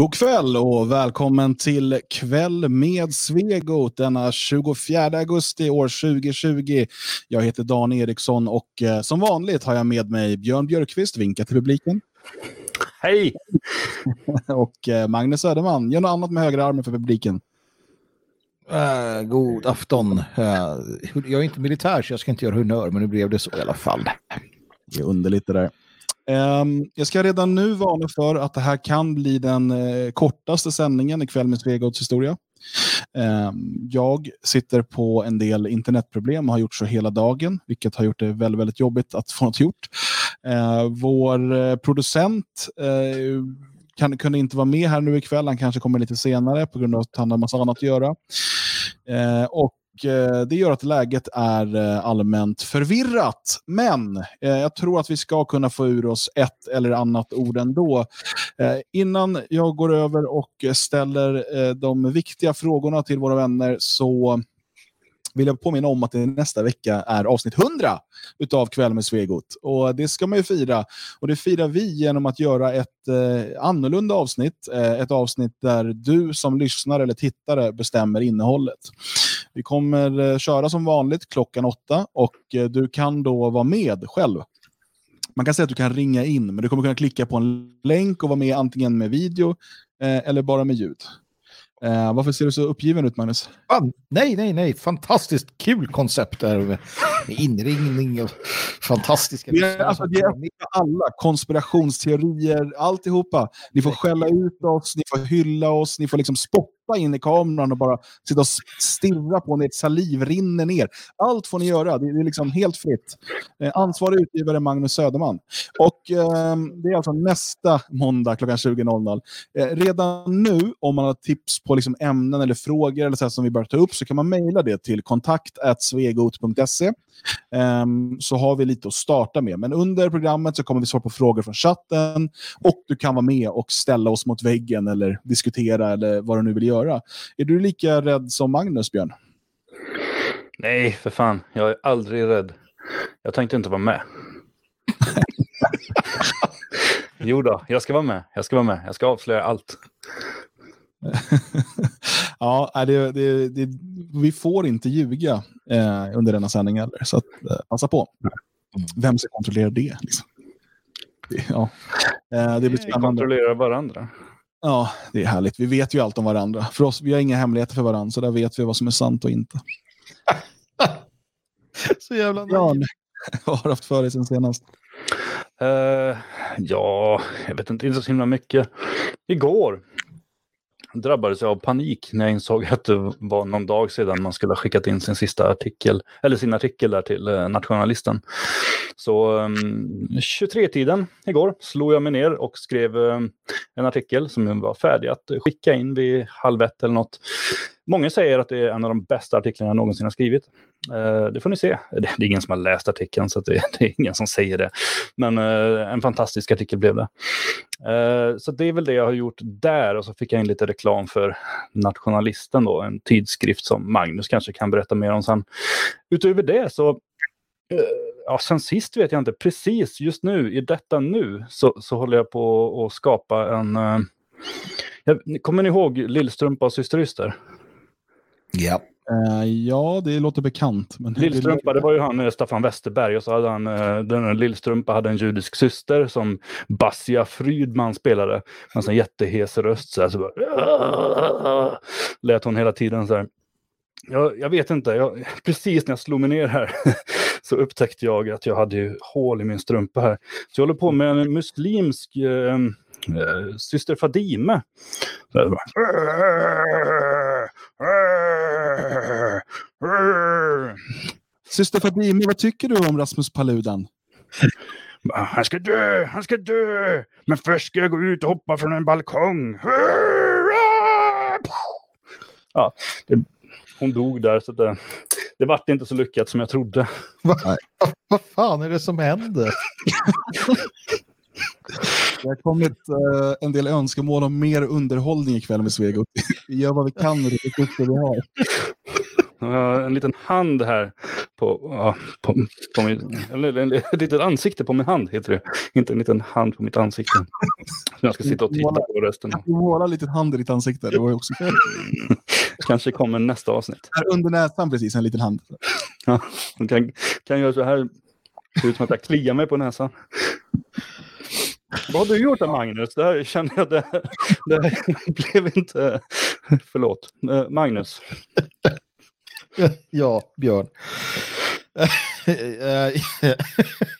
God kväll och välkommen till Kväll med Svegot denna 24 augusti år 2020. Jag heter Dan Eriksson och eh, som vanligt har jag med mig Björn Björkqvist, vinka till publiken. Hej! och eh, Magnus Söderman, gör något annat med högerarmen för publiken. Uh, god afton. Uh, jag är inte militär så jag ska inte göra honnör, men nu blev det så i alla fall. Det är underligt det där. Um, jag ska redan nu varna för att det här kan bli den uh, kortaste sändningen ikväll med Svegods historia. Um, jag sitter på en del internetproblem och har gjort så hela dagen, vilket har gjort det väldigt, väldigt jobbigt att få något gjort. Uh, vår uh, producent eh, kan, kunde inte vara med här nu ikväll. Han kanske kommer lite senare på grund av att han har massa annat att göra. och Eh, det gör att läget är eh, allmänt förvirrat. Men eh, jag tror att vi ska kunna få ur oss ett eller annat ord ändå. Innan jag går över och ställer de viktiga frågorna till våra vänner så vill jag påminna om att det nästa vecka är avsnitt 100 utav Kväll med Svegot. Och det ska man ju fira. Och det firar vi genom att göra ett eh, annorlunda avsnitt. Eh, ett avsnitt där du som lyssnare eller tittare bestämmer innehållet. Vi kommer eh, köra som vanligt klockan åtta och eh, du kan då vara med själv. Man kan säga att du kan ringa in, men du kommer kunna klicka på en länk och vara med antingen med video eh, eller bara med ljud. Uh, varför ser du så uppgiven ut, Magnus? Fan, nej, nej, nej. Fantastiskt kul koncept där med inringning och fantastiska... Det är, alltså, det är alla konspirationsteorier, alltihopa. Ni får skälla ut oss, ni får hylla oss, ni får liksom spotta in i kameran och bara sitta och stirra på när ert saliv rinner ner. Allt får ni göra. Det är liksom helt fritt. Eh, ansvarig utgivare Magnus Söderman. Och eh, det är alltså nästa måndag klockan 20.00. Eh, redan nu, om man har tips på liksom ämnen eller frågor eller så som vi bör ta upp, så kan man mejla det till kontakt.svegot.se. Um, ehm, så har vi lite att starta med. Men under programmet så kommer vi svara på frågor från chatten och du kan vara med och ställa oss mot väggen eller diskutera eller vad du nu vill göra. Är du lika rädd som Magnus, Björn? Nej, för fan. Jag är aldrig rädd. Jag tänkte inte vara med. jo då, jag ska vara med. Jag ska vara med. Jag ska avslöja allt. ja, det, det, det, vi får inte ljuga eh, under denna sändning heller, så att, eh, passa på. Vem ska kontrollera det? Liksom? Ja. Eh, det blir spännande. Vi kontrollerar varandra. Ja, det är härligt. Vi vet ju allt om varandra. För oss, vi har inga hemligheter för varandra, så där vet vi vad som är sant och inte. så jävla Jan, vad har du haft för dig sen senast? Uh, ja, jag vet inte, inte så himla mycket. Igår drabbades jag av panik när jag insåg att det var någon dag sedan man skulle ha skickat in sin sista artikel, eller sin artikel där till eh, Nationalisten. Så ehm, um, 23-tiden igår slog jag mig ner och skrev um, en artikel som var färdig att skicka in vid halv ett eller något. Många säger att det är en av de bästa artiklarna jag någonsin har skrivit. Uh, det får ni se. Det, det, är ingen som har läst artikeln så det, det, är ingen som säger det. Men uh, en fantastisk artikel blev det. Uh, så det är väl det jag har gjort där och så fick jag in lite reklam för Nationalisten då, en tidskrift som Magnus kanske kan berätta mer om sen. Utöver det så ja, sen sist vet jag inte. Precis just nu, i detta nu, så, så håller jag på att skapa en... Uh, kommer ni ihåg Lillstrumpa och Syster Yster? Ja. Uh, ja, det låter bekant. Men Lillstrumpa, det var ju han eh, Staffan Westerberg och så hade han, eh, den Lillstrumpa hade en judisk syster som Basia Frydman spelade. Med en jättehes röst så, här, så bara, lät hon hela tiden så här. Jag, jag vet inte, jag, precis när jag slog mig ner här så upptäckte jag att jag hade hål i min strumpa här. Så jag håller på med en muslimsk eh, eh, syster Fadime. Syster Fadime, vad tycker du om Rasmus Paludan? Han ska dö, han ska dö! Men först ska jag gå ut och hoppa från en balkong. Ja, det, hon dog där, så det, det vart inte så lyckat som jag trodde. Vad va fan är det som händer? Det har kommit uh, en del önskemål om mer underhållning ikväll med Svegot. Vi gör vad vi kan med det vi har. En liten hand här på, ja, på, på min, eller en- ett litet ansikte på min hand heter det. Inte en liten hand på mitt ansikte. Som jag ska sitta och titta på resten av. Du målar en liten hand i ditt ansikte. Det var ju också Kanske kommer nästa avsnitt. här under näsan precis, en liten hand. Ja, jag kan, kan göra så här. Ser ut som att jag kliar mig på näsan. Vad har du gjort då Magnus? Det här känner jag det, det blev inte... Förlåt. Eh, Magnus. Ja, Björn.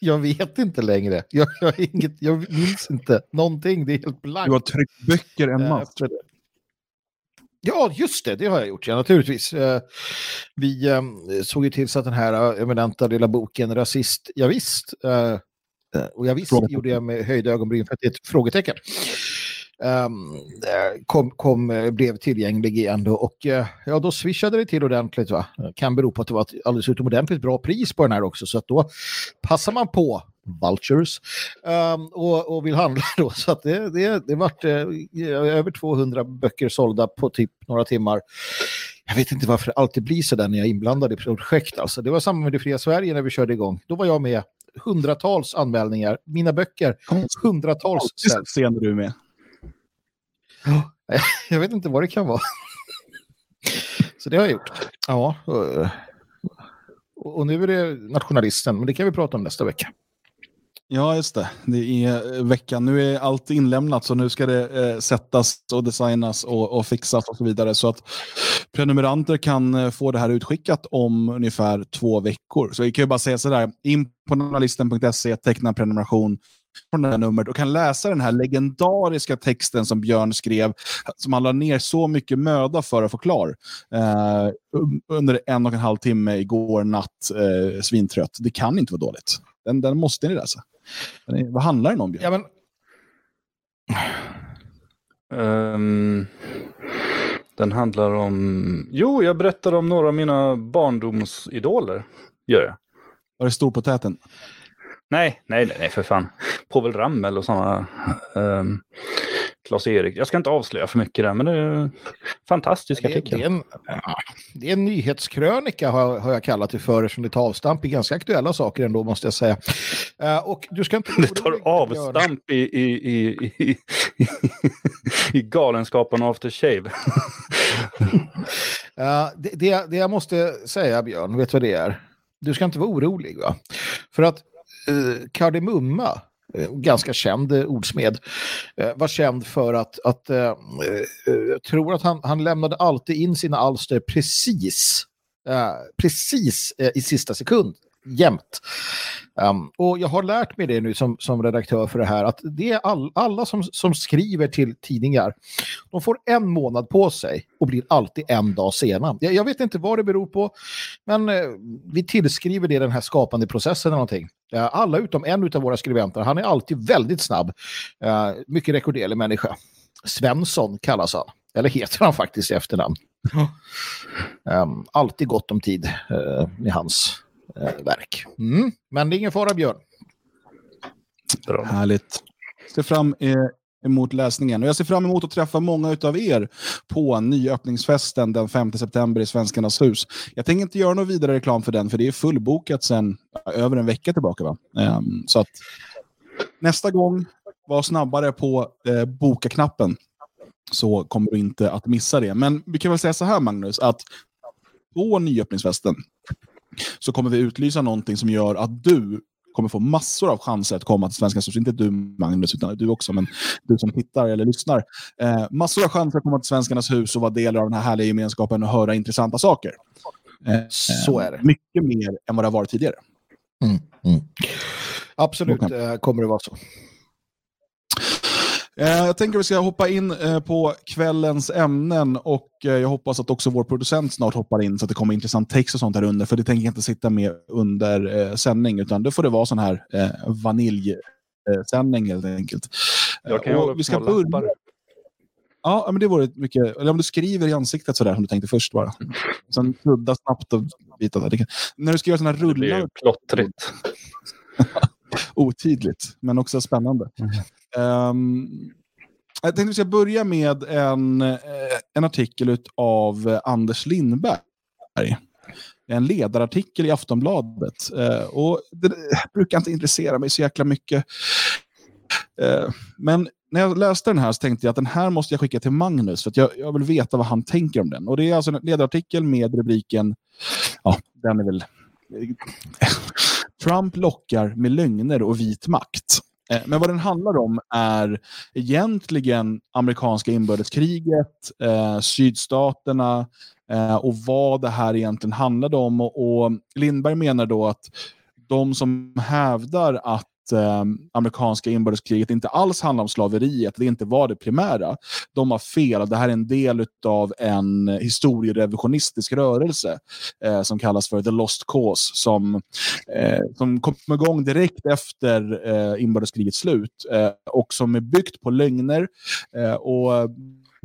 Jag vet inte längre. Jag, jag, inget, jag minns inte någonting. Det är helt blankt. Du har tryckt böcker en Eh, massa. Ja, just det. Det har jag gjort, ja, naturligtvis. Eh, Vi eh, såg ju till så att den här eh, eminenta lilla boken Rasist, ja, visst. Och jag visst gjorde jag med höjda ögonbryn för att det är ett frågetecken. Um, kom, kom, eh, blev tillgänglig igen då och eh, ja, då swishade det till ordentligt. Va? Kan bero på att det var ett alldeles utomordentligt bra pris på den här också så att då passar man på Vultures ehm, och, och vill handla då. Så att det, det, det vart eh, över 200 böcker sålda på typ några timmar. Jag vet inte varför det alltid blir så där när jag är inblandad i projekt. Alltså. Det var samma med Det fria Sverige när vi körde igång. Då var jag med hundratals anmälningar. Mina böcker, hundratals säljs. Scen du är Jag vet inte vad det kan vara. Så det har jag gjort. Ja. och- nu är det nationalisten, men det kan vi prata om nästa vecka. Ja, just det. Det är veckan. Nu är allt inlämnat så nu ska det eh, sättas och designas och, och fixas och så vidare. Så att prenumeranter kan eh, få det här utskickat om ungefär två veckor. Så vi kan ju bara säga sådär, in på journalisten.se, teckna en prenumeration från det här numret och kan läsa den här legendariska texten som Björn skrev, som han la ner så mycket möda för att få klar. Eh, un- under en och en halv timme igår natt, eh, svintrött. Det kan inte vara dåligt. Den, den måste ni läsa. Den är, vad handlar den om? Björn? Ja, men, Ehm, den handlar om... Jo, jag berättar om några av mina barndomsidoler. Gör jag. Var det storpotäten? Nej, nej, nej, för fan. Povel Ramel och sådana. Um, Klas-Erik. Jag ska inte avslöja för mycket där, men det är fantastiska det, det, artikel. är en, det är en nyhetskrönika har, har jag kallat det för, eftersom det tar avstamp i ganska aktuella saker ändå, måste jag säsäga. Eh, och du ska inte... Det tar avstamp i, i, i, i, i, i Galenskaparna After Shave. Eh, det, det, det jag måste säga, Björn, vet du vad det är? Du ska inte vara orolig. Va? För att eh, Kardemumma, eh, ganska känd eh, ordsmed, eh, var känd för att, att eh, eh, jag tror att han, han lämnade alltid in sina alster precis, eh, precis eh, i sista sekund. Jämt. Um, och jag har lärt mig det nu som, som redaktör för det här, att det är all, alla som, som skriver till tidningar, de får en månad på sig och blir alltid en dag sena. Jag, jag vet inte vad det beror på, men eh, vi tillskriver det den här skapande processen eller någonting. Eh, alla utom en av våra skribenter, han är alltid väldigt snabb. Eh, mycket rekorderlig människa. Svensson kallas han, eller heter han faktiskt i efternamn. Um, alltid gott om tid eh, med hans verk. Mm. Men det är ingen fara, Björn. Bra. Härligt. Ser fram eh, emot läsningen. Och jag ser fram emot att träffa många av er på nyöppningsfesten den 5 september i Svenskarnas hus. Jag tänker inte göra någon vidare reklam för den, för det är fullbokat sedan över en vecka tillbaka. Va? Ehm, så att nästa gång, var snabbare på eh, boka-knappen så kommer du inte att missa det. Men vi kan väl säga så här, Magnus, att på nyöppningsfesten så kommer vi utlysa någonting som gör att du kommer få massor av chanser att komma till Svenska hus. Inte du Magnus, utan du också, men du som tittar eller lyssnar. Eh, massor av chanser att komma till Svenskarnas hus och vara del av den här härliga gemenskapen och höra intressanta saker. Eh, Så är det. Mycket mer än vad det har varit tidigare. Absolut Okej. eh, kommer det vara så. Eh, jag tänker att vi ska hoppa in eh, på kvällens ämnen och eh, jag hoppas att också vår producent snart hoppar in så att det kommer intressant text och sånt här under. För det tänker jag inte sitta med under sändning utan det får det vara sån här vaniljsändning helt enkelt. Jag kan Och vi ska börja... Ja, men det vore mycket... Eller om du skriver i ansiktet sådär som du tänkte först bara. Sen sudda snabbt och kan... När du ska göra sådana här Det blir rullar ju plottrigt. otydligt, men också spännande. Um, jag tänkte att vi ska börja med en, eh, en artikel av eh, Anders Lindberg. en ledarartikel i Aftonbladet. Eh, och det brukar inte intressera mig så jäkla mycket. Men när jag läste den här så tänkte jag att den här måste jag skicka till Magnus för att jag, jag vill veta vad han tänker om den. Och det är alltså en ledarartikel med rubriken, ja, den är väl Trump lockar med lögner och vit makt. Eh, men vad den handlar om är egentligen amerikanska inbördeskriget, eh, sydstaterna eh, och vad det här egentligen handlade om. Och, och Lindberg menar då att de som hävdar att eh, amerikanska inbördeskriget inte alls handlar om slaveriet, det inte var det primära. De har fel. Det här är en del av en historierevisionistisk rörelse eh, som kallas för The Lost Cause som, eh, som kom igång direkt efter eh, inbördeskrigets slut eh, och som är byggt på lögner eh, och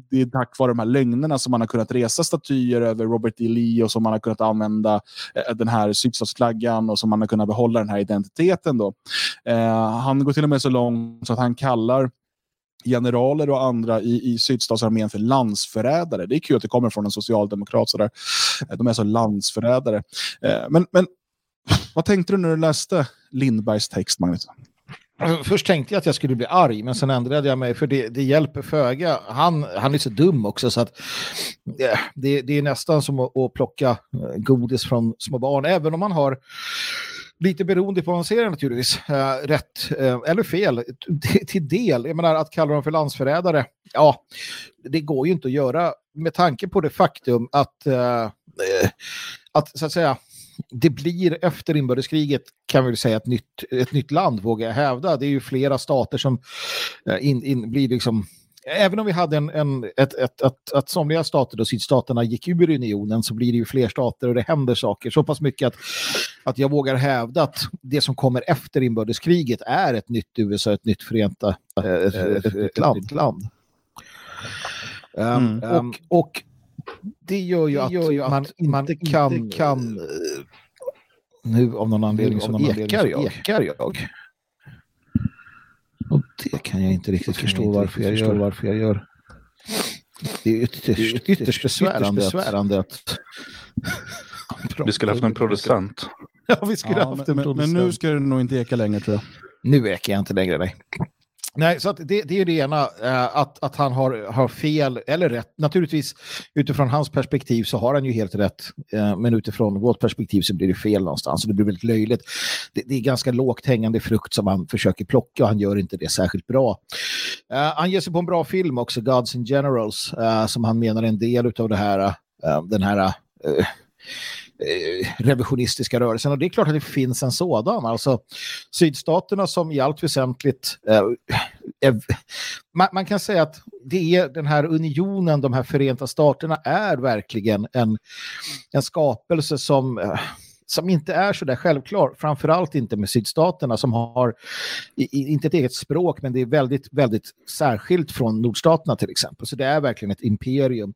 det är tack vare de här lögnerna som man har kunnat resa statyer över Robert E. Lee och som man har kunnat använda eh, den här sydstatsflaggan och som man har kunnat behålla den här identiteten. Då. Eh, han går till och med så långt så att han kallar generaler och andra i, i sydstatsarmén för landsförrädare. Det är kul att det kommer från en socialdemokrat. Sådär. Eh, de är så landsförrädare. Eh, men, men vad tänkte du när du läste Lindbergs text, Magnus? Alltså, först tänkte jag att jag skulle bli arg, men sen ändrade jag mig för det, det hjälper föga. Han, han är så dum också så att det, det är nästan som att, att plocka eh, godis från små barn, även om man har lite beroende på vad man ser naturligtvis, eh, rätt eh, eller fel till, till del. Jag menar att kalla dem för landsförrädare, ja, det går ju inte att göra med tanke på det faktum att, att så att säga, det blir efter inbördeskriget kan vi säga ett nytt, ett nytt land vågar jag hävda. Det är ju flera stater som eh, in, in, blir liksom Även om vi hade en, en, ett, ett, ett, att somliga stater, då sydstaterna, gick ur unionen så blir det ju fler stater och det händer saker så pass mycket att, att jag vågar hävda att det som kommer efter inbördeskriget är ett nytt USA, ett nytt förenta ett, ett, ett, ett land. land. Mm. Um, och, och det gör ju, det att, gör ju att, man, man inte kan, kan... Nu av någon anledning så ekar jag. ekar jag. Och det kan jag inte riktigt förstå inte varför, jag förstå varför jag gör. Det är ytterst, det är ytterst besvärande, besvärande att... Vi skulle haft en producent. Ja, vi skulle ja, haft en men, producent. Men nu ska det nog inte eka längre tror jag. Nu ekar jag inte längre, nej. Nej, så det, det, är det ena, eh, att, att han har, har fel eller rätt. Naturligtvis utifrån hans perspektiv så har han ju helt rätt, eh, men utifrån vårt perspektiv så blir det fel någonstans. Så det blir väldigt löjligt. Det, det är ganska lågt hängande frukt som han försöker plocka och han gör inte det särskilt bra. Eh, han ger sig på en bra film också, Gods and Generals, eh, som han menar är en del av det här, eh, den här Eh, Eh, revisionistiska rörelsen. Och det är klart att det finns en sådan. Alltså sydstaterna som i allt väsentligt eh, är, man, man, kan säga att det är den här unionen, de här förenta staterna är verkligen en, en skapelse som eh, som inte är så där självklar, framförallt inte med sydstaterna som har i, inte ett eget språk men det är väldigt, väldigt särskilt från nordstaterna till exempel. Så det är verkligen ett imperium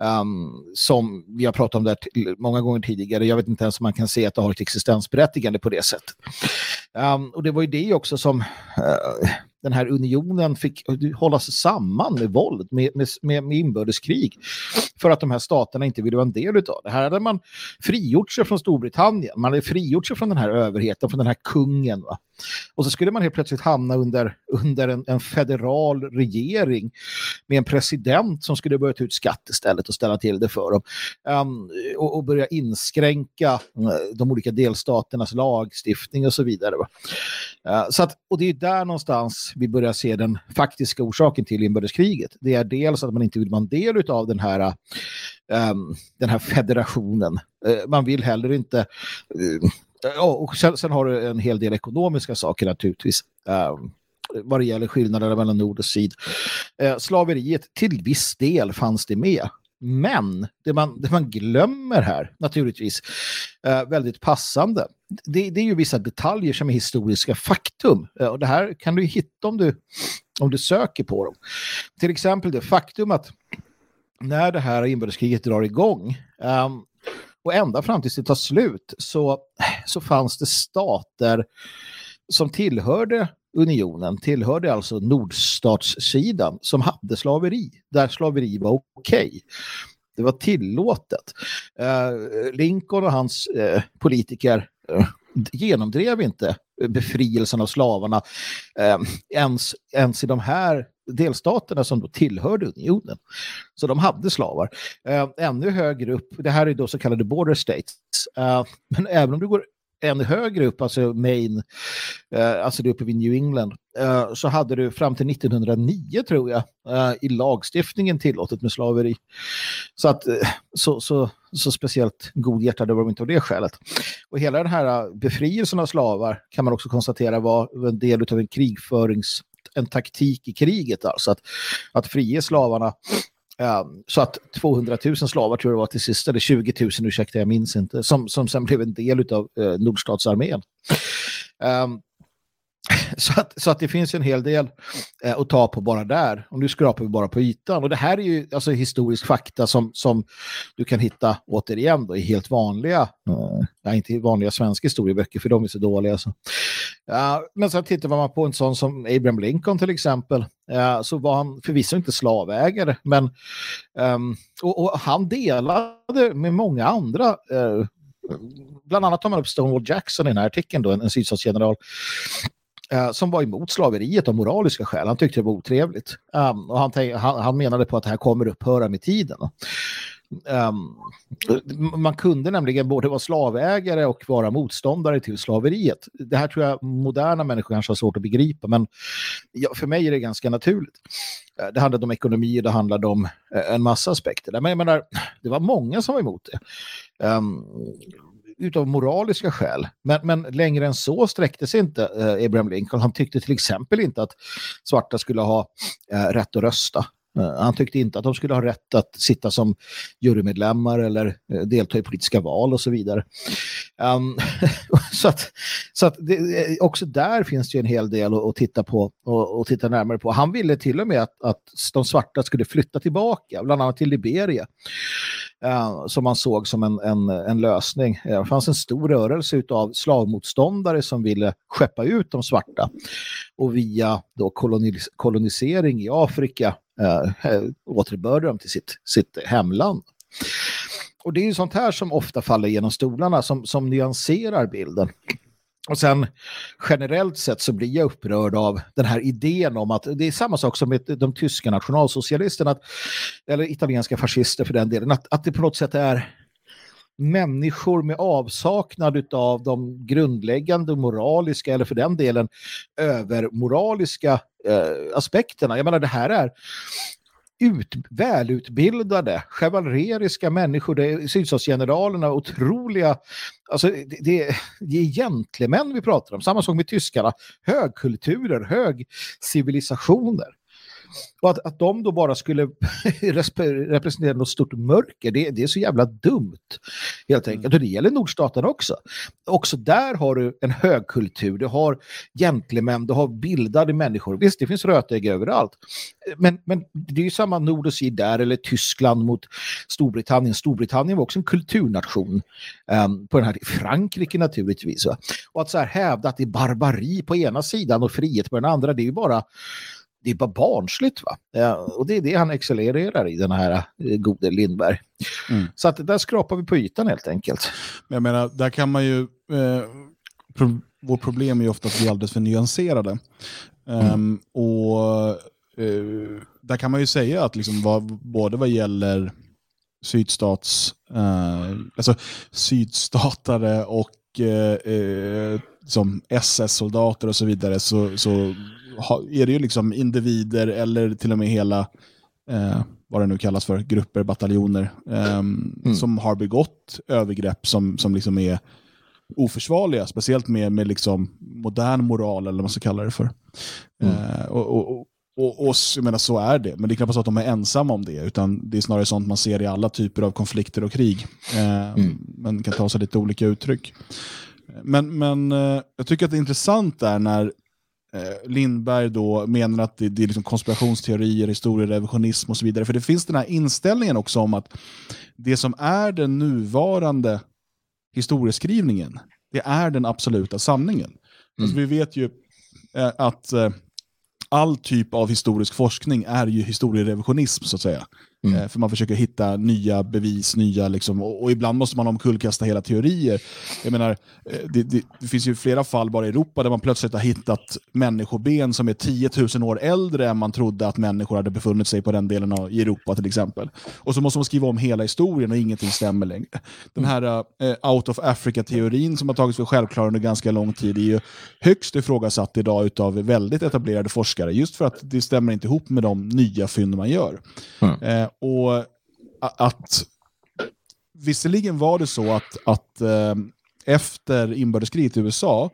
um, som vi har pratat om där många gånger tidigare. Jag vet inte ens om man kan se att det har ett existensberättigande på det sättet. Um, och det var ju det också som uh, den här unionen fick eh, hållas samman med våld, med, med, med, inbördeskrig för att de här staterna inte ville vara en del av det. Här hade man frigjort sig från Storbritannien, man hade frigjort sig från den här överheten, från den här kungen. Va? Och så skulle man helt plötsligt hamna under, under en, en federal regering med en president som skulle börja ta ut skatt istället och ställa till det för dem. Um, och, och, börja inskränka uh, de olika delstaternas lagstiftning och så vidare. Uh, så att, och det är där någonstans vi börjar se den faktiska orsaken till inbördeskriget. Det är dels att man inte vill vara en del av den här, um, den här federationen. Eh, man vill heller inte Ja, och sen, sen, har du en hel del ekonomiska saker naturligtvis. Eh, vad det gäller skillnaderna mellan nord och syd. Eh, slaveriet, till viss del fanns det med. Men det man, det man glömmer här, naturligtvis, eh, väldigt passande, det, det, är ju vissa detaljer som är historiska faktum. Eh, och det här kan du hitta om du, om du söker på dem. Till exempel det faktum att när det här inbördeskriget drar igång um, och ända fram tills det tar slut så, så fanns det stater som tillhörde unionen, tillhörde alltså nordstatssidan som hade slaveri, där slaveri var okej. Okay. Det var tillåtet. Eh, Lincoln och hans eh, politiker eh, genomdrev inte befrielsen av slavarna eh, ens, ens i de här delstaterna som då tillhörde unionen. Så de hade slavar. Eh, ännu högre upp, det här är då så kallade border states, eh, men även om du går ännu högre upp, alltså Maine, eh, alltså det uppe vid New England, eh, så hade du fram till 1909 tror jag eh, i lagstiftningen tillåtet med slaveri. Så att eh, så, så, så speciellt godhjärtade var de inte av det skälet. Och hela den här eh, befrielsen av slavar kan man också konstatera var en del av en krigförings en taktik i kriget, alltså att, att frige slavarna eh, så att 200 000 slavar tror jag det var till sist, eller 20 000, ursäkta jag minns inte, som, som sen blev en del av eh, Nordstatsarmén. Um, så, att, så att det finns en hel del eh, att ta på bara där. Och nu skrapar vi bara på ytan. Och det här är ju alltså historisk fakta som, som du kan hitta återigen då, i helt vanliga, eh, mm. ja, inte vanliga svenska historieböcker för de är så dåliga. Så. Men så tittar man på en sån som Abraham Lincoln till exempel. uh, så var han förvisso inte slavägare, men um, och, och, han delade med många andra uh, bland annat tar man upp Stonewall Jackson i den här artikeln, då, en, en sydstatsgeneral eh, som var emot slaveriet av moraliska skäl. Han tyckte det var otrevligt. Um, och han, han, han, menade på att det här kommer upphöra med tiden. Um, man kunde nämligen både vara slavägare och vara motståndare till slaveriet. Det här tror jag moderna människor kanske har svårt att begripa, men ja, för mig är det ganska naturligt. Eh, det handlade om ekonomi, det handlade om eh, en massa aspekter. Men jag menar, det var många som var emot det. Um, utav moraliska skäl. Men, men längre än så sträckte sig inte eh, Abraham Lincoln. Han tyckte till exempel inte att svarta skulle ha eh, rätt att rösta. Eh, han tyckte inte att de skulle ha rätt att sitta som jurymedlemmar eller eh, delta i politiska val och så vidare. Um, så att, så att det, eh, också där finns det en hel del att, att titta på och, och, titta närmare på. Han ville till och med att, att de svarta skulle flytta tillbaka, bland annat till Liberia, uh, som man såg som en, en, en lösning. Det fanns en stor rörelse av slavmotståndare som ville skeppa ut de svarta och via då kolonis kolonisering i Afrika eh, eh återbörda dem till sitt, sitt hemland. Och det är ju sånt här som ofta faller genom stolarna som, som nyanserar bilden. Och sen generellt sett så blir jag upprörd av den här idén om att det är samma sak som med de tyska nationalsocialisterna, eller italienska fascister för den delen, att, att det på något sätt är människor med avsaknad av de grundläggande moraliska eller för den delen övermoraliska eh, aspekterna. Jag menar det här är ut, välutbildade, chevaleriska människor. Det är sydstatsgeneralerna, otroliga... Alltså, det, det, det är gentlemän vi pratar om. Samma sak med tyskarna. Högkulturer, högcivilisationer. Och att, att de då bara skulle representera något stort mörker, det, det är så jävla dumt. Helt enkelt. Mm. Och det gäller nordstaterna också. Också där har du en högkultur, du har gentlemän, du har bildade människor. Visst, det finns rötägg överallt. Men, men det är ju samma nord och syd där, eller Tyskland mot Storbritannien. Storbritannien var också en kulturnation um, på den här, Frankrike naturligtvis. Va? Och att så här hävda att det är barbari på ena sidan och frihet på den andra, det är ju bara det är bara barnsligt. Va? Ja, och det är det han accelererar i, den här eh, gode Lindberg. Mm. Så att där skrapar vi på ytan helt enkelt. Men jag menar, där kan man ju... Eh, pro vårt problem är ju ofta att vi är alldeles för nyanserade. Mm. Um, och eh, där kan man ju säga att liksom vad, både vad gäller sydstats, eh, alltså sydstatare och eh som SS-soldater och så vidare så, så är det ju liksom individer eller till och med hela, eh, vad det nu kallas för, grupper, bataljoner, eh, mm. som har begått övergrepp som, som liksom är oförsvarliga, speciellt med, med liksom modern moral eller vad man ska kalla det för. Mm. Eh, och, och, och, och jag menar, så är det, men det är knappast att de är ensamma om det, utan det är snarare sånt man ser i alla typer av konflikter och krig. Eh, mm. Men kan ta sig lite olika uttryck. Men, men eh, jag tycker att det är intressant där när Lindberg då menar att det, det är liksom konspirationsteorier, historierevisionism och så vidare. För det finns den här inställningen också om att det som är den nuvarande historieskrivningen, det är den absoluta sanningen. Mm. Alltså vi vet ju eh, att eh, all typ av historisk forskning är ju historierevisionism så att säga. Mm. Eh, för man försöker hitta nya bevis, nya liksom, och, och, ibland måste man omkullkasta hela teorier. Jag menar, eh, det, det, det, finns ju flera fall bara i Europa där man plötsligt har hittat människoben som är 10 000 år äldre än man trodde att människor hade befunnit sig på den delen av Europa till exempel. Och så måste man skriva om hela historien och ingenting stämmer längre. Den här uh, out of Africa-teorin som har tagits för självklar under ganska lång tid är ju högst ifrågasatt idag av väldigt etablerade forskare just för att det stämmer inte ihop med de nya fynd man gör. Mm. Och att Visserligen var det så att, att eh, efter inbördeskriget i USA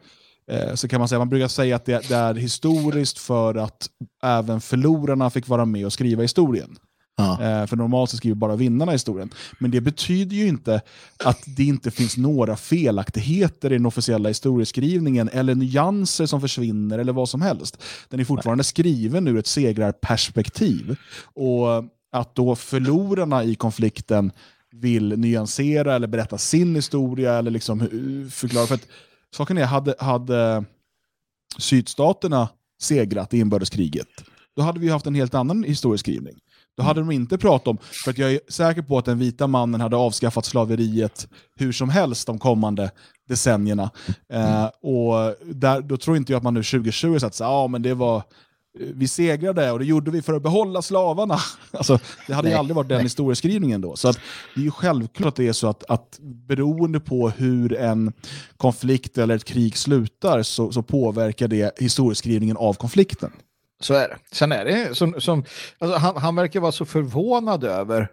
eh, så kan man säga, man brukar säga att det, det, är historiskt för att även förlorarna fick vara med och skriva historien. Ja. Eh, för normalt så skriver bara vinnarna historien. Men det betyder ju inte att det inte finns några felaktigheter i den officiella historieskrivningen eller nyanser som försvinner eller vad som helst. Den är fortfarande Nej. skriven ur ett segrarperspektiv. Och att då förlorarna i konflikten vill nyansera eller berätta sin historia eller liksom förklara. För att saken är, hade, hade sydstaterna segrat i inbördeskriget, då hade vi haft en helt annan historieskrivning. Då hade de inte pratat om, för att jag är säker på att den vita mannen hade avskaffat slaveriet hur som helst de kommande decennierna. Eh, och där, då tror inte jag att man nu 2020 sagt att ah, men det var vi segrade och det gjorde vi för att behålla slavarna. Alltså, det hade nej, ju aldrig varit den nej. historieskrivningen då. Så att, det är ju självklart att det är så att, att beroende på hur en konflikt eller ett krig slutar så, så påverkar det historieskrivningen av konflikten. Så är det. Sen är det som, som alltså han, han verkar vara så förvånad över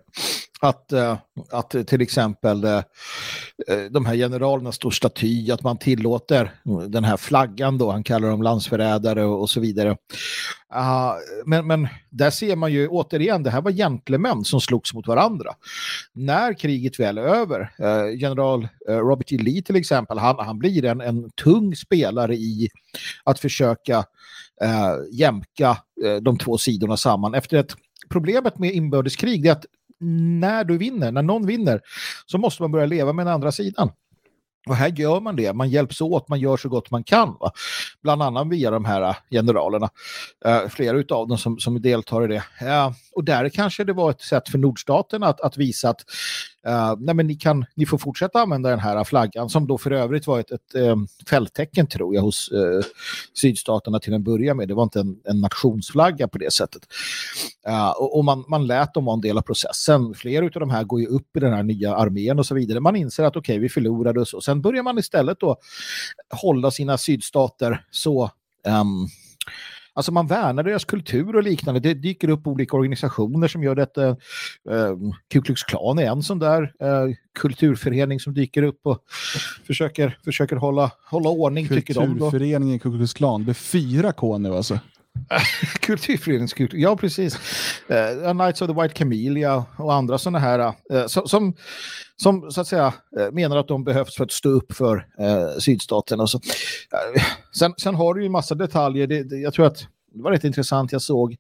att, eh, att till exempel eh, eh, de här generalerna står staty, att man tillåter den här flaggan då, han kallar dem landsförrädare och, och så vidare. Uh, men, men där ser man ju återigen, det här var gentlemän som slogs mot varandra. När kriget väl är över, general Robert E. Lee till exempel, han, han blir en, en tung spelare i att försöka eh, jämka de två sidorna samman. Efter ett Problemet med inbördeskrig är att när du vinner, när någon vinner, så måste man börja leva med den andra sidan. Och här gör man det, man hjälps åt, man gör så gott man kan. Va? Bland annat via de här eh, generalerna. eh, flera av dem som, som deltar i det. Eh, och där kanske det var ett sätt för nordstaterna att, att visa att uh, nej men ni, kan, ni får fortsätta använda den här flaggan som då för övrigt var ett, ett um, fälttecken tror jag hos uh, sydstaterna till en början med. Det var inte en, en nationsflagga på det sättet. Uh, och, och man, man lät dem vara en del av processen. Flera av de här går ju upp i den här nya armén och så vidare. Man inser att okej, okay, vi förlorade och så. Sen börjar man istället då hålla sina sydstater så um, Alltså man värnar deras kultur och liknande. Det dyker upp olika organisationer som gör detta. Eh, Ku Klux Klan är en sån där eh, kulturförening som dyker upp och försöker, försöker hålla, hålla ordning, tycker de. Kulturföreningen Ku Klux Klan, det är fyra K nu alltså. Kulturföreningskultur, ja precis. Uh, Knights of the White Camellia och andra sådana här uh, som, som, som, så att säga uh, menar att de behövs för att stå upp för uh, sydstaten. Så. sen, sen har du ju en massa detaljer. Det, det, jag tror att det var rätt intressant. Jag såg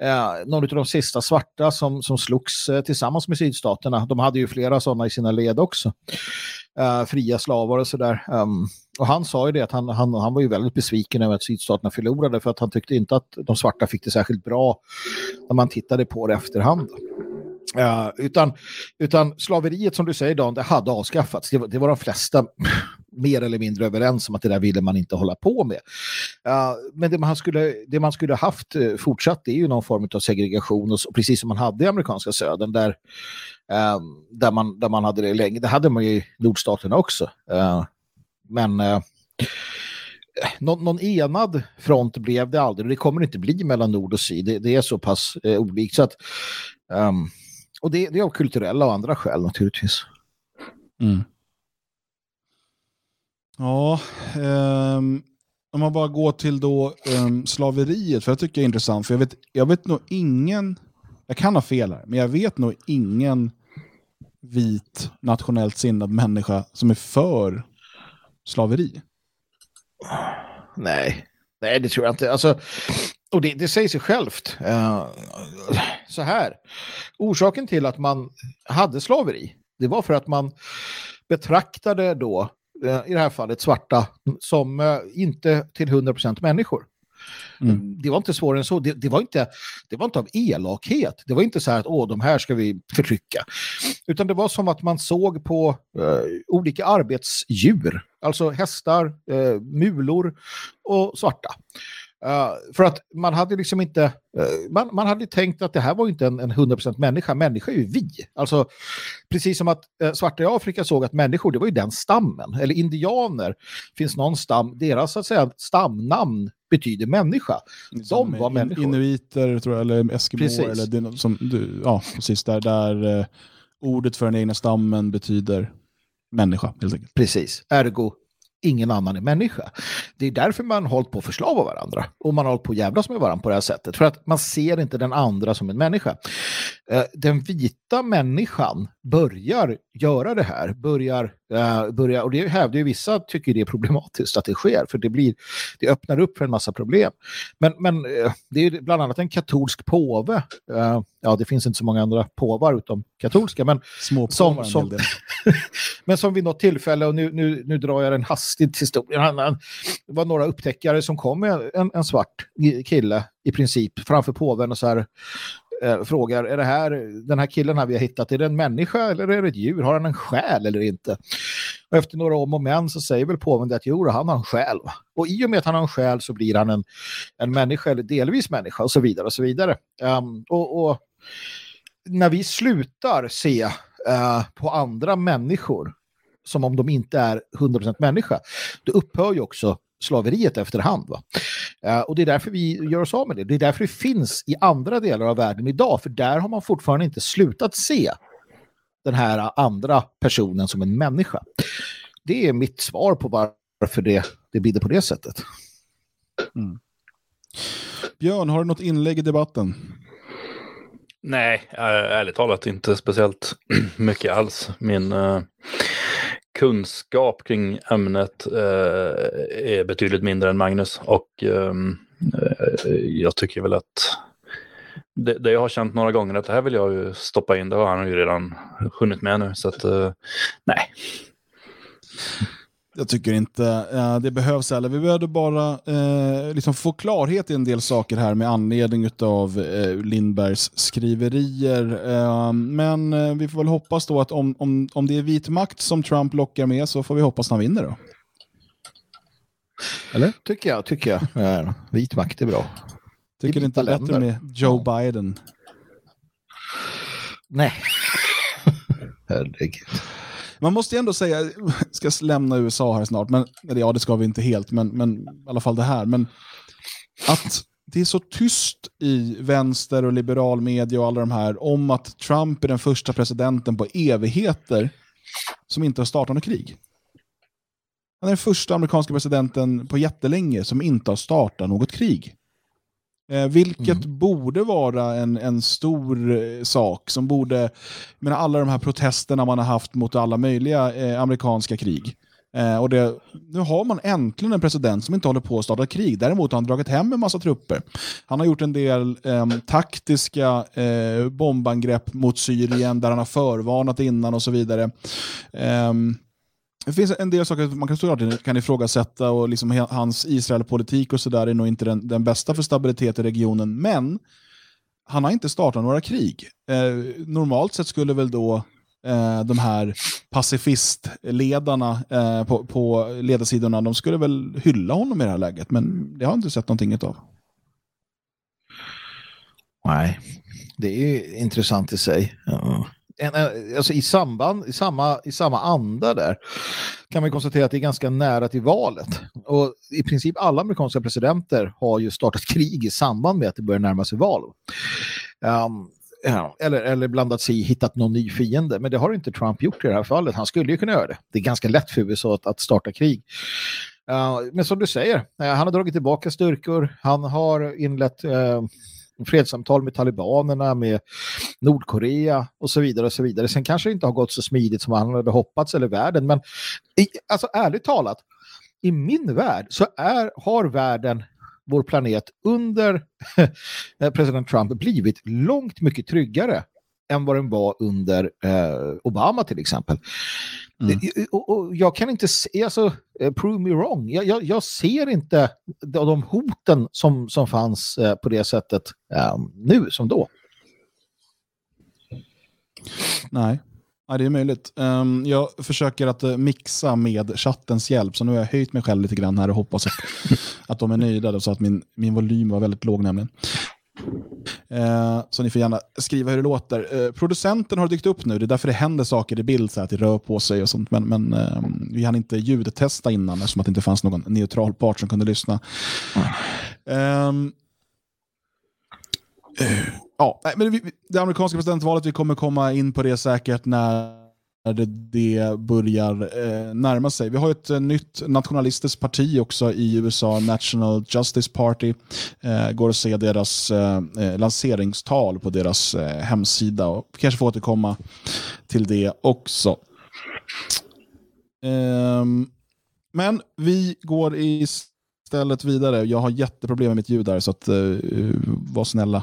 eh, någon av de sista svarta som, som slogs eh, tillsammans med sydstaterna. De hade ju flera sådana i sina led också. Eh, fria slavar och sådär. Um, och han sa ju det att han, han, han var ju väldigt besviken över att sydstaterna förlorade för att han tyckte inte att de svarta fick det särskilt bra när man tittade på det efterhand. Uh, utan, utan slaveriet som du säger Dan, det hade avskaffats. Det, det var de flesta mer eller mindre överens om att det där ville man inte hålla på med. Uh, men det man skulle, det man skulle haft uh, fortsatt det är ju någon form av segregation, och, och precis som man hade i amerikanska södern där, uh, där, man, där man hade det länge. Det hade man ju i nordstaterna också. men någon, någon, enad front blev det aldrig. och Det kommer inte bli mellan nord och syd. Det, det är så pass olikt. Så att, um, och det, det är av kulturella och andra skäl naturligtvis. Mm. Ja, um, om man bara går till då um, slaveriet, för jag tycker det är intressant, för jag vet, jag vet nog ingen, jag kan ha fel här, men jag vet nog ingen vit nationellt sinnad människa som är för slaveri. Nej, nej det tror jag inte. Alltså, och det, det säger sig självt. Uh, så här, orsaken till att man hade slaveri, det var för att man betraktade då, uh, i det här fallet svarta, som uh, inte till 100% människor. Mm. Det var inte svårare än så. Det, det, var inte, det var inte av elakhet. Det var inte så här att åh, de här ska vi förtrycka. Utan det var som att man såg på eh, olika arbetsdjur. Alltså hästar, eh, mulor och svarta. Uh, för att man hade liksom inte, uh, man, man hade tänkt att det här var inte en, en 100% människa, människa är ju vi. Alltså precis som att uh, svarta i Afrika såg att människor, det var ju den stammen. Eller indianer, finns någon stam, deras så att säga, stamnamn betyder människa. De var människor. Inuiter tror jag, eller eskimoer, eller det, som, du, ja, precis där, där ordet för den egna stammen betyder människa helt enkelt. Precis, ergo ingen annan är människa. Det är därför man hållit på att förslava varandra. Och man har hållit på att jävlas med varandra på det här sättet. För att man ser inte den andra som en människa. Eh, den vita människan börjar göra det här. Börjar, uh, börjar, och det hävdar ju vissa tycker det är problematiskt att det sker. För det, blir, det öppnar upp för en massa problem. Men, men uh, det är bland annat en katolsk påve. Uh, ja, det finns inte så många andra påvar utom katolska. Men som, som, men som vid något tillfälle, och nu, nu, nu drar jag den hastigt historien. Han, han, det var några upptäckare som kom med en, en svart kille i princip framför påven och så här eh, frågar, är det här, den här killen här vi har hittat, är det en människa eller är det ett djur? Har han en själ eller inte? Och efter några om och men så säger väl påven att jo, han har en själ. Och i och med att han har en själ så blir han en, en människa eller delvis människa och så vidare och så vidare. Um, och, och, när vi slutar se uh, på andra människor som om de inte är 100% människa, då upphör ju också slaveriet efterhand. Va? Uh, och det är därför vi gör oss av med det. Det är därför det finns i andra delar av världen idag, för där har man fortfarande inte slutat se den här andra personen som en människa. Det är mitt svar på varför det, det blir på det sättet. Mm. Björn, har du något inlägg i debatten? Nej, ärligt talat inte speciellt mycket alls. Min, uh, kunskap kring ämnet eh, är betydligt mindre än Magnus och ehm, eh, jag tycker väl att det, det, jag har känt några gånger att det här vill jag ju stoppa in, det har han ju redan hunnit med nu. Så att, eh, nej. Jag tycker inte eh, det behövs heller. Vi behövde bara eh, liksom få klarhet i en del saker här med anledning av eh, Lindbergs skriverier. Eh, men eh, vi får väl hoppas då att om, om, om det är vit makt som Trump lockar med så får vi hoppas att han vinner då. Eller? Tycker jag, tycker jag. vit makt är bra. Tycker det inte är bättre med Joe Biden? Nej. Herregud. Man måste ändå säga, jag ska lämna USA här snart, men ja det ska vi inte helt, men, men i alla fall det här. Men att det är så tyst i vänster och liberal media och alla de här om att Trump är den första presidenten på evigheter som inte har startat något krig. Han är den första amerikanska presidenten på jättelänge som inte har startat något krig. Eh, vilket mm. borde vara en, en stor eh, sak som borde, menar alla de här protesterna man har haft mot alla möjliga eh, amerikanska krig. Eh, och det, nu har man äntligen en president som inte håller på att starta krig. Däremot har han dragit hem en massa trupper. Han har gjort en del eh, taktiska eh, bombangrepp mot Syrien där han har förvarnat innan och så vidare. Um, det finns en del saker man kan, såklart kan ifrågasätta och liksom hans Israelpolitik och sådär är nog inte den, den bästa för stabilitet i regionen. Men han har inte startat några krig. Eh, normalt sett skulle väl då eh, de här pacifistledarna eh, på, på ledarsidorna, de skulle väl hylla honom i det här läget. Men det har jag inte sett någonting av. Nej, det är intressant i sig. Ja en, alltså i, samband, i, samma, i samma anda där kan man konstatera att det är ganska nära till valet. Och i princip alla amerikanska presidenter har ju startat krig i samband med att det börjar närma sig val. Um, ja, eller, eller blandat sig i, hittat någon ny fiende. Men det har inte Trump gjort i det här fallet. Han skulle ju kunna göra det. Det är ganska lätt för USA att, att starta krig. Uh, men som du säger, uh, han har dragit tillbaka styrkor. Han har inlett uh, fredssamtal med talibanerna, med Nordkorea och så vidare. och så vidare. Sen kanske det inte har gått så smidigt som han hade hoppats eller världen, men i, alltså ärligt talat, i min värld så är, har världen vår planet under president Trump blivit långt mycket tryggare än vad den var under eh, Obama till exempel. Mm. Och, och, jag kan inte se, alltså, eh, prove me wrong, jag, jag, jag ser inte de hoten som, som fanns eh, på det sättet eh, nu som då. Nej. Ja, det är möjligt. Um, jag försöker att uh, mixa med chattens hjälp, så nu har jag höjt mig själv lite grann här och hoppas att, att de är nöjda, så att min, min volym var väldigt låg nämligen. Eh, så ni får gärna skriva hur det låter. Eh, producenten har dykt upp nu, det är därför det händer saker i bild, så att det rör på sig och sånt. Men, men eh, vi hann inte ljudtesta innan, eftersom att det inte fanns någon neutral part som kunde lyssna. Um, ja, men vi, det amerikanska presidentvalet, vi kommer komma in på det säkert när det, det börjar eh, närma sig. Vi har ett eh, nytt nationalistiskt parti också i USA, National Justice Party. Eh, går att se deras eh, eh lanseringstal på deras eh, hemsida och kanske få återkomma till det också. Ehm, men vi går istället vidare. Jag har jätteproblem med mitt ljud där, så att, eh, var snälla.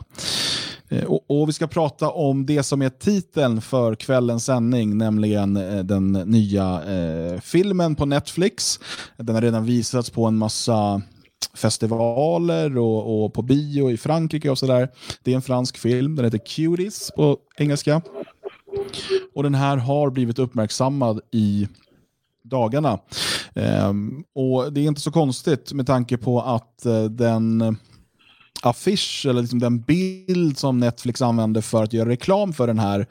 Eh, och, och, Vi ska prata om det som är titeln för kvällens sändning, nämligen eh, den nya eh, filmen på Netflix. Den har redan visats på en massa festivaler och, och på bio i Frankrike och sådär. Det är en fransk film, den heter Cuties på engelska. Och den här har blivit uppmärksammad i dagarna. Um, och Det är inte så konstigt med tanke på att eh, den affisch, eller liksom den bild som Netflix använde för att göra reklam för den här,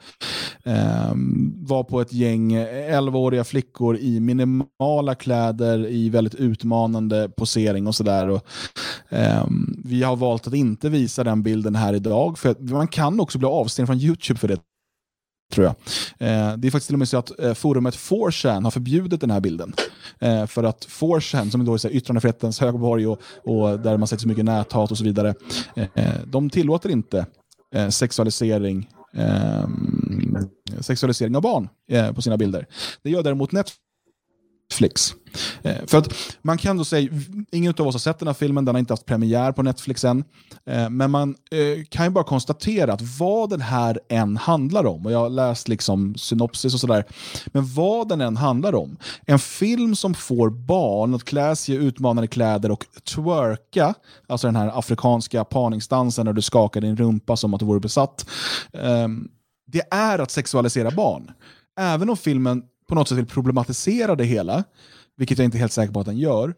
eh, var på ett gäng 11-åriga flickor i minimala kläder i väldigt utmanande posering och sådär. Eh, vi har valt att inte visa den bilden här idag, för man kan också bli avstängd från YouTube för det tror jag. Eh, det är faktiskt till och med så att eh, forumet 4chan har förbjudit den här bilden. Eh, för att 4chan, som då är så här, yttrandefrihetens högborg och, och där man sätter så mycket näthat och så vidare, eh, de tillåter inte eh, sexualisering ehm, sexualisering av barn eh, på sina bilder. Det gör däremot Netflix Netflix. Eh, för att man kan då säga, ingen av oss har sett den här filmen, den har inte haft premiär på Netflix än. Eh, men man eh, kan ju bara konstatera att vad den här än handlar om, och jag har läst liksom synopsis och sådär, men vad den än handlar om, en film som får barn att klä sig i utmanande kläder och twerka, alltså den här afrikanska parningsdansen när du skakar din rumpa som att du vore besatt, ehm, det är att sexualisera barn. Även om filmen på något sätt vill problematisera det hela, vilket jag inte är helt säker på att den gör,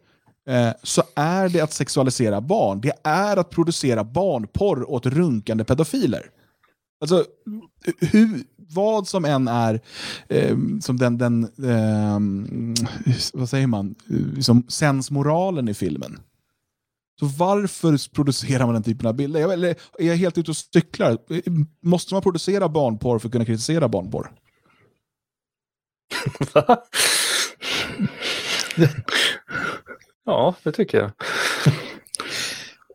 eh, så är det att sexualisera barn. Det är att producera barnporr åt runkande pedofiler. Alltså, hur, vad som än är eh, som den, den eh, vad säger man, eh, som sensmoralen i filmen. Så varför producerar man den typen av bilder? Jag, eller, är jag helt ute och cyklar? Måste man producera barnporr för att kunna kritisera barnporr? Ja, det tycker jag.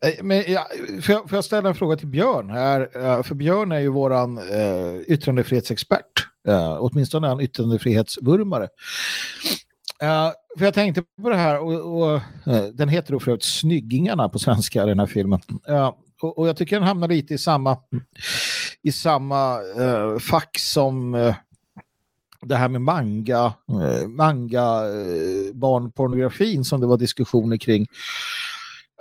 Eh, men ja, får, jag, får jag ställa en fråga till Björn här? Eh, för Björn är ju våran uh, yttrandefrihetsexpert. Uh, åtminstone är han yttrandefrihetsvurmare. Uh, för jag tänkte på det här, och, och uh, den heter då förut Snyggingarna på svenska, den här filmen. Uh, och, och, jag tycker den hamnar lite i samma, i samma fack som det här med manga, eh, manga eh, barnpornografin som det var diskussioner kring.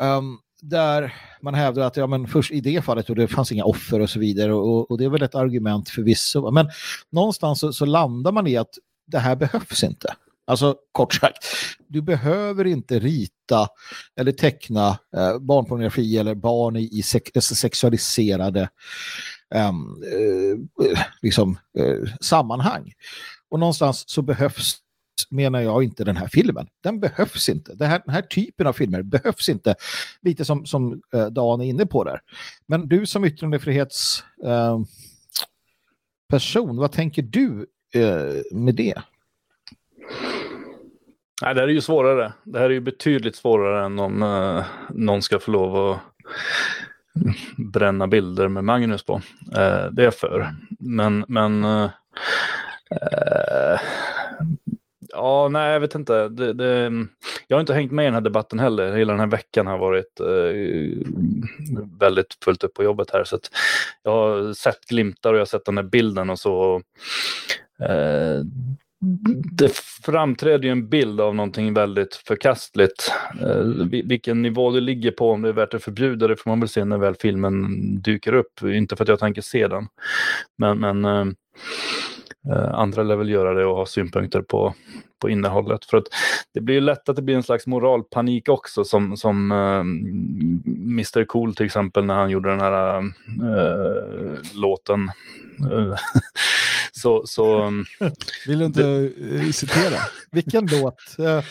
Um, där man hävdar att ja, men först i det fallet och det fanns inga offer och så vidare och, och det är väl ett argument förvisso. Men någonstans så, så, landar man i att det här behövs inte. Alltså kort sagt, du behöver inte rita eller teckna eh, barnpornografi eller barn i, i sex, eh, sexualiserade ehm, eh, liksom, eh, sammanhang. Och någonstans så behövs menar jag inte den här filmen. Den behövs inte. Den här, den här typen av filmer behövs inte. Lite som, som eh, Dan är inne på där. Men du som yttrandefrihets eh, person, vad tänker du eh, med det? Nej, det här är ju svårare. Det här är ju betydligt svårare än om eh, någon ska få lov att bränna bilder med Magnus på. Eh, det är för. Men, men eh, Eh, ja, nej, jag vet inte. Det, det, jag har inte hängt med i den här debatten heller. Hela den här veckan har varit uh, väldigt fullt upp på jobbet här. Så att jag har sett glimtar och jag har sett den här bilden och så. Uh, det framträder ju en bild av någonting väldigt förkastligt. Vilken nivå det ligger på, om det är värt att förbjuda det får man väl se när väl filmen dyker upp. Inte för att jag tänker se den. Men, men Eh, andra lär väl göra det och ha synpunkter på, på innehållet. För att det blir ju lätt att det blir en slags moralpanik också som, som uh, eh, Mr Cool till exempel när han gjorde den här uh, låten. så, så, um, Vill du inte det... citera? Vilken låt?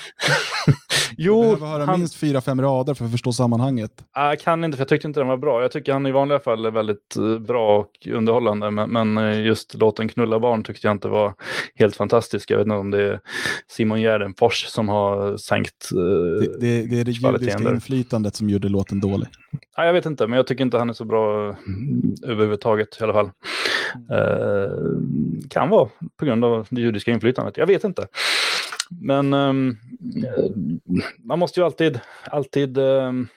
jo, jag behöver höra han... minst fyra, fem rader för att förstå sammanhanget. Jag kan inte, för jag tyckte inte den var bra. Jag tycker han i vanliga fall är väldigt bra och underhållande, men, men just låten Knulla barn tyckte jag inte var helt fantastisk. Jag vet inte om det är Simon Gärdenfors som har sänkt uh, det, det, det är det judiska inflytandet som gjorde låten dålig. Ja, jag vet inte, men jag tycker inte han är så bra mm, överhuvudtaget i alla fall. Uh, kan vara på grund av det judiska inflytandet. Jag vet inte. Men um, man måste ju alltid, alltid um,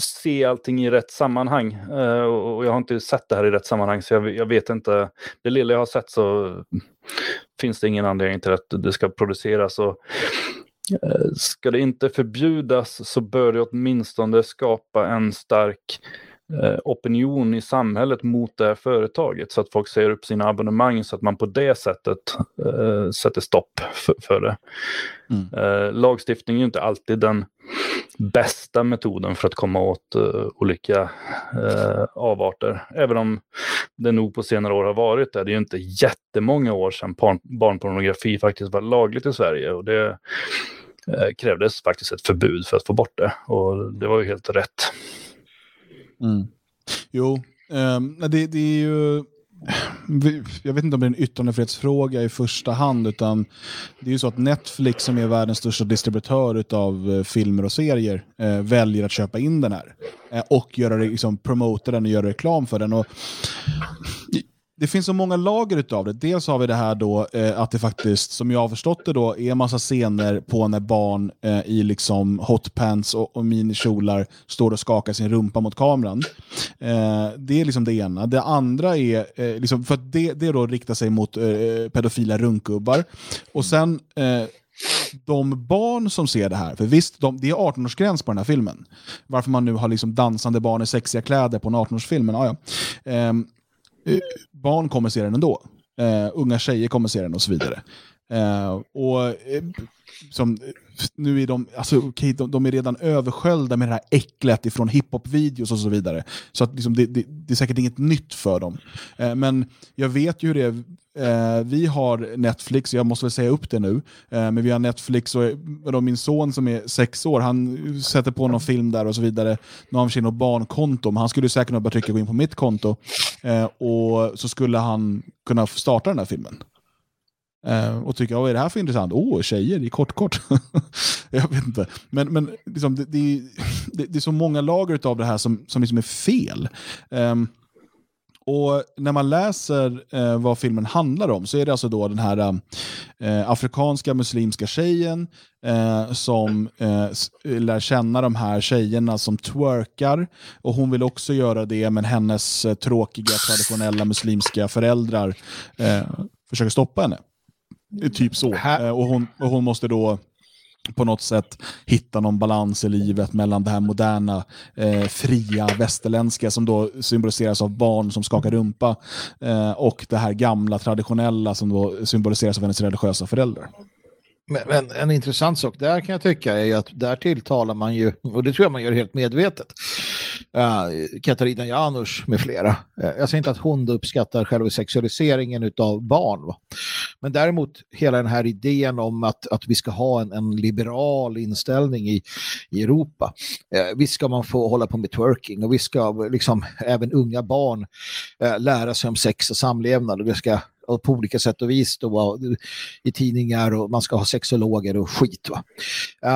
se allting i rätt sammanhang. Uh, och jag har inte sett det här i rätt sammanhang så jag, jag, vet inte. Det lilla jag har sett så finns det ingen anledning till att det ska produceras. Och, eh, ska det inte förbjudas så bör det åtminstone skapa en stark Eh, opinion i samhället mot det här företaget så att folk säger upp sina abonnemang så att man på det sättet eh, sätter stopp för, för det. Mm. Eh, lagstiftning är ju inte alltid den bästa metoden för att komma åt uh, olika uh, avarter. Även om det nog på senare år har varit det. Det är ju inte jättemånga år sedan barn barnpornografi faktiskt var lagligt i Sverige. Och det uh, krävdes faktiskt ett förbud för att få bort det. Och det var ju helt rätt. Mm. Jo, um, det, det är ju jag vet inte om det är en yttrandefrihetsfråga i första hand, utan det är ju så att Netflix som är världens största distributör av eh, filmer och serier eh, väljer att köpa in den här eh, och göra det, liksom, promota den och göra reklam för den. Och det finns så många lager av det. Dels har vi det här då eh, att det faktiskt, som jag har förstått det, då, är en massa scener på när barn eh, i liksom hotpants och, och minikjolar står och skakar sin rumpa mot kameran. Eh, det är liksom det ena. Det andra är, eh, liksom, för att det, det då riktar sig mot eh, pedofila runkgubbar. Och sen eh, de barn som ser det här, för visst, de, det är 18-årsgräns på den här filmen. Varför man nu har liksom dansande barn i sexiga kläder på en 18-årsfilm, ja, ja. Um, Eh, Eh, barn kommer se den ändå. Uh, unga tjejer kommer se den och så vidare. Uh, och uh, som, nu är de, alltså, okay, de, de, är redan översköljda med det här äcklet ifrån hiphop-videos och så vidare. Så att, liksom, det, det, det, är säkert inget nytt för dem. Eh, men jag vet ju hur det är Eh, vi har Netflix, jag måste väl säga upp det nu, eh, men vi har Netflix och eh, då min son som är sex år, han sätter på någon film där och så vidare. Nu har han för något barnkonto, men han skulle säkert kunna bara trycka gå in på mitt konto eh, och så skulle han kunna starta den här filmen. Uh, och tycka, vad är det här för intressant? Åh, oh, tjejer i kortkort. kort. jag vet inte. Men, men liksom, det, det, det, det, är så många lager av det här som, som liksom är fel. Um, och när man läser eh, vad filmen handlar om så är det alltså då den här eh, afrikanska muslimska tjejen eh, som eh, lär känna de här tjejerna som twerkar. Och hon vill också göra det, men hennes eh, tråkiga traditionella muslimska föräldrar försöker stoppa henne. Typ så. och, hon, och hon måste då på något sätt hitta någon balans i livet mellan det här moderna, eh, fria, västerländska som då symboliseras av barn som skakar rumpa eh, och det här gamla, traditionella som då symboliseras av hennes religiösa föräldrar. Men, men, en intressant sak där kan jag tycka är att där tilltalar man ju, och det tror jag man gör helt medvetet, uh, Katarina Janouch med flera. Uh, jag säger inte att hon uppskattar själva sexualiseringen av barn. Va? Men däremot hela den här idén om att, att vi ska ha en, en liberal inställning i, i Europa. Uh, visst ska man få hålla på med twerking och vi ska liksom även unga barn lära sig om sex och samlevnad och det ska och på olika sätt och vis då, i tidningar och man ska ha sexologer och skit. Va?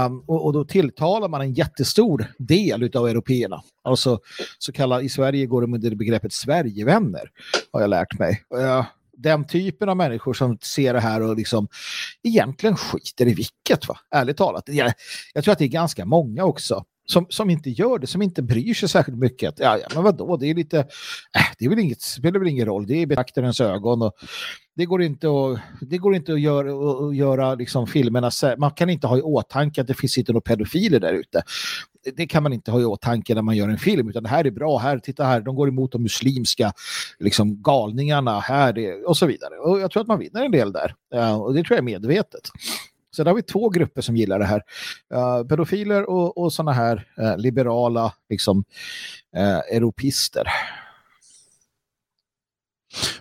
Um, och, och, då tilltalar man en jättestor del av européerna. Alltså så kallad, i Sverige går de under begreppet Sverigevänner har jag lärt mig. Uh, den typen av människor som ser det här och liksom egentligen skiter i vilket, va? ärligt talat. Jag, jag tror att det är ganska många också som, som inte gör det, som inte bryr sig särskilt mycket. Ja, ja men vadå, det är lite, äh, det är väl inget, spelar väl ingen roll, det är betraktarens ögon och det går inte att, det går inte att göra, att göra liksom filmerna, man kan inte ha i åtanke att det finns inte några pedofiler där ute. Det kan man inte ha i åtanke när man gör en film, utan det här är bra, här, titta här, de går emot de muslimska liksom, galningarna, här, och så vidare. Och jag tror att man vinner en del där, och det tror jag är medvetet. Så där har vi två grupper som gillar det här. Uh, pedofiler och, och sådana här uh, liberala liksom, uh, europister.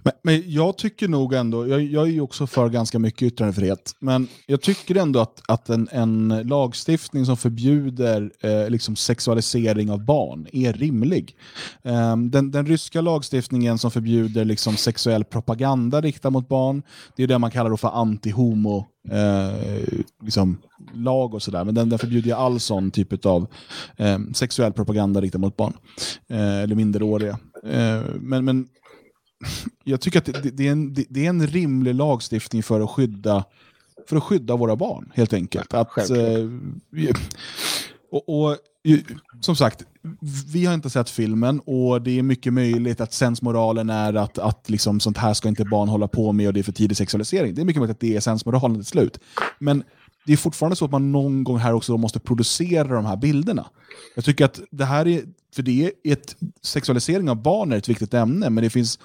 Men, men, jag tycker nog ändå, jag, jag är ju också för ganska mycket yttrandefrihet, men jag tycker ändå att, att en, en lagstiftning som förbjuder eh, liksom sexualisering av barn är rimlig. Eh, den, den, ryska lagstiftningen som förbjuder liksom sexuell propaganda riktad mot barn, det är det man kallar för anti-homo eh, liksom, lag och sådär. Men den, den förbjuder ju all sån typ av eh, sexuell propaganda riktad mot barn. Eh, eller minderåriga. Eh, men, men jag tycker att det, det, är en, det, är en rimlig lagstiftning för att skydda, för att skydda våra barn, helt enkelt. Att, eh, och, och, som sagt, vi har inte sett filmen och det är mycket möjligt att sensmoralen är att, att liksom, sånt här ska inte barn hålla på med och det är för tidig sexualisering. Det är mycket möjligt att det är sensmoralen till slut. Men det är fortfarande så att man någon gång här också måste producera de här bilderna. Jag tycker att det här är, för det är ett, sexualisering av barn är ett viktigt ämne, men det finns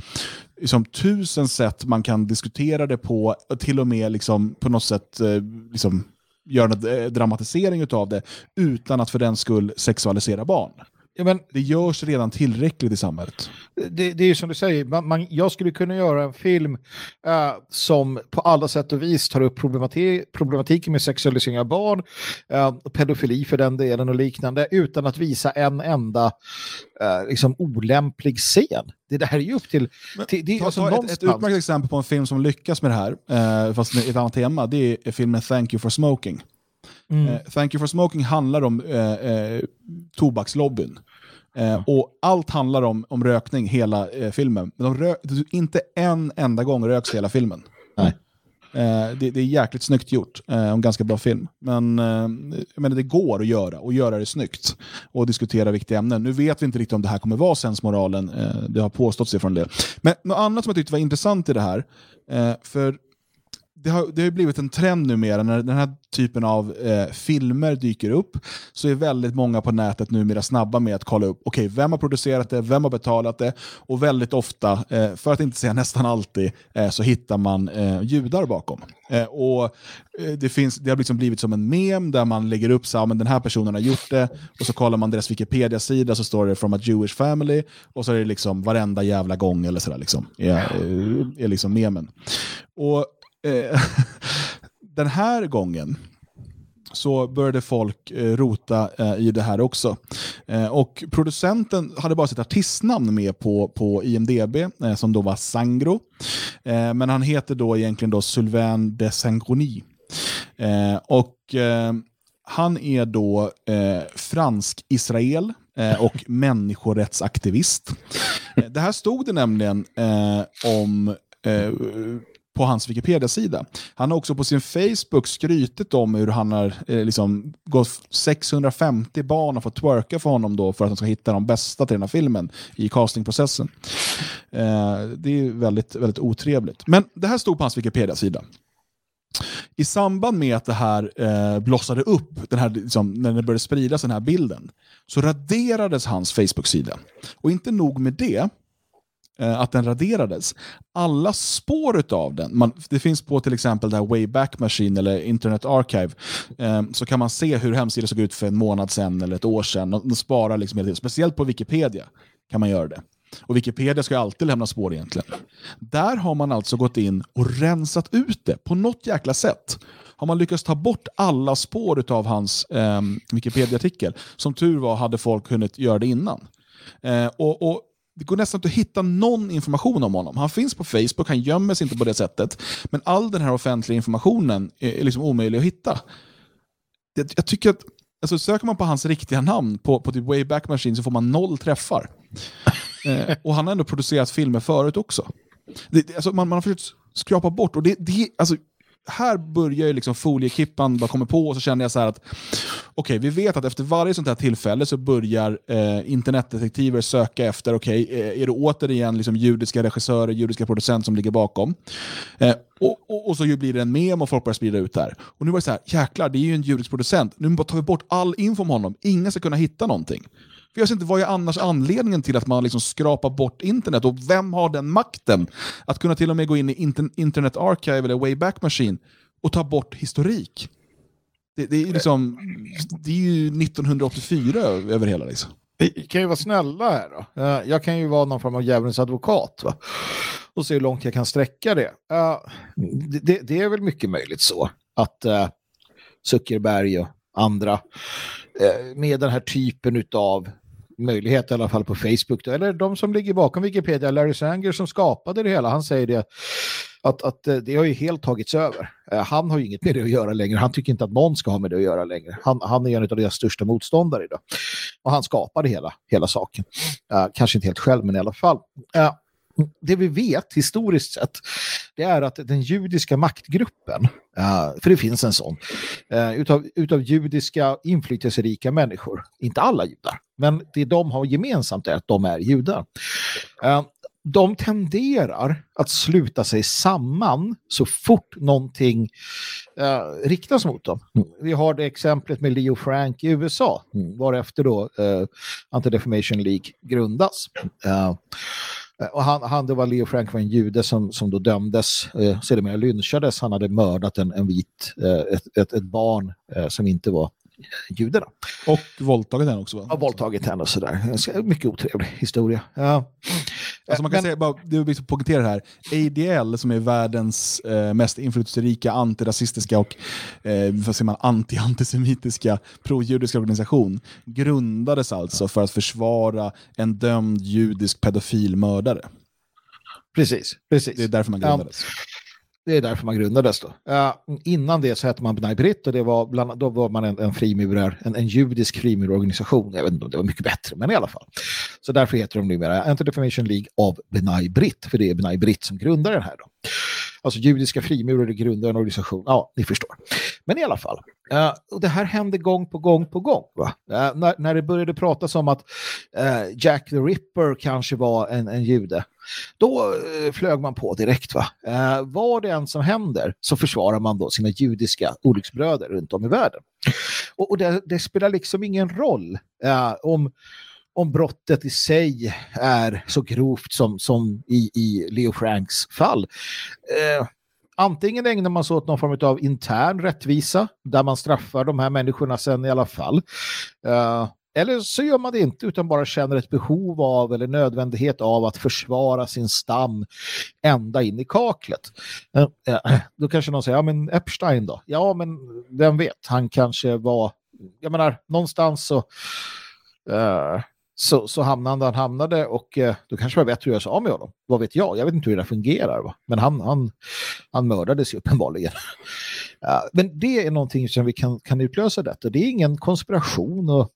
liksom, tusen sätt man kan diskutera det på, och till och med liksom, på något sätt eh, liksom, göra en eh, dramatisering av det, utan att för den skull sexualisera barn. Ja, men, det görs redan tillräckligt i samhället. Det, det är som du säger, man, man, jag skulle kunna göra en film uh, som på alla sätt och vis tar upp problematik, problematiken med sexualisering av barn, uh, pedofili för den delen och liknande, utan att visa en enda uh, liksom olämplig scen. Det där är ju upp till... till det, ta, alltså ta ett, ett utmärkt exempel på en film som lyckas med det här, fast med ett annat tema, det är filmen Thank you for smoking. Mm. Uh, Thank you for smoking handlar om uh, uh, tobakslobbyn. Uh, och allt handlar om, om rökning hela filmen. Men de rök, inte en enda gång röks hela filmen. Nej. Det, det, är jäkligt snyggt gjort. en ganska bra film. Men jag menar, det går att göra och göra det snyggt. Och diskutera viktiga ämnen. Nu vet vi inte riktigt om det här kommer vara sensmoralen. det har påståtts ifrån det. Men något annat som jag tyckte var intressant i det här. för det har, det har blivit en trend numera när den här typen av eh, filmer dyker upp så är väldigt många på nätet numera snabba med att kolla upp okay, vem har producerat det, vem har betalat det och väldigt ofta, eh, för att inte säga nästan alltid, eh, så hittar man eh, judar bakom. Eh, och eh, det, finns, det har liksom blivit som en mem där man lägger upp så men den här personen har gjort det och så kollar man deras Wikipedia-sida så står det from a Jewish family och så är det liksom varenda jävla gång eller sådär liksom, är, är liksom memen. Och Eh, den här gången så började folk eh, rota eh, i det här också. Eh, och producenten hade bara sitt artistnamn med på, på IMDB, eh, som då var Sangro. Eh, men han heter då egentligen då Sylvain de Sangroni. Eh, och eh, han är då eh, fransk-israel och människorättsaktivist. det här stod det nämligen om på hans Wikipedia-sida. Han har också på sin Facebook skrytit om hur han har eh, liksom, gått 650 barn och fått twerka för honom då för att han ska hitta de bästa till den här filmen i castingprocessen. Eh, det är väldigt, väldigt otrevligt. Men det här stod på hans Wikipedia-sida. I samband med att det här eh, blossade upp, den här, liksom, när det började spridas den här bilden, så raderades hans Facebook-sida. Och inte nog med det, Eh, att den raderades. Alla spår av den, man, det finns på till exempel där Wayback Machine eller Internet Archive, eh, så kan man se hur hemsidan såg ut för en månad sedan eller ett år sedan. De, de sparar liksom, speciellt på Wikipedia kan man göra det. Och Wikipedia ska alltid lämna spår egentligen. Där har man alltså gått in och rensat ut det på något jäkla sätt. Har man lyckats ta bort alla spår av hans eh, Wikipedia-artikel. Som tur var hade folk hunnit göra det innan. Eh, och, och det går nästan inte att hitta någon information om honom. Han finns på Facebook, han gömmer sig inte på det sättet. Men all den här offentliga informationen är liksom omöjlig att hitta. Jag tycker att, alltså söker man på hans riktiga namn på, på typ Wayback Machine så får man noll träffar. eh, och han har ändå producerat filmer förut också. det, alltså man, man har försökt skrapa bort, och det, det alltså, här börjar ju liksom foliekippan bara komma på och så känner jag så här att okej, okay, vi vet att efter varje sånt här tillfälle så börjar eh, internetdetektiver söka efter, okej, okay, är det återigen liksom judiska regissörer, judiska producenter som ligger bakom? Eh, och, och, och, så blir det en mem och folk börjar sprida ut det här. Och nu var det så här, jäklar, det är ju en judisk producent. Nu tar vi bort all info om honom. Ingen ska kunna hitta någonting. För jag ser inte vad är annars anledningen till att man liksom skrapar bort internet och vem har den makten? Att kunna till och med gå in i Internet Archive eller Wayback Machine och ta bort historik. Det, det är, liksom, det är ju 1984 över hela. Liksom. Vi kan ju vara snälla här då. Eh, jag kan ju vara någon form av djävulens advokat. Va? Och se hur långt jag kan sträcka det. Eh, det, det, är väl mycket möjligt så att eh, Zuckerberg och andra med den här typen av möjlighet i alla fall på Facebook. Då. Eller de som ligger bakom Wikipedia, Larry Sanger som skapade det hela, han säger det att, att eh, det har ju helt tagits över. Eh, han har ju inget med det att göra längre. Han tycker inte att någon ska ha med det att göra längre. Han, han är en av deras största motståndare idag. Och han skapade hela, hela saken. Uh, kanske inte helt själv, men i alla fall. Uh, det vi vet historiskt sett, det är att den judiska maktgruppen, för det finns en sån, eh, utav, utav judiska inflytelserika människor, inte alla judar, men det de har gemensamt är att de är judar. Eh, de tenderar att sluta sig samman så fort någonting eh, riktas mot dem. Vi har det exemplet med Leo Frank i USA, varefter då Anti-Defamation League grundas. Eh, och han, han, det var Leo Frank var en jude som, som då dömdes, eh, sedermera lynchades. Han hade mördat en, en vit, eh, ett, ett, ett, barn eh, som inte var då. Och våldtagit henne också va? Ja, våldtagit henne och sådär. Mycket otrevlig historia. Ja. Alltså man kan Men... säga, bara, det vill poängtera här, ADL som är världens eh, mest inflytelserika antirasistiska och eh, vad säger man, anti-antisemitiska pro-judiska organisation grundades alltså för att försvara en dömd judisk pedofilmördare. Precis, precis. Det är därför man grundades. Ja. Det är därför man grundades då. Uh, innan det så hette man B'nai Brit och det var bland, då var man en, en frimurar, en, en judisk frimurorganisation. Jag vet inte om det var mycket bättre, men i alla fall. Så därför heter de numera Anti-Defamation League av B'nai Brit, för det är B'nai Brit som grundar den här. Då. Alltså judiska frimurare grundar en organisation. Ja, ni förstår. Men i alla fall. eh, och det här hände gång på gång på gång. Eh, när, när det började pratas om att eh, Jack the Ripper kanske var en, en jude. Då eh, flög man på direkt. Va? Eh, vad det än som händer så försvarar man då sina judiska olycksbröder runt om i världen. Och, och det, det, spelar liksom ingen roll eh, om om brottet i sig är så grovt som, som i, i Leo Franks fall. Eh, antingen ägnar man sig åt någon form av intern rättvisa där man straffar de här människorna sen i alla fall. Eh, eller så gör man det inte utan bara känner ett behov av eller nödvändighet av att försvara sin stam ända in i kaklet. Eh, eh då kanske någon säger, ja men Epstein då? Ja men vem vet, han kanske var, jag menar någonstans så Uh, så, så hamnade han där han hamnade och eh, då kanske var bättre att göra sig av med honom. Vad vet jag? Jag vet inte hur det fungerar. Va? Men han, han, han mördades ju uppenbarligen. ja, men det är någonting som vi kan, kan utlösa detta. Det är ingen konspiration och,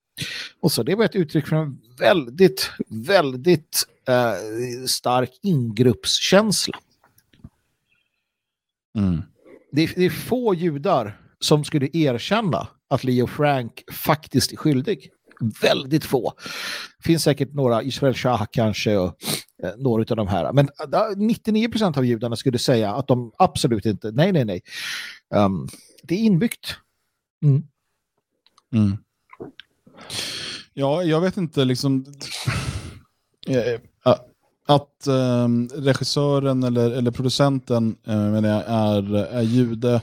och så. Det var ett uttryck för en väldigt, väldigt eh, stark ingruppskänsla. Mm. Det, det är få judar som skulle erkänna att Leo Frank faktiskt är skyldig väldigt få. Det finns säkert några, Israel Shah kanske och eh, några av de här. Men eh, 99 procent av judarna skulle säga att de absolut inte, nej, nej, nej. Um, det är inbyggt. Mm. Mm. Ja, jag vet inte liksom eh, eh, att um, regissören eller, eller producenten uh, menar är, är jude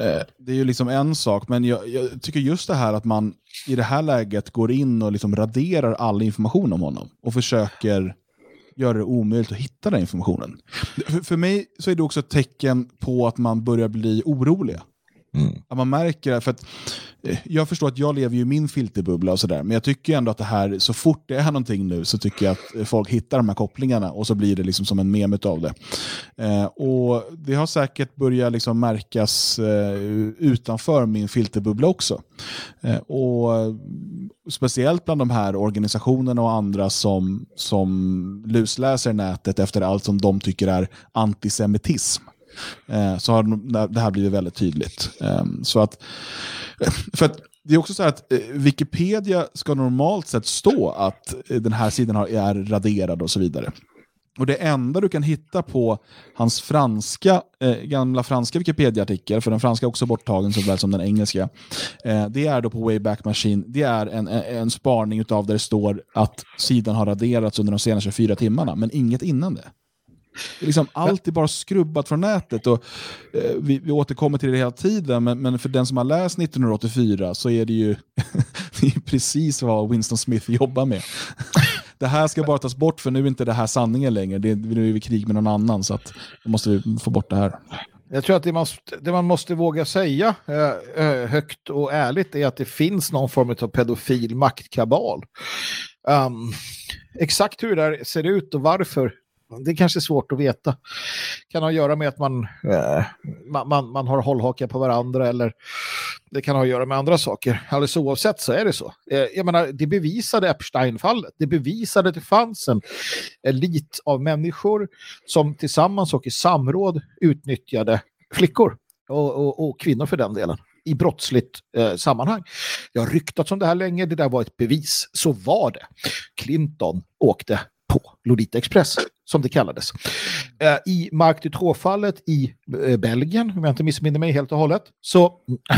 Eh, det är ju liksom en sak, men jag, jag, tycker just det här att man i det här läget går in och liksom raderar all information om honom och försöker göra det omöjligt att hitta den informationen. För, för mig så är det också ett tecken på att man börjar bli oroliga. Mm. Att man märker det, för att eh, jag förstår att jag lever i min filterbubbla och sådär, men jag tycker ändå att det här, så fort det är någonting nu så tycker jag att eh, folk hittar de här kopplingarna och så blir det liksom som en mem av det. Eh, och Det har säkert börjat liksom märkas eh, utanför min filterbubbla också. Eh, och Speciellt bland de här organisationerna och andra som, som lusläser nätet efter allt som de tycker är antisemitism. Eh, så har det här blivit väldigt tydligt. Ehm, så att, eh, för att det är också så att eh, Wikipedia ska normalt sett stå att eh, den här sidan är raderad och så vidare. Och Det enda du kan hitta på hans franska, eh, gamla franska Wikipedia-artikel, för den franska är också borttagen såväl som den engelska, eh, det är då på Wayback Machine, det är en, en spaning av där det står att sidan har raderats under de senaste 24 timmarna, men inget innan det. Liksom, allt är bara skrubbat från nätet. Och, eh, vi, vi återkommer till det hela tiden, men, men, för den som har läst 1984 så är det ju det precis vad Winston Smith jobbar med. det här ska bara tas bort för nu är inte det här sanningen längre. Det, nu är vi i krig med någon annan så att då måste vi få bort det här. Jag tror att det man, det man måste våga säga eh, eh, högt och ärligt är att det finns någon form av pedofil maktkabal. Um, exakt hur det där ser ut och varför det är kanske svårt att veta. kan ha att göra med att man, eh, man, man, man, har hållhakar på varandra eller det kan ha att göra med andra saker. Alldeles oavsett så är det så. Eh, jag menar, det bevisade Epstein-fallet. Det bevisade att det fanns en elit av människor som tillsammans och i samråd utnyttjade flickor och, och, och kvinnor för den delen i brottsligt eh, sammanhang. Jag har ryktats om det här länge, det där var ett bevis. Så var det. Clinton åkte på Lolita Express som det kallades. Eh, I Mark Dutroux-fallet i eh, Belgien, om jag inte missminner mig helt och hållet, så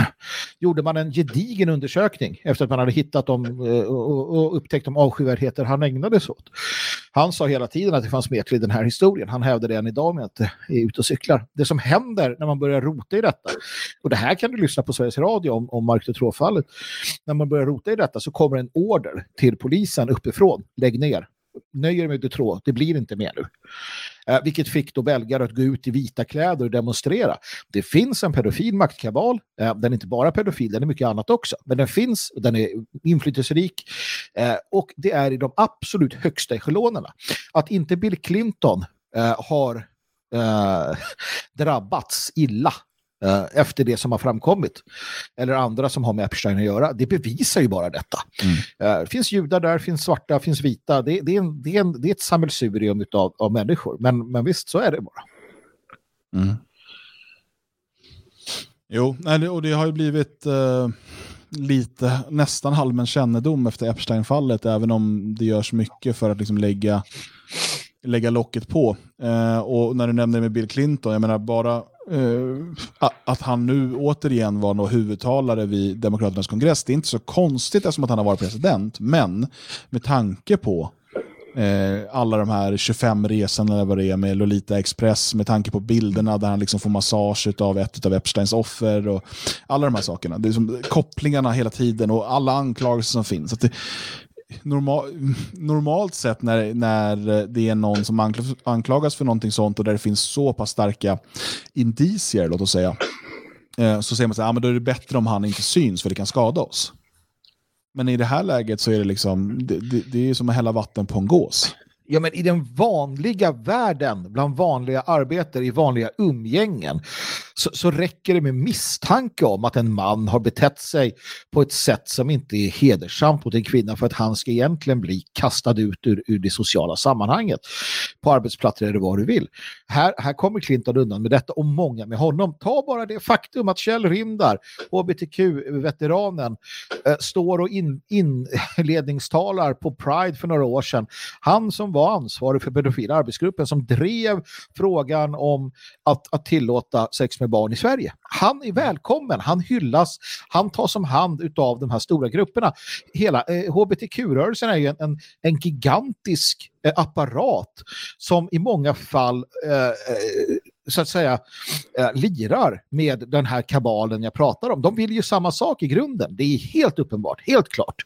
gjorde man en gedigen undersökning efter att man hade hittat dem eh, och, upptäckt de avskyvärdheter han ägnade sig åt. Han sa hela tiden att det fanns mer till den här historien. Han hävdar det än idag med att det är ute och cyklar. Det som händer när man börjar rota i detta, och det här kan du lyssna på Sveriges Radio om, om Mark Dutroux-fallet, när man börjar rota i detta så kommer en order till polisen uppifrån, lägg ner, nöjer mig med tråd, det blir inte mer nu. Eh, vilket fick då belgare att gå ut i vita kläder och demonstrera. Det finns en pedofil maktkabal, eh, den är inte bara pedofil, den är mycket annat också, men den finns, den är inflytelserik eh, och det är i de absolut högsta echelonerna. Att inte Bill Clinton eh, har eh, drabbats illa efter det som har framkommit. Eller andra som har med Epstein att göra. Det bevisar ju bara detta. Mm. Uh, det finns judar där, finns svarta, finns vita. Det, det, är, en, det, är, en, det är ett sammelsurium av, av människor. Men, men visst, så är det bara. Mm. Jo, och det har ju blivit uh, lite nästan allmän kännedom efter Epstein-fallet, även om det görs mycket för att liksom lägga, lägga locket på. Uh, och när du nämner med Bill Clinton, jag menar bara Uh, att han nu återigen var någon huvudtalare vid Demokraternas kongress, det är inte så konstigt eftersom att han har varit president, men med tanke på uh, alla de här 25 resorna eller vad det är med Lolita Express, med tanke på bilderna där han liksom får massage av ett av Epsteins offer och alla de här sakerna. Det är som kopplingarna hela tiden och alla anklagelser som finns. Att det, normal, normalt sett när, när det är någon som anklagas för någonting sånt och där det finns så pass starka indicier, låt oss säga, eh, så säger man att ah, då är det bättre om han inte syns för det kan skada oss. Men i det här läget så är det liksom, det, det, det är som att hälla vatten på en gås. Ja, men i den vanliga världen, bland vanliga arbetare, i vanliga umgängen, så, så, räcker det med misstanke om att en man har betett sig på ett sätt som inte är hedersamt mot en kvinna för att han ska egentligen bli kastad ut ur, ur det sociala sammanhanget. På arbetsplatser eller vad du vill. Här, här kommer Clinton undan med detta och många med honom. Ta bara det faktum att Kjell Rindar, hbtq-veteranen, äh, eh, står och in, inledningstalar på Pride för några år sedan. Han som var ansvarig för pedofila arbetsgruppen som drev frågan om att, att tillåta sex med barn i Sverige. Han är välkommen, han hyllas, han tas om hand av de här stora grupperna. Hela eh, hbtq-rörelsen är ju en, en, en gigantisk eh, apparat som i många fall eh, eh så att säga eh, lirar med den här kabalen jag pratar om. De vill ju samma sak i grunden. Det är helt uppenbart, helt klart.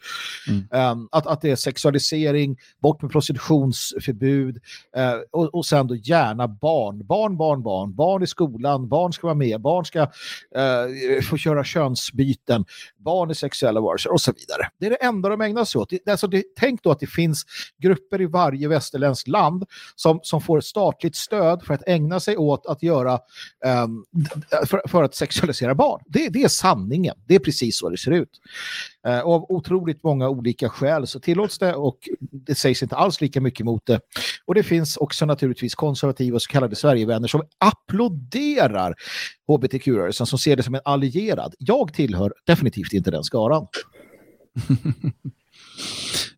Mm. Um, att, att det är sexualisering, bort med prostitutionsförbud uh, och, och sen då gärna barn. Barn, barn, barn. Barn i skolan, barn ska vara med, barn ska eh, får köra könsbyten, barn är sexuella varelser och så vidare. Det är det enda de ägnar sig åt. Det, alltså det, tänk då att det finns grupper i varje västerländskt land som, som får statligt stöd för att ägna sig åt att göra um, för, för, att sexualisera barn. Det, det är sanningen. Det är precis så det ser ut. Uh, av otroligt många olika skäl så tillåts det och det sägs inte alls lika mycket mot det. Och det finns också naturligtvis konservativa så kallade Sverigevänner som applåderar hbtq-rörelsen som ser det som en allierad. Jag tillhör definitivt inte den skaran.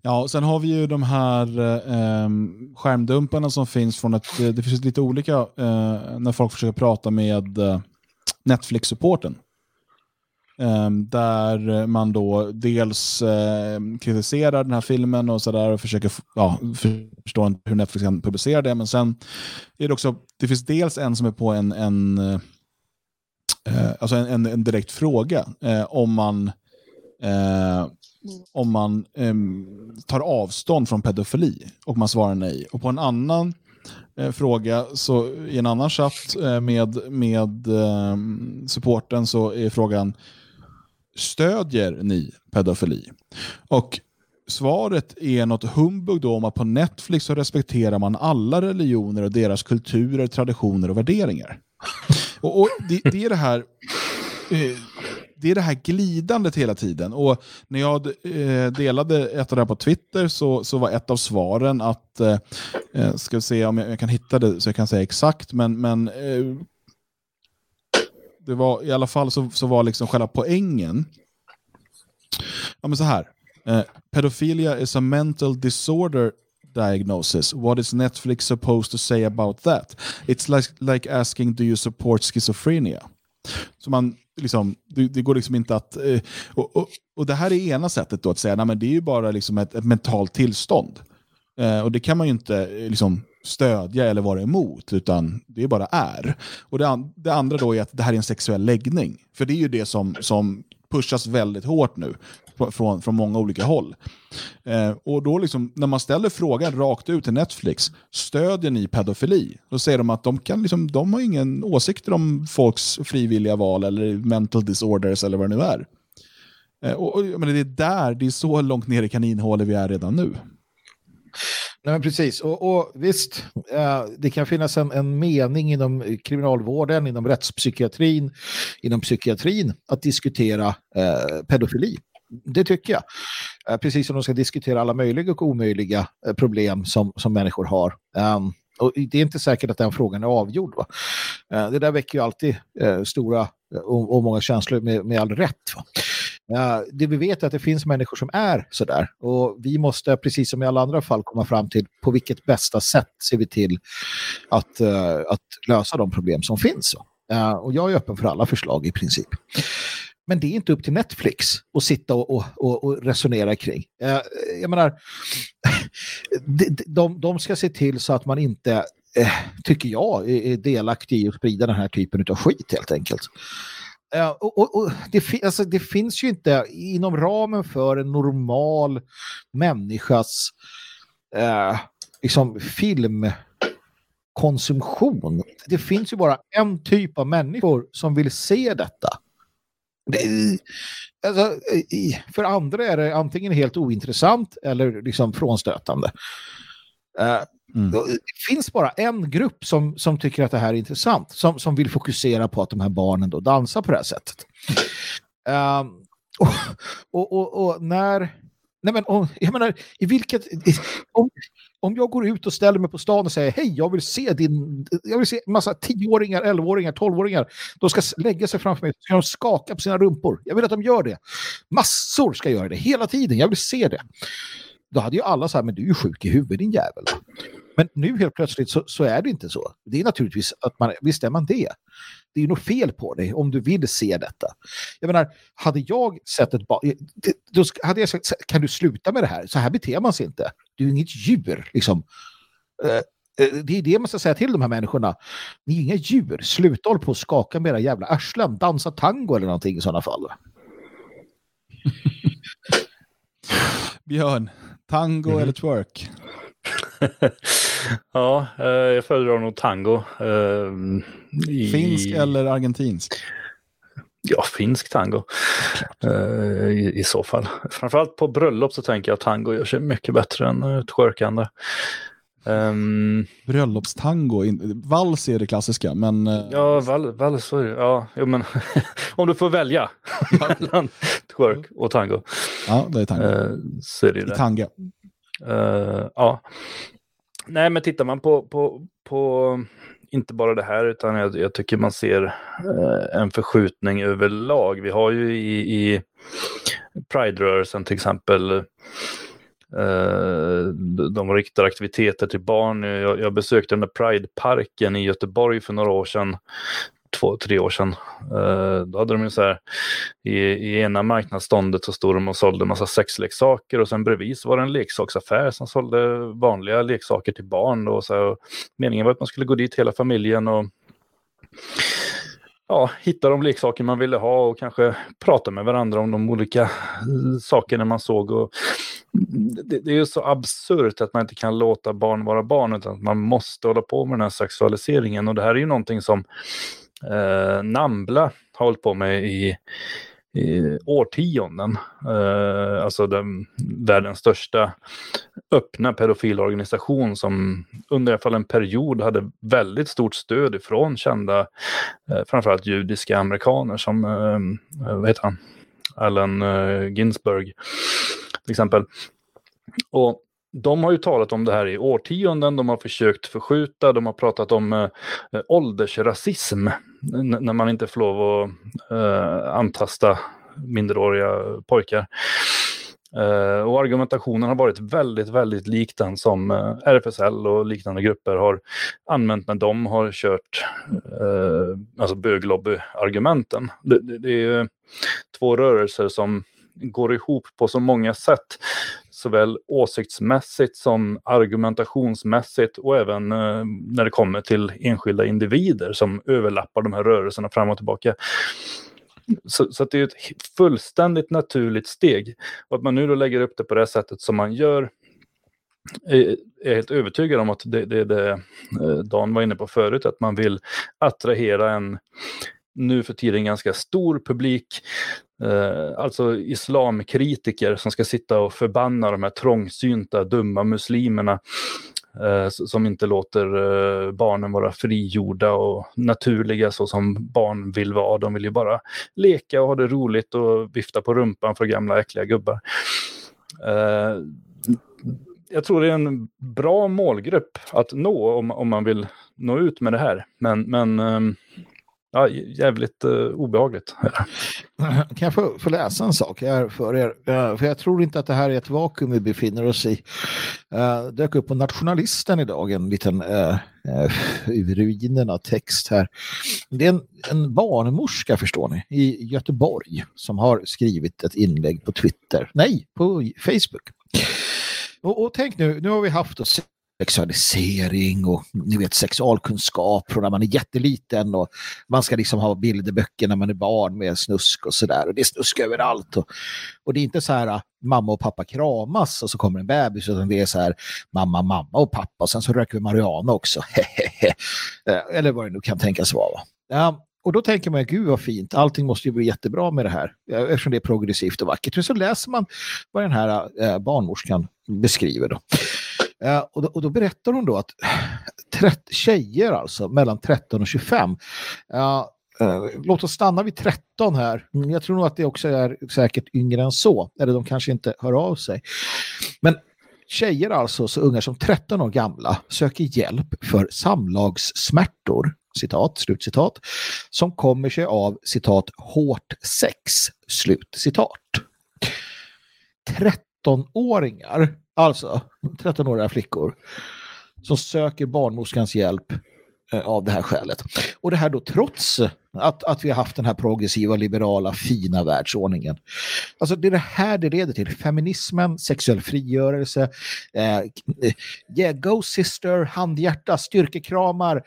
Ja, och sen har vi ju de här eh, skärmdumparna som finns från ett, eh, det finns lite olika eh, när folk försöker prata med eh, Netflix-supporten. Eh, där man då dels eh, kritiserar den här filmen och sådär och försöker ja, förstå hur Netflix kan publicera det. Men sen är det också, det finns dels en som är på en, en, eh, alltså en, en, en direkt fråga eh, om man eh, om man eh, tar avstånd från pedofili och man svarar nej. Och på en annan eh, fråga, så i en annan chatt eh, med, med eh, supporten så är frågan Stödjer ni pedofili? Och svaret är något humbug då om att på Netflix så respekterar man alla religioner och deras kulturer, traditioner och värderingar. Och, och det, det, är det här eh, det är det här glidandet hela tiden. Och när jag eh, delade ett av det här på Twitter så, så var ett av svaren att, eh, eh ska vi se om jag, jag, kan hitta det så jag kan säga exakt, men, men eh, det var i alla fall så, så var liksom själva poängen, ja men så här, eh, pedophilia is a mental disorder diagnosis. What is Netflix supposed to say about that? It's like, like asking do you support schizophrenia? Så man liksom, det, det, går liksom inte att... Eh, och, och, och, det här är ena sättet då att säga, att det är ju bara liksom ett, ett mentalt tillstånd. Eh, och det kan man ju inte eh, liksom, stödja eller vara emot, utan det bara är. Och det, an det, andra då är att det här är en sexuell läggning. För det är ju det som, som pushas väldigt hårt nu från, från många olika håll. Eh, och då liksom, när man ställer frågan rakt ut till Netflix, stödjer ni pedofili? Då säger de att de, kan liksom, de har ingen åsikter om folks frivilliga val eller mental disorders eller vad det nu är. Eh, och, och, men det är där, det är så långt ner i kaninhålet vi är redan nu. Nej, men precis, och, och visst, eh, det kan finnas en, en, mening inom kriminalvården, inom rättspsykiatrin, inom psykiatrin att diskutera eh, pedofili. Det tycker jag. Eh, precis som de ska diskutera alla möjliga och omöjliga eh, problem som, som människor har. Um, och det är inte säkert att den frågan är avgjord. Va? Uh, det där väcker ju alltid uh, stora och, och, många känslor med, med all rätt. Va? Uh, det vi vet är att det finns människor som är sådär. Och vi måste, precis som i alla andra fall, komma fram till på vilket bästa sätt ser vi till att, att lösa de problem som finns. och jag är öppen för alla förslag i princip. Men det är inte upp till Netflix att sitta och, och, och, och resonera kring. Eh, jag menar, de, de, de ska se till så att man inte, eh, tycker jag, är delaktig i att sprida den här typen av skit helt enkelt. Uh, och, och, och det, alltså, det, finns ju inte inom ramen för en normal människas uh, liksom filmkonsumtion. Det finns ju bara en typ av människor som vill se detta. Det, alltså, för andra är det antingen helt ointressant eller liksom frånstötande. Uh, mm. Det finns bara en grupp som, som tycker att det här är intressant, som, som vill fokusera på att de här barnen då dansar på det här sättet. Uh, och, och, och, och, när Nej, men om, jag menar, i vilket, om, om jag går ut och ställer mig på stan och säger hej, jag vill se din, jag vill se en massa tioåringar, elvaåringar, tolvåringar, de ska lägga sig framför mig, ska de skaka på sina rumpor. Jag vill att de gör det. Massor ska göra det, hela tiden, jag vill se det. Då hade ju alla sagt, men du är ju sjuk i huvudet din jävel. Men nu helt plötsligt så, så, är det inte så. Det är naturligtvis att man, visst är man det. Det är ju något fel på dig om du vill se detta. Jag menar, hade jag sett ett barn, då hade jag sagt, kan du sluta med det här? Så här beter man sig inte. Du är inget djur, liksom. Eh, eh, det är det man ska säga till de här människorna. Ni är inga djur. Sluta hålla på och skaka med era jävla arslen. Dansa tango eller någonting i sådana fall. Björn, tango mm. eller twerk? ja, eh, jag föredrar nog tango. I... Finsk eller argentinsk? Ja, finsk tango uh, i, i, så fall. Framförallt på bröllop så tänker jag att tango gör sig mycket bättre än uh, twerkande. Um, Bröllopstango, vals är det klassiska, men... Uh... Ja, val, vals, ja, jo, men om du får välja mellan twerk och tango. Ja, det är tango. Uh, så är det det. Tanga. Ja. Nej, men tittar man på, på, på inte bara det här, utan jag, jag tycker man ser eh, en förskjutning överlag. Vi har ju i, i Pride-rörelsen till exempel eh, de riktar aktiviteter till barn. Jag, jag besökte den där Pride-parken i Göteborg för några år sedan två, tre år sedan. Eh, då hade de ju så här, i, i ena marknadsståndet så stod de och sålde massa sexleksaker och sen bredvid så var det en leksaksaffär som sålde vanliga leksaker till barn. Och så här, och meningen var att man skulle gå dit hela familjen och ja, hitta de leksaker man ville ha och kanske prata med varandra om de olika eh, sakerna man såg. Och mm, det, det är ju så absurt att man inte kan låta barn vara barn utan att man måste hålla på med den här sexualiseringen. Och det här är ju någonting som eh, Nambla har hållit på med i, i årtionden. Eh, alltså den, världens största öppna pedofilorganisation som under i alla fall en period hade väldigt stort stöd ifrån kända, eh, framförallt judiska amerikaner som, eh, vad heter han, Allen eh, Ginsberg till exempel. Och de har ju talat om det här i årtionden, de har försökt förskjuta, de har pratat om eh, eh åldersrasism, när man inte får lov att eh, antasta minderåriga pojkar. Eh, och argumentationen har varit väldigt, väldigt lik den som eh, RFSL och liknande grupper har använt när de har kört eh, alltså böglobby-argumenten. Det, det, det, är två rörelser som går ihop på så många sätt såväl åsiktsmässigt som argumentationsmässigt och även eh, när det kommer till enskilda individer som överlappar de här rörelserna fram och tillbaka. Så, så det är ett fullständigt naturligt steg. Och att man nu då lägger upp det på det sättet som man gör eh, är jag helt övertygad om att det är det, det eh, Dan var inne på förut, att man vill attrahera en nu för tiden ganska stor publik Eh, alltså islamkritiker som ska sitta och förbanna de här trångsynta, dumma muslimerna eh, som inte låter eh, barnen vara frigjorda och naturliga så som barn vill vara. De vill ju bara leka och ha det roligt och vifta på rumpan för gamla äckliga gubbar. Eh, jag tror det är en bra målgrupp att nå om, om man vill nå ut med det här. Men, men ehm, Ja, jävligt uh, obehagligt. Kan jag få, få, läsa en sak här för er? Uh, för jag tror inte att det här är ett vakuum vi befinner oss i. Uh, dök upp på Nationalisten idag en liten uh, uh, ruinerna text här. Det är en, en barnmorska förstår ni i Göteborg som har skrivit ett inlägg på Twitter. Nej, på Facebook. Och, och tänk nu, nu har vi haft och sexualisering och ni vet sexualkunskap från när man är jätteliten och man ska liksom ha bilderböcker när man är barn med snusk och sådär och det är snusk överallt och, och det är inte så här att mamma och pappa kramas och så kommer en bebis utan det är så här mamma, mamma och pappa och sen så röker vi marijuana också eh, eller vad det nu kan tänkas vara. Ja, och då tänker man, gud vad fint, allting måste ju bli jättebra med det här, eftersom det är progressivt och vackert. Men så läser man vad den här eh, barnmorskan beskriver. Då. Eh, och, då, och då berättar hon då att 30, tjejer alltså mellan 13 och 25 eh, låt oss stanna vid 13 här. Mm, jag tror nog att det också är säkert yngre än så. Eller de kanske inte hör av sig. Men tjejer alltså, så unga som 13 år gamla, söker hjälp för samlagssmärtor, citat, slutcitat, som kommer sig av, citat, hårt sex, slut, citat. 13-åringar Alltså 13-åriga flickor som söker barnmorskans hjälp eh, av det här skälet. Och det här då trots att, att vi har haft den här progressiva, liberala, fina världsordningen. Alltså det är det här det leder till. Feminismen, sexuell frigörelse, eh, yeah, go sister, handhjärta, styrkekramar.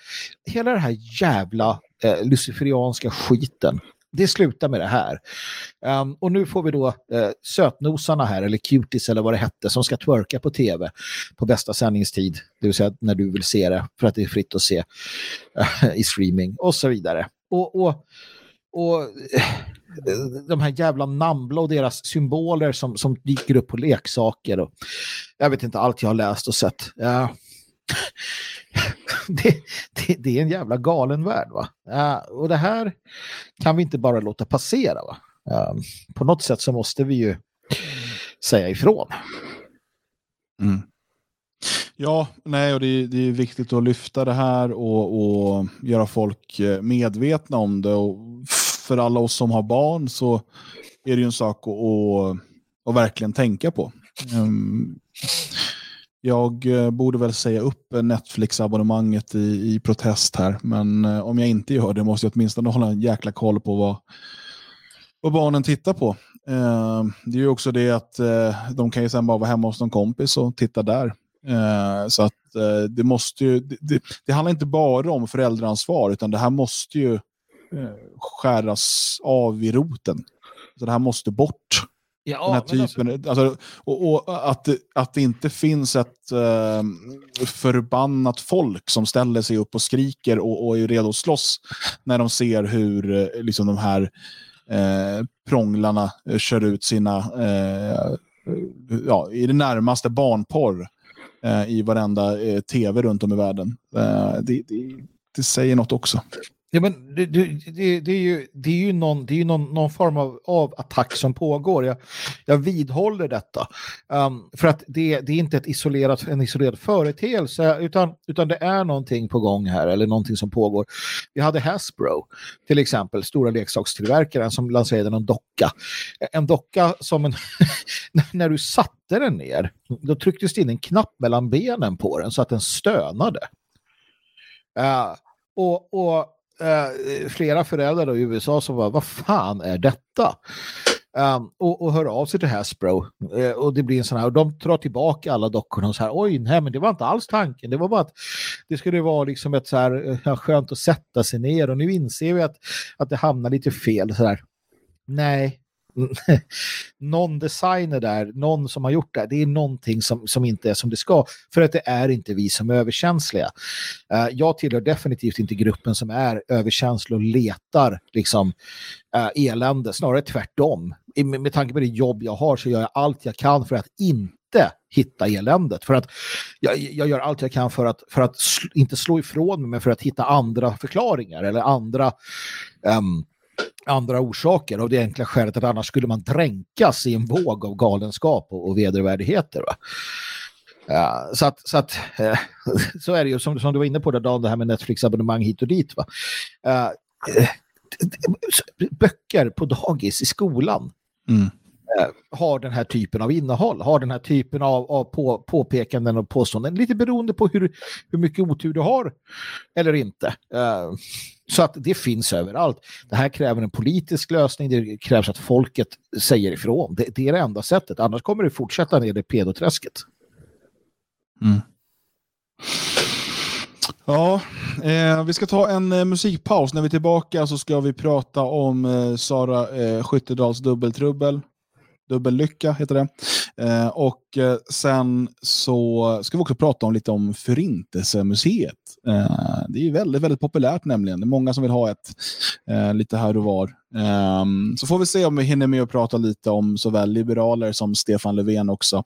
Hela den här jävla eh, luciferianska skiten det slutar med det här. Um, och nu får vi då uh, sötnosarna här, eller cuties eller vad det hette, som ska twerka på tv på bästa sändningstid. Det vill säga när du vill se det, för att det är fritt att se uh, i streaming och så vidare. Och, och och eh, de här jävla Nambla och deras symboler som, som dyker upp på leksaker. Och jag vet inte allt jag har läst och sett. Uh, det, det, det, är en jävla galen värld. Va? Uh, och det här kan vi inte bara låta passera. Va? Uh, på något sätt så måste vi ju säga ifrån. Mm. Ja, nej, och det, det, är viktigt att lyfta det här och, och göra folk eh, medvetna om det. Och för alla oss som har barn så är det ju en sak att, att, att verkligen tänka på. Um, jag eh, borde väl säga upp Netflix-abonnemanget i, i protest här, men eh, om jag inte gör det måste jag åtminstone hålla en jäkla koll på vad, vad barnen tittar på. Eh, det är ju också det att de kan ju sen bara vara hemma hos någon kompis och titta där. så att det måste ju, det, det, handlar inte bara om föräldraansvar, utan det här måste ju skäras av i roten. Så det här måste bort. Ja, den här typen, alltså... Alltså, och, och, att, att det inte finns ett eh, förbannat folk som ställer sig upp och skriker och, och är redo att slåss när de ser hur eh, liksom, de här eh, prånglarna eh, kör ut sina, eh, ja, i det närmaste barnporr eh, i varenda eh, tv runt om i världen. Det, det, det säger något också. Ja, men det, det, det, är ju, det är ju, någon, det är någon, någon form av, av attack som pågår. Jag, jag vidhåller detta. Um, för att det, det är inte ett isolerat, en isolerad företeelse utan, utan det är någonting på gång här eller någonting som pågår. Vi hade Hasbro till exempel, stora leksakstillverkaren som lanserade en docka. En docka som en, när du satte den ner då trycktes det in en knapp mellan benen på den så att den stönade. Uh, och, och eh, flera föräldrar i USA som var vad fan är detta? Um, och, och hör av sig till Hasbro. Uh, och det blir en sån här och de drar tillbaka alla dockorna och så här oj nej men det var inte alls tanken. Det var bara att det skulle vara liksom ett så här eh, skönt att sätta sig ner och nu inser vi att, att det hamnar lite fel så här. Nej någon designer där, någon som har gjort det, det är någonting som, som inte är som det ska. För att det är inte vi som är överkänsliga. Uh, jag tillhör definitivt inte gruppen som är överkänslig och letar liksom, uh, elände, snarare tvärtom. I, med, med tanke på det jobb jag har så gör jag allt jag kan för att inte hitta eländet. För att jag, jag gör allt jag kan för att, för att sl inte slå ifrån mig, men för att hitta andra förklaringar eller andra um, andra orsaker av det enkla skälet att annars skulle man dränkas i en våg av galenskap och, och vedervärdigheter. Va? Ja, så att, så, att eh, så är det ju som, som du var inne på där Dan, det här med Netflix-abonnemang hit och dit. Va? Uh, böcker på dagis i skolan. Mm. Eh, har den här typen av innehåll, har den här typen av, av på, påpekanden och påståenden, lite beroende på hur, hur mycket otur du har eller inte. Uh, så att det finns överallt. Det här kräver en politisk lösning, det krävs att folket säger ifrån. Det, det är det enda sättet, annars kommer det fortsätta ner i pedoträsket. Mm. Ja, eh, vi ska ta en eh, musikpaus. När vi är tillbaka så ska vi prata om eh, Sara eh, Skyttedals dubbeltrubbel. Dubbellycka heter det. Eh, och eh, sen så ska vi också prata om lite om Förintelsemuseet. Eh, det är väldigt, väldigt populärt nämligen. Det är många som vill ha ett eh, lite här och var. Ehm, så får vi se om vi hinner med att prata lite om såväl liberaler som Stefan Löfven också.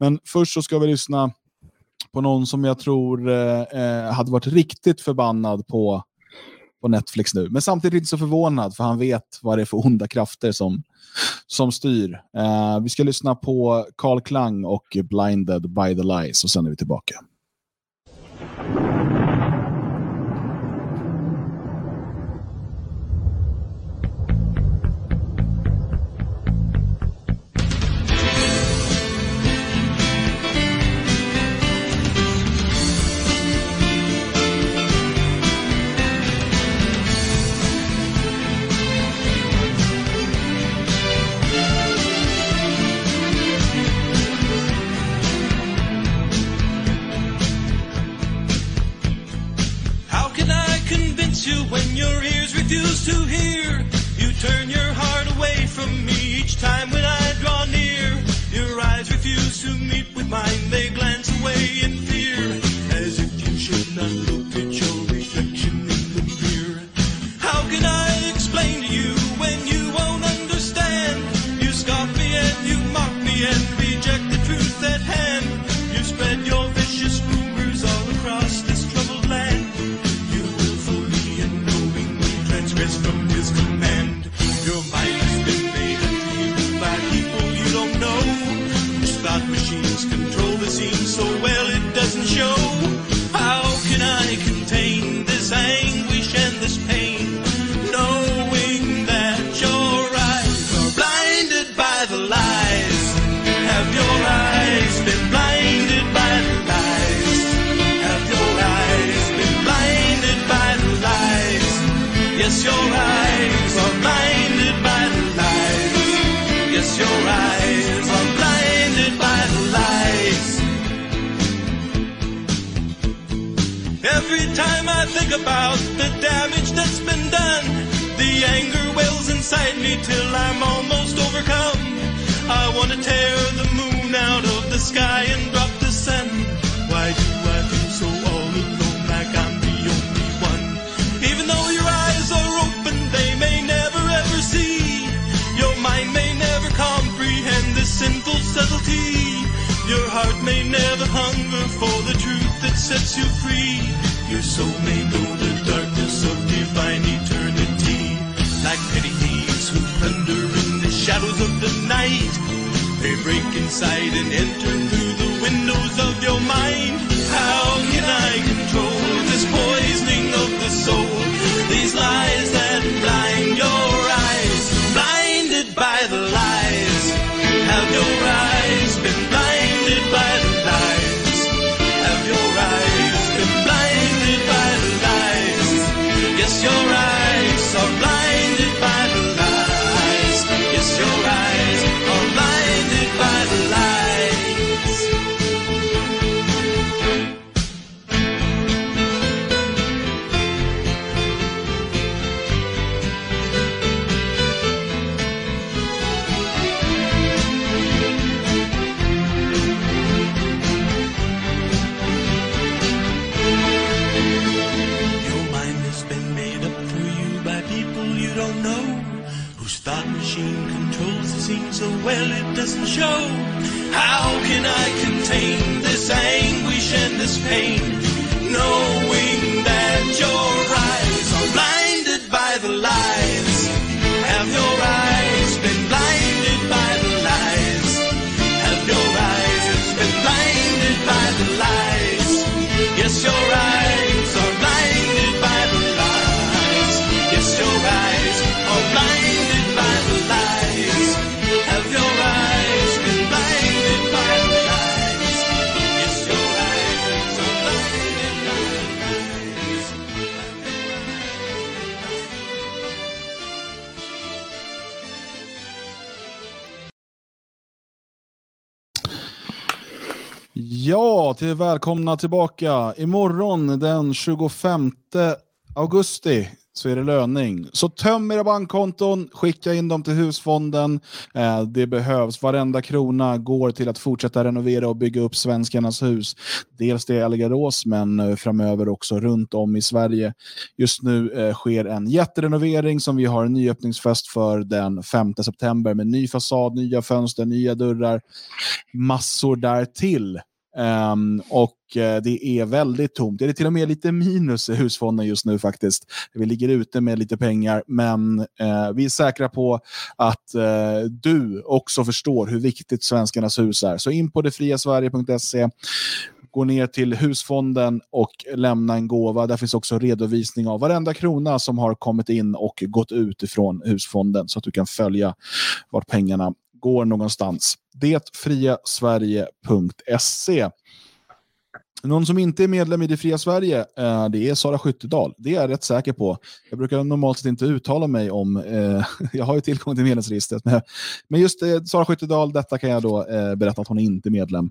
Men först så ska vi lyssna på någon som jag tror eh, eh hade varit riktigt förbannad på på Netflix nu. Men samtidigt inte så förvånad för han vet vad det är för onda krafter som, som styr. Uh, vi ska lyssna på Carl Klang och Blinded by the Lies och sen är vi tillbaka. Refuse to hear. You turn your heart away from me each time when I draw near. Your eyes refuse to meet with mine, they glance away in fear. So well it about the damage that's been done, the anger wells inside me till I'm almost overcome. I want to tear the moon out of the sky and drop the sun. Why do I feel so all alone like I'm the only one? Even though your eyes are open, they may never ever see. Your mind may never comprehend this sinful subtlety. Your heart may never hunger for the truth that sets you free. Your soul may know the darkness of divine eternity. Like petty thieves who plunder in the shadows of the night. They break inside and enter through the windows of your mind. How can I doesn't show. How can I contain this anguish and this pain, knowing that your till välkomna tillbaka. Imorgon den 25 augusti så är det löning. Så töm era bankkonton, skicka in dem till husfonden. Eh, det behövs. Varenda krona går till att fortsätta renovera och bygga upp svenskarnas hus. Dels det i Algarås, men eh, framöver också runt om i Sverige. Just nu eh, sker en jätterenovering som vi har en nyöppningsfest för den 5 september med ny fasad, nya fönster, nya dörrar, massor därtill. Um, och uh, det är väldigt tomt. Det är till och med lite minus i husfonden just nu faktiskt. Vi ligger ute med lite pengar, men uh, vi är säkra på att uh, du också förstår hur viktigt Svenskarnas hus är. Så in på detfriasverige.se gå ner till husfonden och lämna en gåva. Där finns också redovisning av varenda krona som har kommit in och gått ut ifrån husfonden så att du kan följa vart pengarna går någonstans. Detfriasverige.se någon som inte är medlem i Det fria Sverige, eh, det är Sara Skyttedal. Det är jag rätt säker på. Jag brukar normalt sett inte uttala mig om, eh, jag har ju tillgång till medlemsregistret, men, men just eh, Sara Skyttedal, detta kan jag då eh, berätta att hon är inte medlem.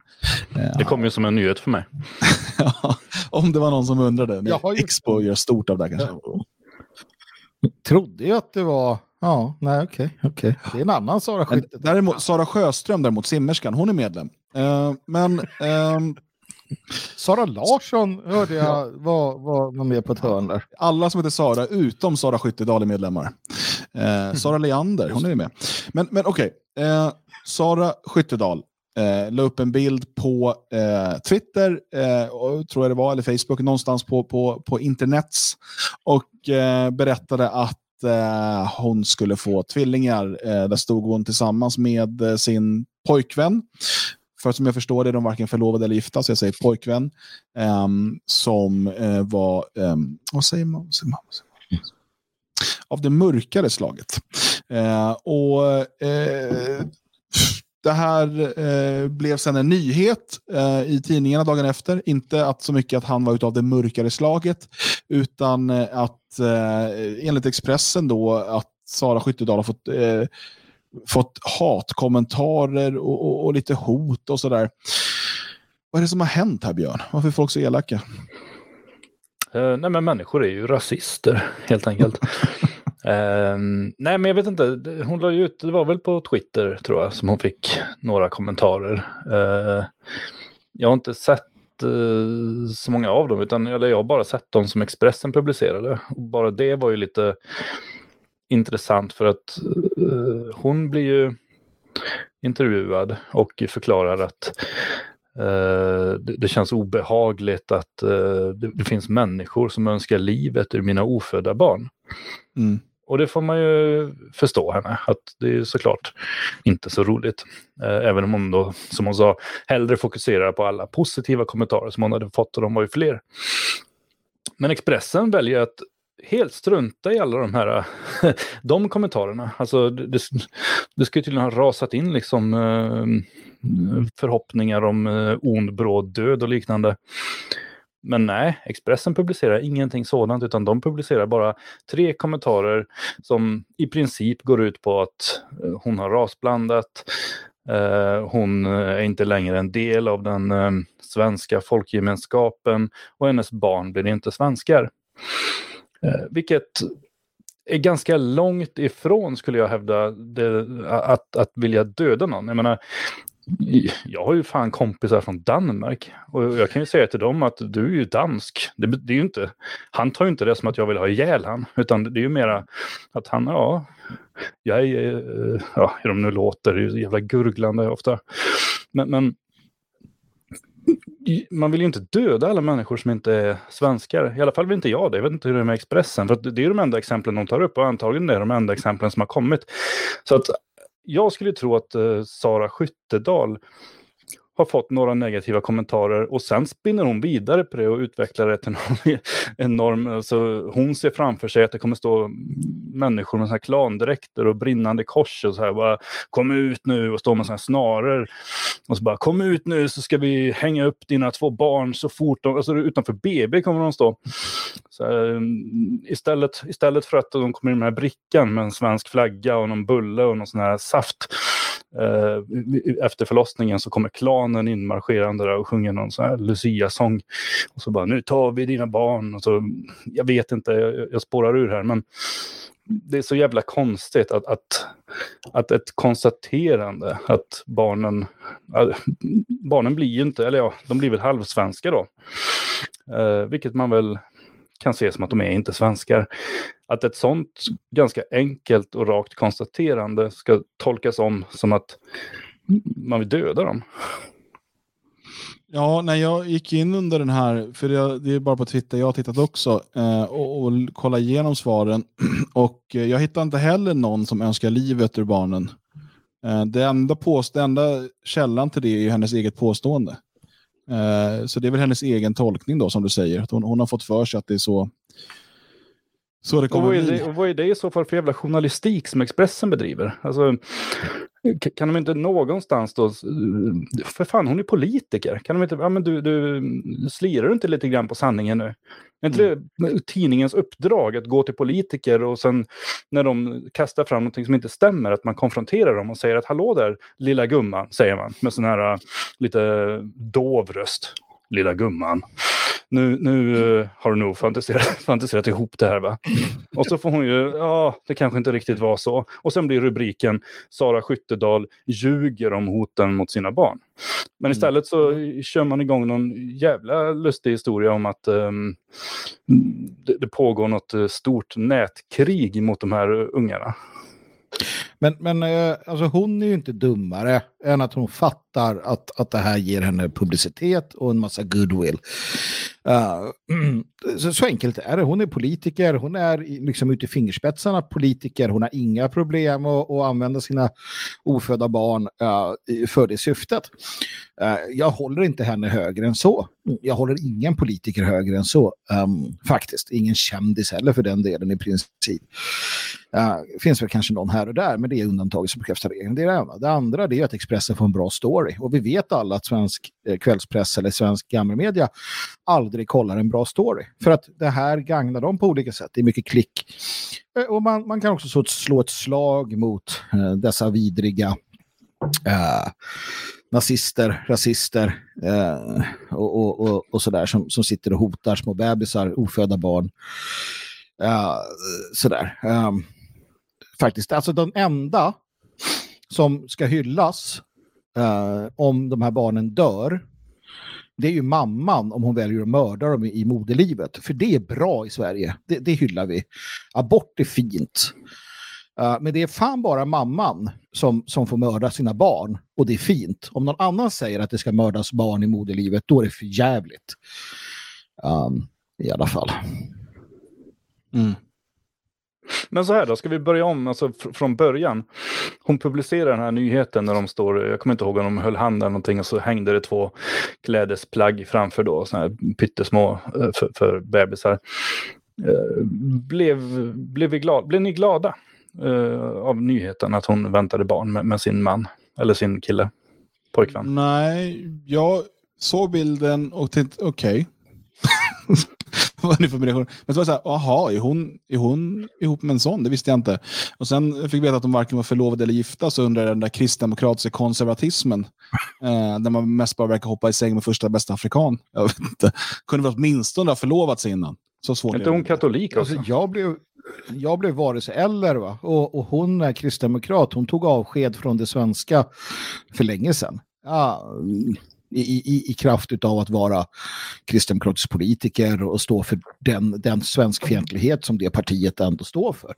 Det kom ju som en nyhet för mig. ja, om det var någon som undrade. Jag har ju- Expo gör stort av det här, kanske. Trodde ju att det var... Ja, nej okej. okej. Det är en annan Sara Skytte. däremot, Sara Sjöström, däremot, simmerskan, hon är medlem. Eh, men ehm, Sara Larsson hörde jag var, var, med på ett hörn där. alla som heter Sara, utom Sara Skyttedal, är medlemmar. Eh, Sara Leander, hon är med. Men, men okej, eh, Sara Skyttedal eh, la upp en bild på eh, Twitter, eh, och, tror jag det var, eller Facebook, någonstans på, på, på internets och eh, berättade att eh, hon skulle få tvillingar. Eh, där stod hon tillsammans med eh, sin pojkvän. för som jag förstår det är de varken förlovade eller gifta, så jag säger pojkvän, ehm, som eh, var, ehm, vad säger man? Vad säger man? Vad säger man? Av det mörkare slaget. Eh, och eh, det här eh, blev sen en nyhet eh, i tidningarna dagen efter. Inte att så mycket att han var utav det mörkare slaget, utan eh, att eh, enligt Expressen då att Sara Skyttedal har fått, eh, fått hatkommentarer och, och, och lite hot och sådär. Vad är det som har hänt här Björn? Varför är folk så elaka? Eh, nej men människor är ju rasister helt enkelt. Ehm, nej men jag vet inte, hon la ju ut, det var väl på Twitter tror jag som hon fick några kommentarer. Uh, jag har inte sett eh, så många av dem, utan eller jag har bara sett dem som Expressen publicerade. Och bara det var ju lite intressant för att uh, hon blir ju intervjuad och förklarar att Uh, det, det känns obehagligt att uh, det, det finns människor som önskar livet ur mina ofödda barn. Mm. Och det får man ju förstå henne, att det är såklart inte så roligt. Eh, även om hon då, som hon sa, hellre fokuserar på alla positiva kommentarer som hon hade fått och de var ju fler. Men Expressen väljer att helt strunta i alla de här de kommentarerna. Alltså det, det, ska ju tydligen ha rasat in liksom eh, förhoppningar om eh, ond bråd död och liknande. Men nej, Expressen publicerar ingenting sådant utan de publicerar bara tre kommentarer som i princip går ut på att eh, hon har rasblandat, eh, hon eh, är inte längre en del av den eh, svenska folkgemenskapen och hennes barn blir inte svenskar. Eh, vilket är ganska långt ifrån, skulle jag hävda, det, att, att vilja döda någon. Jag menar, jag har ju fan kompisar från Danmark och jag kan ju säga till dem att du är ju dansk. Det, det är ju inte, han tar ju inte det som att jag vill ha ihjäl han, utan det är ju mera att han, ja, jag är, eh, ja, hur de nu låter, det är ju jävla gurglande ofta. Men, men man vill ju inte döda alla människor som inte är svenskar. I alla fall vill inte jag det. Jag vet inte hur det är med Expressen. För att det är de enda exemplen de tar upp och antagligen är det de enda exemplen som har kommit. Så att jag skulle tro att eh, Sara Skyttedal har fått några negativa kommentarer och sen spinner hon vidare på det och utvecklar det till någon enorm... Alltså, hon ser framför sig att det kommer stå människor med såna här klandräkter och brinnande kors och så här bara kom ut nu och stå med såna här snaror. Och så bara kom ut nu så ska vi hänga upp dina två barn så fort de... Alltså utanför BB kommer de stå. Så, här, mm, istället, istället för att de kommer in med den här brickan med en svensk flagga och någon bulle och någon sån här saft Eh, efter förlossningen så kommer klanen inmarscherande där och sjunger någon sån här Lucia-sång. Och så bara, nu tar vi dina barn. Och så, jag vet inte, jag, jag spårar ur här, men det är så jävla konstigt att, att, att ett konstaterande att barnen, att barnen blir ju inte, eller ja, de blir väl halvsvenska då. Eh, vilket man väl kan se som att de är inte svenskar. Att ett sånt ganska enkelt och rakt konstaterande ska tolkas om som att man vill döda dem. Ja, när jag gick in under den här, för det, det är bara på Twitter jag har tittat också, eh, och, och kollat igenom svaren. Och eh, jag hittar inte heller någon som önskar livet ur barnen. Eh, det enda, påst det enda källan till det är ju hennes eget påstående. Eh, så det är väl hennes egen tolkning då, som du säger. Att hon, hon har fått för sig att det är så, så det Och kommer vad, är det, och vad är det i så fall för jävla journalistik som Expressen bedriver? Alltså, kan de inte någonstans då... För fan, hon är politiker. Kan de inte... Ja, men du, du, slirar du inte lite grann på sanningen nu? Är inte det tidningens uppdrag att gå till politiker och sen när de kastar fram någonting som inte stämmer, att man konfronterar dem och säger att hallå där, lilla gumman, säger man med sån här äh, lite dov röst. Lilla gumman. Nu, nu eh, har du nog fantiserat, fantiserat ihop det här va? Och så får hon ju, ja, det kanske inte riktigt var så. Och sen blir rubriken Sara Skyttedal ljuger om hoten mot sina barn. Men istället så kör man igång någon jävla lustig historia om att ehm, det, det pågår något eh, stort nätkrig mot de här ungarna. Men, men eh, alltså hon är ju inte dummare än att hon fattar att, att det här ger henne publicitet och en massa goodwill. Uh, så, så enkelt är det. Hon är politiker, hon är liksom ute i fingerspetsarna politiker, hon har inga problem att, att använda sina ofödda barn uh, för det syftet. Uh, jag håller inte henne högre än så. Jag håller ingen politiker högre än så, um, faktiskt. Ingen kändis heller för den delen i princip. Uh, finns väl kanske någon här och där, men det är undantaget som bekräftar regeln. Det är det. Det andra det är att kvällspressen får en bra story. Och vi vet alla att svensk eh, kvällspress eller svensk gammelmedia aldrig kollar en bra story. För att det här gagnar dem på olika sätt. Det är mycket klick. Eh, och man, man kan också slå ett slag mot eh, dessa vidriga eh, nazister, rasister eh, och, och, och, och sådär som, som sitter och hotar små bebisar, ofödda barn. Eh, sådär. Eh, faktiskt, alltså den enda som ska hyllas eh, om de här barnen dör, det är ju mamman om hon väljer att mörda dem i, moderlivet. För det är bra i Sverige. Det, det hyllar vi. Abort är fint. Uh, men det är fan bara mamman som, som får mörda sina barn. Och det är fint. Om någon annan säger att det ska mördas barn i moderlivet, då är det för jävligt. Um, I alla fall. Mm. Men så här då, ska vi börja om alltså, fr- från början? Hon publicerar den här nyheten när de står, jag kommer inte ihåg om de höll hand eller någonting och så hängde det två klädesplagg framför då, såna här pyttesmå eh, för, för bebisar. Eh, blev, blev, vi glad, blev ni glada uh, av nyheten att hon väntade barn med, med sin man? Eller sin kille? Pojkvän? Nej, jag såg bilden och tänkte okej. Vad är det för relation? Men så var det så här, jaha, är hon, är hon ihop med en sån? Det visste jag inte. Och sen fick jag veta att de varken var förlovade eller gifta, så undrar jag den där kristdemokratiska konservatismen. Eh, där man mest bara verkar hoppa i säng med första bästa afrikan. Jag vet inte. Kunde väl åtminstone ha förlovat sig innan. Så svårt inte det hon katolik också? Alltså, jag blev, jag blev vare sig eller va? Och, och hon är kristdemokrat. Hon tog avsked från det svenska för länge sedan. Ja, i, i, I kraft av att vara kristdemokratisk politiker och stå för den, den svenskfientlighet som det partiet ändå står för.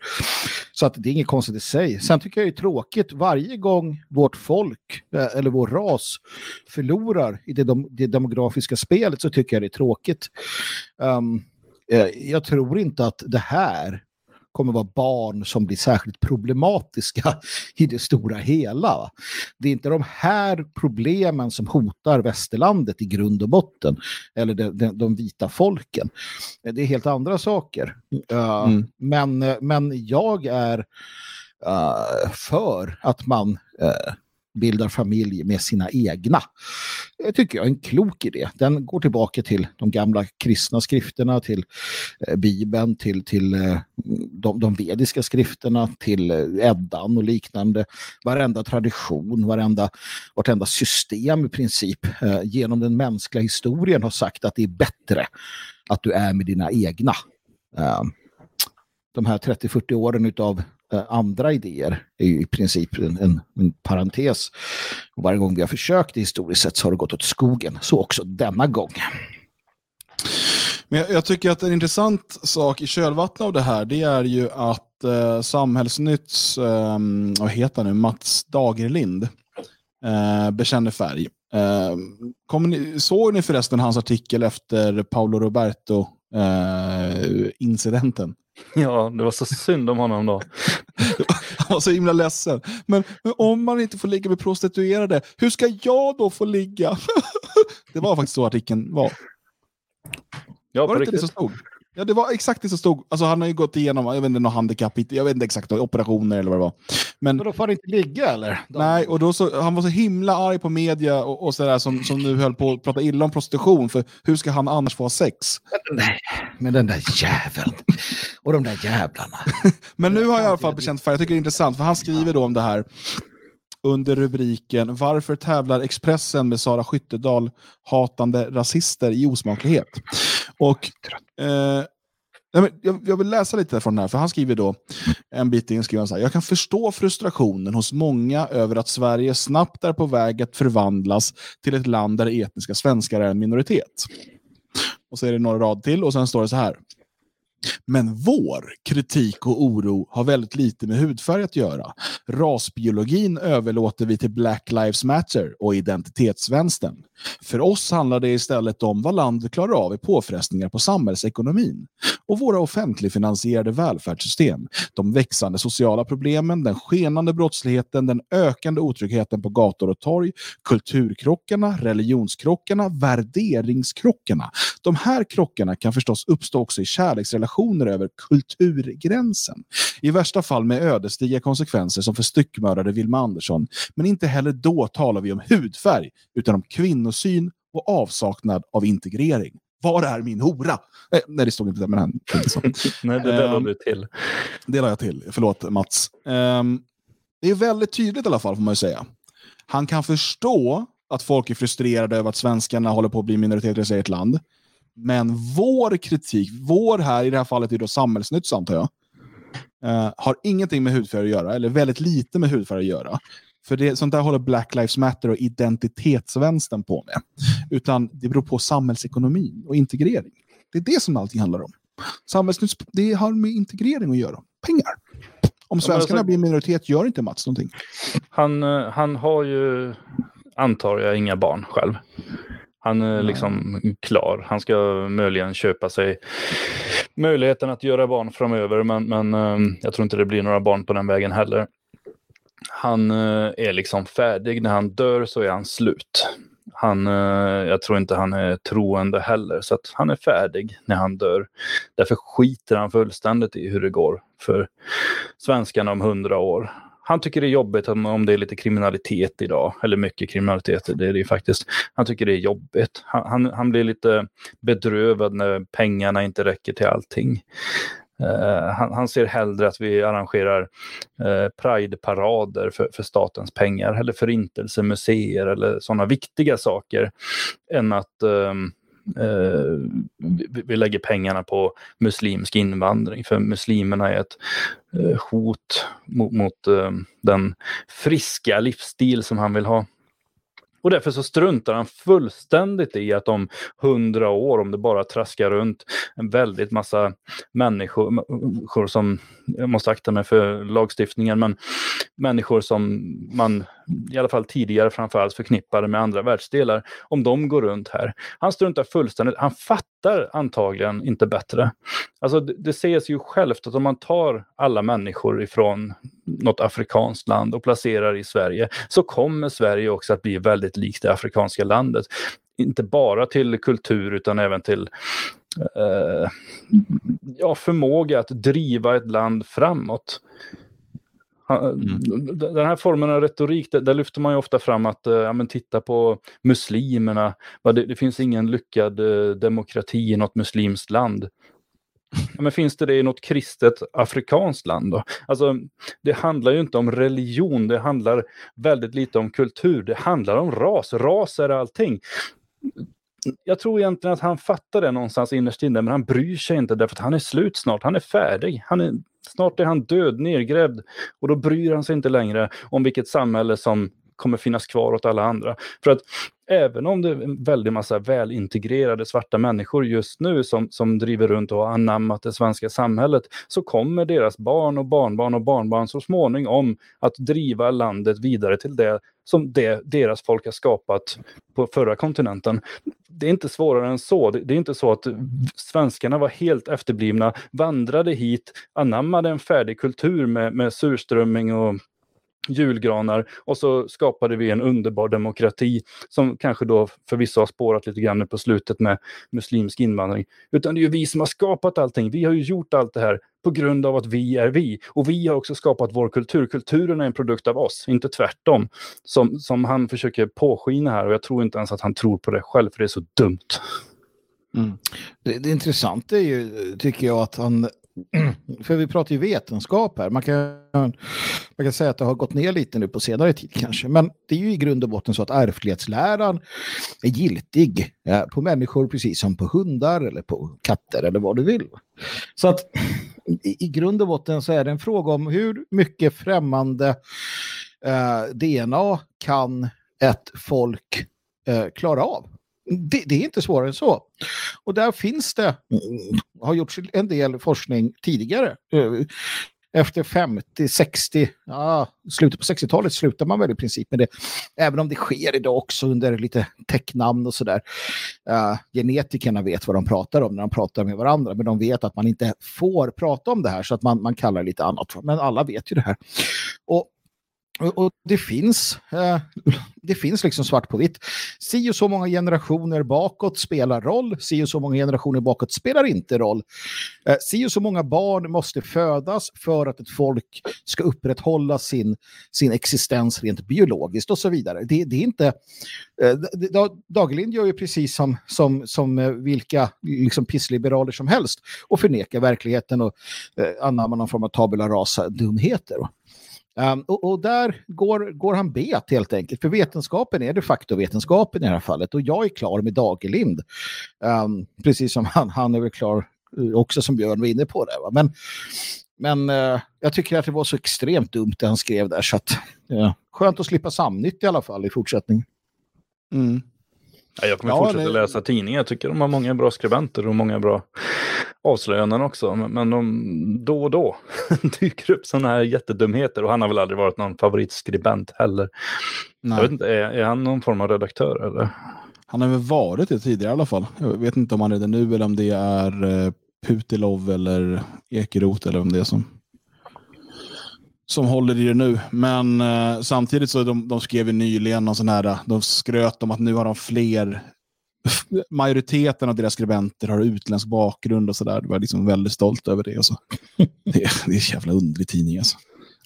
Så att det är inget konstigt i sig. Sen tycker jag det är tråkigt varje gång vårt folk eh, eller vår ras förlorar i det, dem- det demografiska spelet så tycker jag det är tråkigt. Um, jag tror inte att det här kommer vara barn som blir särskilt problematiska i det stora hela. Det är inte de här problemen som hotar västerlandet i grund och botten, eller de, de, de vita folken. Det är helt andra saker. Eh, Mm. men, eh, men jag är eh, för att man bildar familj med sina egna. Det tycker jag är en klok idé. Den går tillbaka till de gamla kristna skrifterna, till eh, Bibeln, till, till eh, de, de vediska skrifterna, till eh, Eddan och liknande. Varenda tradition, varenda, vartenda system i princip genom den mänskliga historien har sagt att det är bättre att du är med dina egna. De här 30-40 åren utav Eh, andra idéer är ju i princip en, en, en parentes. Och varje gång vi har försökt historiskt sett så har det gått åt skogen. Så också denna gång. Men jag, jag tycker att en intressant sak i kölvattnet av det här, det är ju att eh, Samhällsnytts, eh, vad heter han nu, Mats Dagerlind, eh, bekänner färg. Eh, ni, såg ni förresten hans artikel efter Paolo Roberto? Roberto-incidenten? Ja, det var så synd om honom då. Han var så himla ledsen. Men, men om man inte får ligga med prostituerade, hur ska jag då få ligga? det var faktiskt så artikeln var. Ja, Var det inte det som riktigt. stod? Ja, det var exakt det som stod. Alltså, han har ju gått igenom, jag vet inte, någon handikapp, jag vet inte exakt, operationer eller vad det var. Men Men då får det inte ligga eller? nej, och då så, han var så himla arg på media och, och sådär som, som nu höll på att prata illa om prostitution, för hur ska han annars få ha sex? Nej, men den där jäveln. Och de där jävlarna. Men nu har jag i alla fall bekänt färg. Jag tycker det är intressant, för han skriver då om det här under rubriken Varför tävlar Expressen med Sara Skyttedal hatande rasister i osmaklighet? Och eh, jag, jag vill läsa lite från den här, för han skriver då en bit in, skriver han så här, Jag kan förstå frustrationen hos många över att Sverige snabbt är på väg att förvandlas till ett land där etniska svenskar är en minoritet. Och så är det några rad till och sen står det så här. Men vår kritik och oro har väldigt lite med hudfärg att göra. Rasbiologin överlåter vi till Black Lives Matter och identitetsvänstern. För oss handlar det istället om vad landet klarar av i påfrestningar på samhällsekonomin och våra offentligfinansierade välfärdssystem, de växande sociala problemen, den skenande brottsligheten, den ökande otryggheten på gator och torg, kulturkrockarna, religionskrockarna, värderingskrockarna. De här krockarna kan förstås uppstå också i kärleksrelationer över kulturgränsen. I värsta fall med ödesdigra konsekvenser som för styckmördade Vilma Andersson. Men inte heller då talar vi om hudfärg, utan om kvinnosyn och avsaknad av integrering. Var är min hora? Eh, nej, det stod inte där, men han så. Nej, det där Ehm, la du till. Det la jag till. Förlåt Mats. Ehm, det är väldigt tydligt i alla fall får man ju säga. Han kan förstå att folk är frustrerade över att svenskarna håller på att bli minoriteter i sitt eget land. Men vår kritik, vår här i det här fallet är då samhällsnytt antar jag, eh, har ingenting med hudfärg att göra, eller väldigt lite med hudfärg att göra. För det, sånt där håller Black Lives Matter och identitetsvänstern på med. Utan det beror på samhällsekonomin och integrering. Det är det som allting handlar om. Samhällsnytt, det har med integrering att göra. Pengar. Om svenskarna alltså- blir minoritet gör inte Mats någonting. Han, eh, han har ju, antar jag, inga barn själv. Han är liksom klar. Han ska möjligen köpa sig möjligheten att göra barn framöver, men, men eh, jag tror inte det blir några barn på den vägen heller. Han eh, är liksom färdig. När han dör så är han slut. Han, eh, jag tror inte han är troende heller, så att han är färdig när han dör. Därför skiter han fullständigt i hur det går för svenskarna om hundra år. Han tycker det är jobbigt om, om det är lite kriminalitet idag, eller mycket kriminalitet, det är det ju faktiskt. Han tycker det är jobbigt. Han, han, han blir lite bedrövad när pengarna inte räcker till allting. Uh, han, han ser hellre att vi arrangerar uh, prideparader för, för statens pengar eller förintelsemuseer eller sådana viktiga saker än att ehm, uh, vi, vi lägger pengarna på muslimsk invandring. För muslimerna är ett hot mot, mot den friska livsstil som han vill ha. Och därför så struntar han fullständigt i att om hundra år, om det bara traskar runt en väldigt massa människor, människor som, jag måste akta mig för lagstiftningen, men människor som man i alla fall tidigare framförallt förknippade med andra världsdelar, om de går runt här. Han struntar fullständigt, han fattar antagligen inte bättre. Alltså det, det ses ju självt att om man tar alla människor ifrån något afrikanskt land och placerar i Sverige så kommer Sverige också att bli väldigt likt det afrikanska landet. Inte bara till kultur utan även till eh, ja, förmåga att driva ett land framåt. Han- Den här formen av retorik, där, där lyfter man ju ofta fram att eh, ja, men titta på muslimerna. Det, det finns ingen lyckad eh, demokrati i något muslimskt land. Ja, men finns det det i något kristet afrikanskt land då? Alltså, det handlar ju inte om religion, det handlar väldigt lite om kultur, det handlar om ras. Ras är allting. Jag tror egentligen att han fattar det någonstans innerst inne, men han bryr sig inte därför att han är slut snart, han är färdig. Han är, snart är han död, nergrävd och då bryr han sig inte längre om vilket samhälle som kommer finnas kvar åt alla andra. För att även om det är en väldig massa välintegrerade svarta människor just nu som, som driver runt och har anammat det svenska samhället så kommer deras barn och barnbarn och barnbarn så småningom att driva landet vidare till det som det, deras folk har skapat på förra kontinenten. Det är inte svårare än så. Det, det är inte så att svenskarna var helt efterblivna, vandrade hit, anammade en färdig kultur med, med surströmming och julgranar och så skapade vi en underbar demokrati som kanske då förvisso har spårat lite grann nu på slutet med muslimsk invandring. Utan det är ju vi som har skapat allting. Vi har ju gjort allt det här på grund av att vi är vi. Och vi har också skapat vår kultur. Kulturen är en produkt av oss, inte tvärtom. Som, som han försöker påskina här och jag tror inte ens att han tror på det själv för det är så dumt. Mm. Det, det intressanta är ju, tycker jag, att han... För vi pratar ju vetenskap här. Man kan, man kan säga att det har gått ner lite nu på senare tid kanske. Men det är ju i grund och botten så att ärftlighetsläran är giltig eh, på människor precis som på hundar eller på katter eller vad du vill. Så att i, i grund och botten så är det en fråga om hur mycket främmande eh, DNA kan ett folk eh, klara av. Det, det är inte svårare än så. Och där finns det, har gjorts en del forskning tidigare. Eh, efter 50, 60, ja, slutet på 60-talet slutar man väl i princip med det. Även om det sker idag också under lite täcknamn och sådär. Uh, genetikerna vet vad de pratar om när de pratar med varandra, men de vet att man inte får prata om det här så att man, man kallar det lite annat. Men alla vet ju det här. Och och, och det finns, eh, det finns liksom svart på vitt. Si och så många generationer bakåt spelar roll, si och så många generationer bakåt spelar inte roll. Eh, si och så många barn måste födas för att ett folk ska upprätthålla sin, sin existens rent biologiskt och så vidare. Det, det är inte... Eh, Dagerlind gör ju precis som, som, som eh, vilka liksom pissliberaler som helst och förnekar verkligheten och eh, anammar någon form av tabula rasa-dumheter. Um, och, och, där går, går han bet helt enkelt. För vetenskapen är de facto vetenskapen i det här fallet. Och jag är klar med Dagerlind. Um, precis som han, han är väl klar eh, också som Björn var inne på det. Va? Men, men uh, jag tycker att det var så extremt dumt det han skrev där. Så att, uh, skönt att slippa samnytt i alla fall i fortsättningen. Mm. Ja, jag kommer Ja, fortsätta det- läsa tidningar. Jag tycker de har många bra skribenter och många bra avslöjanden också. Men, men de, då och då dyker upp sådana här jättedumheter. Och han har väl aldrig varit någon favoritskribent heller. Jag Nej. vet inte, är, är han någon form av redaktör eller? Han har väl varit det tidigare i alla fall. Jag vet inte om han är det nu eller om det är eh, Putilov eller Ekeroth eller om det är som som håller i det nu. Men eh, samtidigt så de, de skrev ju nyligen någon sån här, de skröt om att nu har de fler majoriteten av deras skribenter har utländsk bakgrund och sådär. De var liksom väldigt stolt över det. Och så. Det, är, det är en jävla underlig tidning alltså.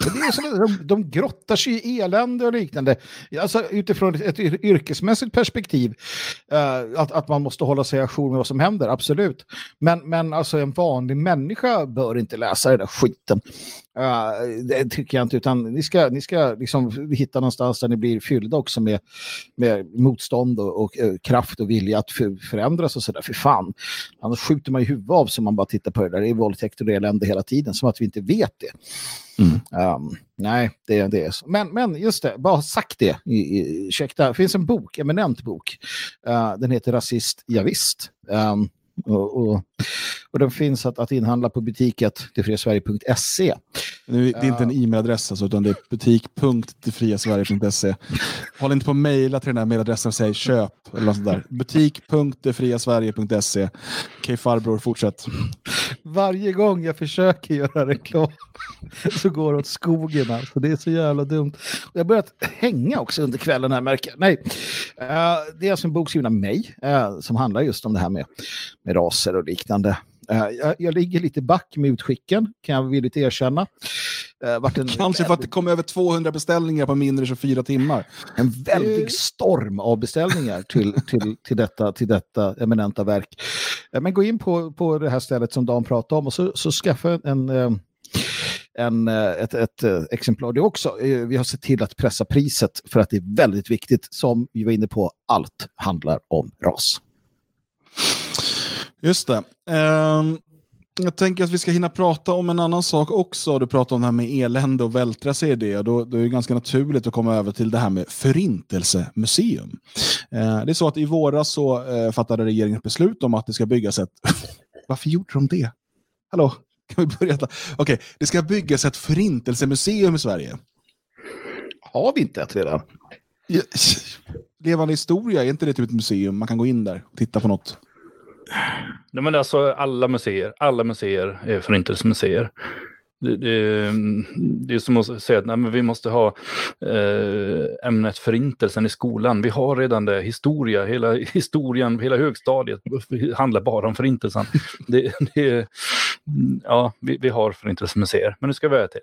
Det är som, de, de grottar sig i elände och liknande. Alltså utifrån ett yr- yrkesmässigt perspektiv, eh, att, att man måste hålla sig ajour med vad som händer, absolut. Men, men alltså en vanlig människa bör inte läsa den där skiten. Det tycker jag inte, utan ni ska, ni ska liksom hitta någonstans där ni blir fyllda också med, med motstånd och, och eh, kraft och vilja att för, förändras och sådär. För fan, annars skjuter man ju huvudet av så man bara tittar på det där. Det är våldtäkt och det elände hela tiden, som att vi inte vet det. Um, nej, det, det är så. Men, men just det, bara sagt det. I, i, ursäkta, det finns en bok, eminent bok. Uh, den heter Rasist, ja, visst. Um, och, och, och den finns att, att inhandla på butiket tillfriasverige.se. Nu, det är inte en e-mailadress alltså, utan det är butik.detfriasverige.se. Håll inte på att mejla till den här mejladressen och säg köp. Eller något sånt där. Butik.detfriasverige.se. Okej farbror, fortsätt. Varje gång jag försöker göra reklam så går det åt skogen. Alltså. Det är så jävla dumt. Jag har börjat hänga också under kvällen här märker. Nej, Eh, det är alltså en bok skriven av mig eh, som handlar just om det här med, med raser och liknande. Eh, jag, jag ligger lite back med utskicken, kan jag villigt erkänna. Vart en, Kanske för att det kom över 200 beställningar på mindre än 24 timmar. en väldig storm av beställningar till, till, till, detta, till detta eminenta verk. Eh, Men gå in på, på det här stället som Dan pratade om och så, så skaffa en, eh, en, eh, ett, ett eh, exemplar det också. Eh, Vi har sett till att pressa priset för att det är väldigt viktigt. Som vi var inne på, allt handlar om ras. Just det. Ehm, jag tänker att vi ska hinna prata om en annan sak också. Du pratar om det här med elände och vältra sig i det. Då, då är det ganska naturligt att komma över till det här med förintelsemuseum. Eh, det är så att i våras så eh, fattade regeringen beslut om att det ska byggas ett... Varför gjorde de det? Hallå? Kan vi börja? Okej, det ska byggas ett förintelsemuseum i Sverige. Har vi inte ett redan? Levande historia, är inte det typ ett museum? Man kan gå in där och titta på något. Nej, men alltså alla museer, alla museer är förintelsemuseer. Det, det, det är som att säga att nej, men vi måste ha eh, ämnet förintelsen i skolan. Vi har redan det, historia, hela historien, hela högstadiet handlar bara om förintelsen. Det, det, ja, vi, vi har förintelsemuseer, men nu ska vi över till.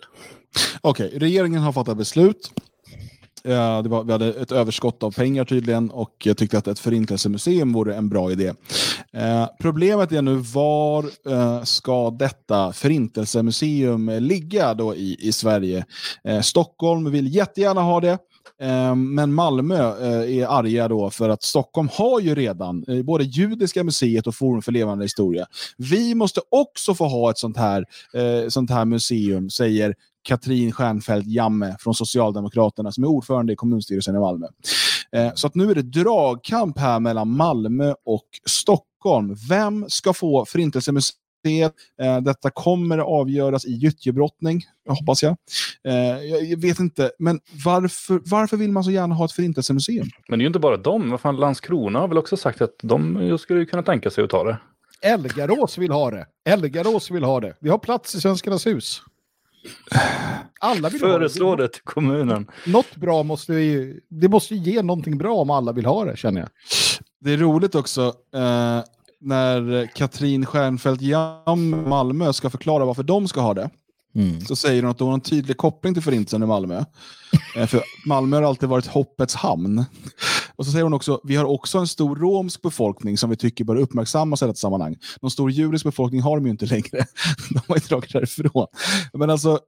Okej, regeringen har fattat beslut. Eh, Det var, vi hade ett överskott av pengar tydligen och jag tyckte att ett förintelsemuseum vore en bra idé. Eh, problemet är nu var eh, ska detta förintelsemuseum ligga då i, i Sverige? Eh, Stockholm vill jättegärna ha det. Eh, men Malmö eh, är arga då för att Stockholm har ju redan både Judiska museet och Forum för levande historia. Vi måste också få ha ett sånt här, sånt här museum, säger Katrin Stjernfeldt Jamme från Socialdemokraterna som är ordförande i kommunstyrelsen i Malmö. Eh, så att nu är det dragkamp här mellan Malmö och Stockholm. Vem ska få Förintelsemuseet? Eh, detta kommer avgöras i gyttjebrottning, hoppas jag. Eh, jag. Jag vet inte, men varför, varför vill man så gärna ha ett förintelsemuseum? Men det är ju inte bara dem. Vad fan, Landskrona har väl också sagt att de skulle ju kunna tänka sig att ta det. Elgarås vill ha det. Elgarås vill ha det. Vi har plats i Svenskarnas hus. Alla vill Föreslå ha det. det till kommunen. Något bra måste vi... Det måste ju ge någonting bra om alla vill ha det, känner jag. Det är roligt också eh, när Katrin Stjernfeldt Jam Malmö ska förklara varför de ska ha det. Så säger hon att de har en tydlig koppling till förintelsen i Malmö. Eh, för Malmö har alltid varit hoppets hamn. Och så säger hon också, vi har också en stor romsk befolkning som vi tycker bör uppmärksammas i detta sammanhang. Någon stor judisk befolkning har de ju inte längre. De har ju dragit därifrån. Men alltså,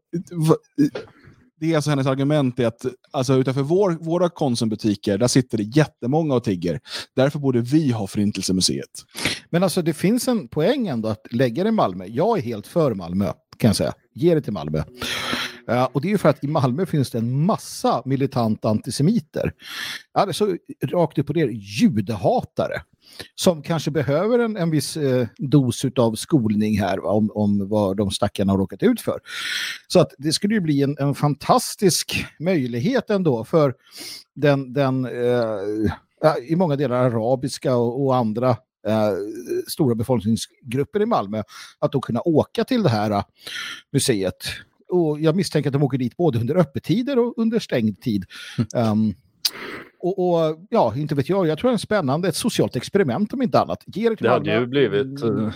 det är alltså hennes argument är att alltså, utanför vår, våra Konsumbutiker, där sitter det jättemånga och tigger. Därför borde vi ha Förintelsemuseet. Men alltså det finns en poäng ändå att lägga det i Malmö. Jag är helt för Malmö, kan jag säga. Ge det till Malmö. Eh, och det är ju för att i Malmö finns det en massa militanta antisemiter. Alltså rakt upp och ner judehatare. Som kanske behöver en, en viss eh, dos av skolning här va, om, om vad de stackarna har råkat ut för. Så att det skulle ju bli en, en fantastisk möjlighet ändå för den, den eh, i många delar arabiska och, och andra eh, stora befolkningsgrupper i Malmö att då kunna åka till det här eh, museet. Och jag misstänker att de åker dit både under öppettider och under stängd tid. Um, och, och ja, inte vet jag, jag tror det är en spännande, ett socialt experiment om inte annat. Ge det hade ju blivit, eh,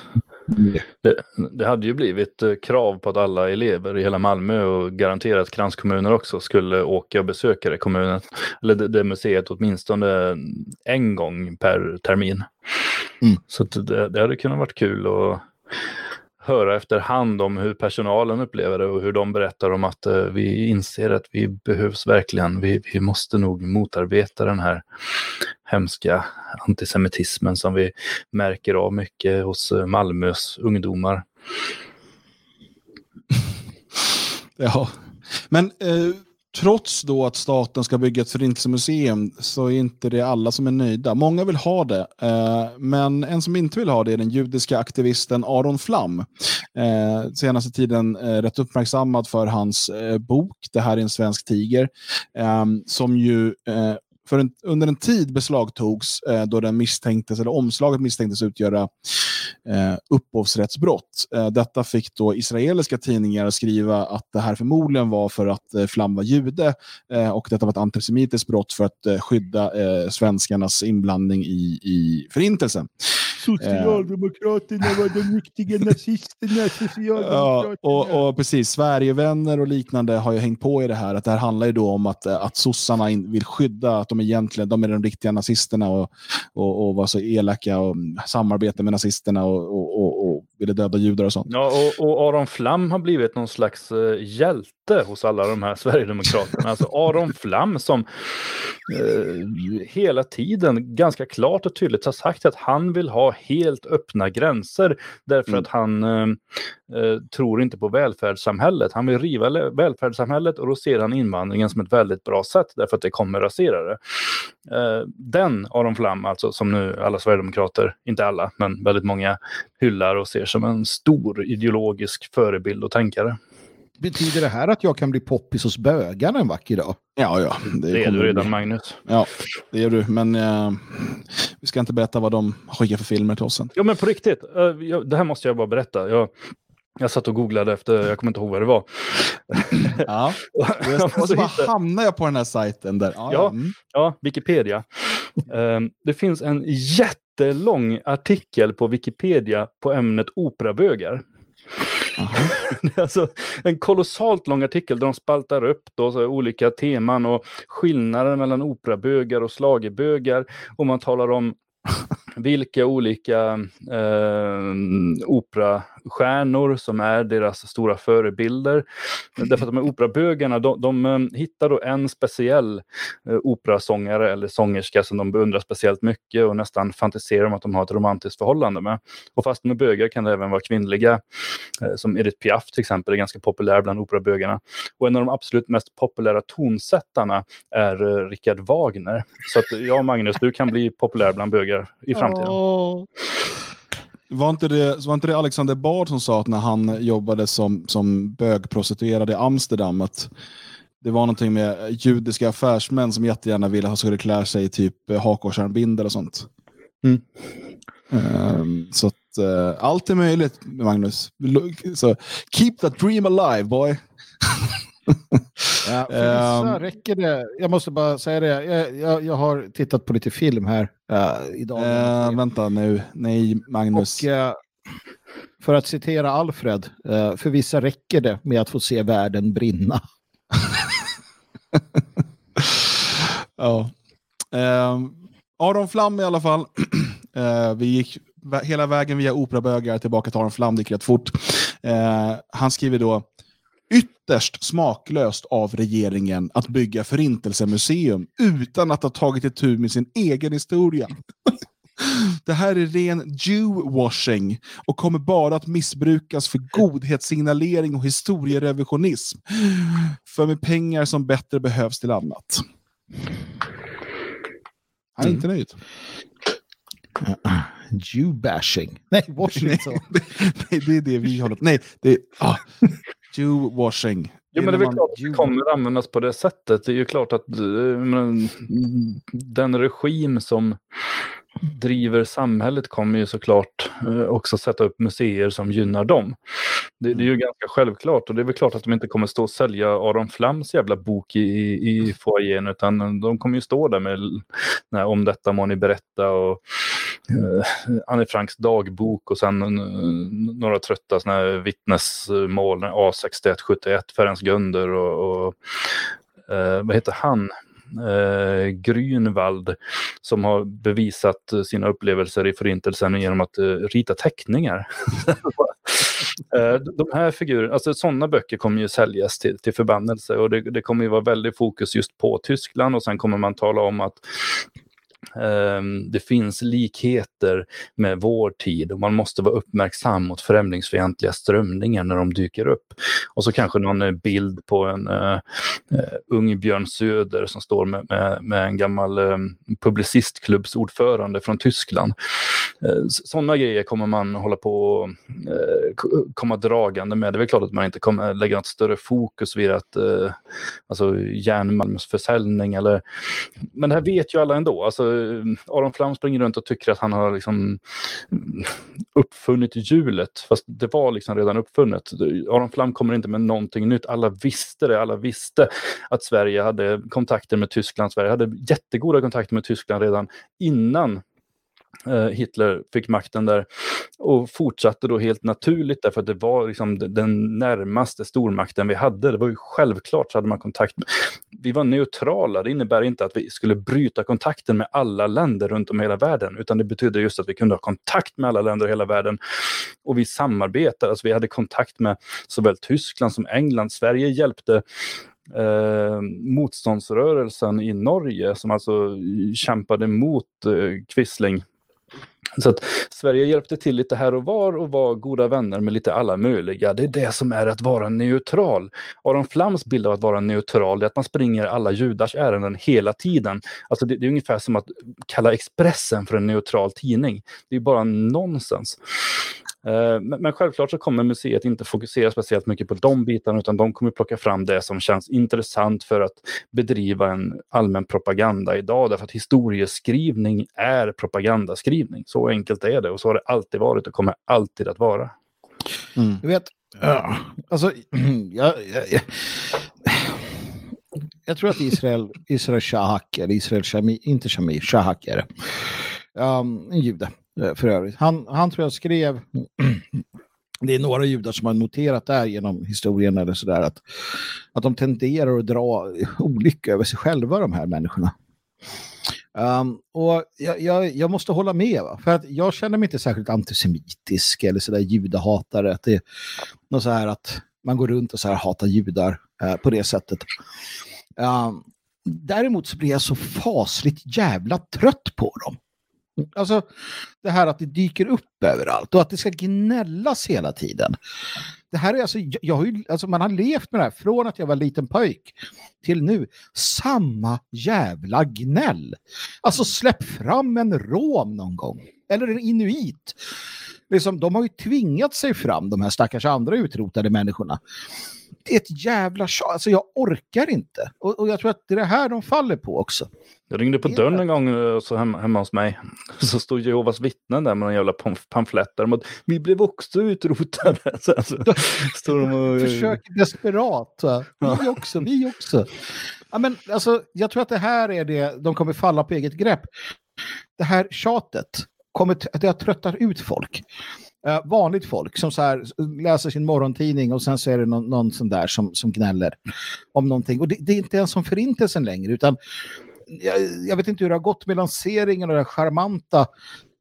det, det hade ju blivit eh, krav på att alla elever i hela Malmö och garanterat kranskommuner också skulle åka och besöka det, kommunen, eller det, det museet åtminstone en gång per termin. Mm. Så det, det hade kunnat varit kul att höra efterhand om hur personalen upplever det och hur de berättar om att eh, vi inser att vi behövs verkligen. Vi, vi måste nog motarbeta den här hemska antisemitismen som vi märker av mycket hos eh, Malmös ungdomar. Ja. Men eh, trots då att staten ska bygga ett förintelsemuseum så är inte det alla som är nöjda. Många vill ha det, eh, men en som inte vill ha det är den judiska aktivisten Aron Flam. Eh, senaste tiden eh, rätt uppmärksammad för hans bok Det här är en svensk tiger, ehm, som ju för en, under en tid beslagtogs då den misstänktes, eller omslaget misstänktes utgöra eh, upphovsrättsbrott. Eh, detta fick då israeliska tidningar skriva att det här förmodligen var för att eh, Flam var jude eh, och detta var ett antisemitiskt brott för att eh, skydda eh, svenskarnas inblandning i, i förintelsen. Socialdemokraterna var de riktiga nazisterna. Ja, och, och precis, Sverigevänner och liknande har ju hängt på i det här. Att det här handlar ju då om att, eh, att sossarna vill skydda att de egentligen de är de riktiga nazisterna och, och, och var så elaka och samarbeta med nazisterna och, och, och, och ville döda judar och sånt. Ja, och, och Aron Flam har blivit någon slags eh, hjälte hjälte hos alla de här Sverigedemokraterna. Alltså Aron Flam som eh, hela tiden ganska klart och tydligt har sagt att han vill ha helt öppna gränser därför Mm. att han eh, eh, tror inte på välfärdssamhället. Han vill riva le- välfärdssamhället och då ser han invandringen som ett väldigt bra sätt därför att det kommer rasera det. Eh, den Aron Flam, alltså som nu alla Sverigedemokrater, inte alla, men väldigt många hyllar och ser som en stor ideologisk förebild och tänkare. Betyder det här att jag kan bli poppis hos bögarna en vacker dag? Ja, ja. Det är kommer du det redan bli. Magnus. Ja, det gör du. Men eh, vi ska inte berätta vad de skickar för filmer till oss sen. Ja men på riktigt, eh, jag, det här måste jag bara berätta. Jag, jag satt och googlade efter, jag kommer inte ihåg vad det var. Ja. Och så bara hamnar jag på den här sajten där. Ja, Ja. mm. Ja, Wikipedia. Ehm, det finns en jättelång artikel på Wikipedia på ämnet operabögar. Det är alltså en kolossalt lång artikel där de spaltar upp då, så här, olika teman och skillnader mellan operabögar och slagerbögar. Och man talar om vilka olika eh, operastjärnor som är deras stora förebilder. Därför att de här operabögarna, de, de eh, hittar då en speciell eh, operasångare eller sångerska som de beundrar speciellt mycket och nästan fantiserar om att de har ett romantiskt förhållande med. Och fast de är bögar kan det även vara kvinnliga, eh, som Edith Piaf till exempel, är ganska populär bland operabögarna. Och en av de absolut mest populära tonsättarna är eh, Richard Wagner. Så att ja, Magnus, du kan bli populär bland bögar i framtiden. Var inte, det, var inte det Alexander Bard som sa att när han jobbade som, som bögprostituerad i Amsterdam att det var någonting med judiska affärsmän som jättegärna ville ha skulle klä sig i typ hakkorsarmbindel och sånt. Mm. Ehm, så att uh, allt är möjligt, Magnus. Så keep that dream alive, boy. Ja, för vissa Ehm. räcker det. Jag måste bara säga det. Jag, jag, jag har tittat på lite film här uh, idag. Uh, vänta nu. Nej, Magnus. Och eh, för att citera Alfred, för vissa räcker det med att få se världen brinna. ja. Ehm, Aron Flam i alla fall. Vi gick hela vägen via operabögar tillbaka till Aron Flam. Det gick rätt fort. Han skriver då ytterst smaklöst av regeringen att bygga förintelsemuseum utan att ha tagit itu med sin egen historia. Det här är ren Jew-washing och kommer bara att missbrukas för godhetssignalering och historierevisionism. För med pengar som bättre behövs till annat. Han är inte nöjd. Jew-bashing. Nej, Washington. Nej, det är det vi håller på Nej, det är ah, Jew-washing. Jo, men det är väl klart att det kommer användas på det sättet. Det är ju klart att eh, men, den regim som driver samhället kommer ju såklart eh, också sätta upp museer som gynnar dem. Det, det är ju ganska självklart och det är väl klart att de inte kommer stå och sälja Aron Flams jävla bok i, i, i foajén utan de kommer ju stå där med nej, om detta må ni berätta och eh, Anne Franks dagbok och sen eh, några trötta såna här vittnesmål, A6171, Ferenc Gönder och, och eh, vad heter han? Eh, Grünwald som har bevisat sina upplevelser i förintelsen genom att eh, rita teckningar. Eh, de här figurerna, alltså sådana böcker kommer ju säljas till, till förbannelse och det, det kommer ju vara väldigt fokus just på Tyskland och sen kommer man tala om att Ehm, det finns likheter med vår tid och man måste vara uppmärksam mot främlingsfientliga strömningar när de dyker upp. Och så kanske någon eh, bild på en uh, ung Björn Söder som står med, med, med en gammal um, publicistklubbsordförande från Tyskland. Uh, Sådana grejer kommer man hålla på och uh, komma dragande med. Det är väl klart att man inte kommer lägga något större fokus vid att uh, alltså järnmalmsförsäljning eller men det här vet ju alla ändå. Alltså, Eh, Aron Flam springer runt och tycker att han har liksom uppfunnit hjulet, fast det var liksom redan uppfunnet. Aron Flam kommer inte med någonting nytt. Alla visste det. Alla visste att Sverige hade kontakter med Tyskland. Sverige hade jättegoda kontakter med Tyskland redan innan Eh, Hitler fick makten där och fortsatte då helt naturligt därför att det var liksom den närmaste stormakten vi hade. Det var ju självklart så hade man kontakt. Med. Vi var neutrala. Det innebär inte att vi skulle bryta kontakten med alla länder runt om i hela världen, utan det betyder just att vi kunde ha kontakt med alla länder i hela världen. Och vi samarbetade, alltså vi hade kontakt med såväl Tyskland som England. Sverige hjälpte eh, motståndsrörelsen i Norge som alltså eh, kämpade mot eh, Quisling så att Sverige hjälpte till lite här och var och var goda vänner med lite alla möjliga. Det är det som är att vara neutral. Aron Flams bild av att vara neutral är att man springer alla judars ärenden hela tiden. Alltså det, det är ungefär som att kalla Expressen för en neutral tidning. Det är bara nonsens. Eh, Men, självklart så kommer museet inte fokusera speciellt mycket på de bitarna utan de kommer plocka fram det som känns intressant för att bedriva en allmän propaganda idag. Därför att historieskrivning är propagandaskrivning. Så enkelt är det och så har det alltid varit och kommer alltid att vara. Mm. Du vet, ja, alltså, jag, jag, jag, jag tror att Israel, Israel Shahak, eller Israel Shami, inte Shami, Shahak är det. Um, en jude Eh, för övrigt. Han, han tror jag skrev, det är några judar som har noterat där genom historien eller sådär, att, att de tenderar att dra olycka över sig själva, de här människorna. Um, och jag, jag, jag måste hålla med, va? för att jag känner mig inte särskilt antisemitisk eller sådär judahatare. Att det är något så här att man går runt och så här hatar judar eh, på det sättet. Um, däremot så blir jag så fasligt jävla trött på dem. Alltså det här att det dyker upp överallt och att det ska gnällas hela tiden. Det här är alltså, jag har ju, alltså man har levt med det här från att jag var liten pojk till nu. Samma jävla gnäll. Alltså släpp fram en rom någon gång. Eller en inuit. Liksom, de har ju tvingat sig fram, de här stackars andra utrotade människorna. Det är ett jävla tjat. Alltså jag orkar inte. Och, och jag tror att det är det här de faller på också. Jag ringde på dörren en gång eh, så hemma, hemma hos mig. Så stod Jehovas vittnen där med en jävla pamf- pamfletter om att vi blev också utrotade. Så, alltså, står de och, Försöker desperat. va? Vi också, vi också. Ja, men, alltså, jag tror att det här är det de kommer falla på eget grepp. Det här tjatet, kommer t- det har tröttat ut folk. Eh, vanligt folk som så här, läser sin morgontidning och sen så är det någon, någon sån där som, som gnäller om någonting. Och det, det är inte ens som förintelsen längre utan jag, jag vet inte hur det har gått med lanseringen av här charmanta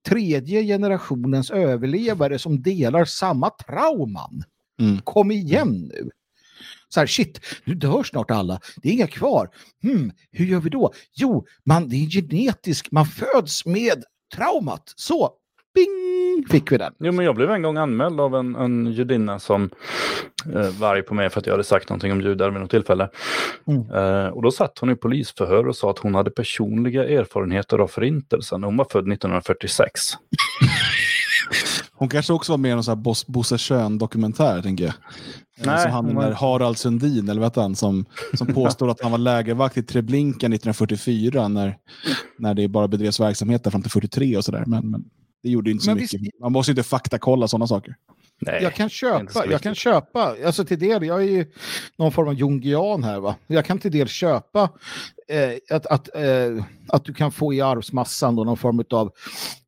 tredje generationens överlevare som delar samma trauman. Mm. Kom igen nu. Så här, shit, nu dör snart alla. Det är inga kvar. Hmm, hur gör vi då? Jo, man, det är genetiskt. Man föds med traumat. Så, bing, fick vi den. Jo, men jag blev en gång anmäld av en, en judinna som eh, var arg på mig för att jag hade sagt någonting om judar vid något tillfälle. Mm. Eh, och då satt hon i polisförhör och sa att hon hade personliga erfarenheter av förintelsen. Hon var född 1946. Hon kanske också var med i någon sån här Boss- Bosse Schön-dokumentär, tänker jag. Eh, Nej, som han den där Harald Sundin, eller vad han, som, som påstår att han var lägervakt i Treblinka 1944 när, när det bara bedrevs verksamhet där fram till 43 och sådär. Men, men det gjorde inte så Men mycket. visst- Man måste ju inte faktakolla sådana saker. Nej, Jag kan köpa, jag kan köpa, alltså till del, jag är ju någon form av jungian här va. Jag kan till del köpa eh, att, att, eh, att du kan få i arvsmassan då någon form av,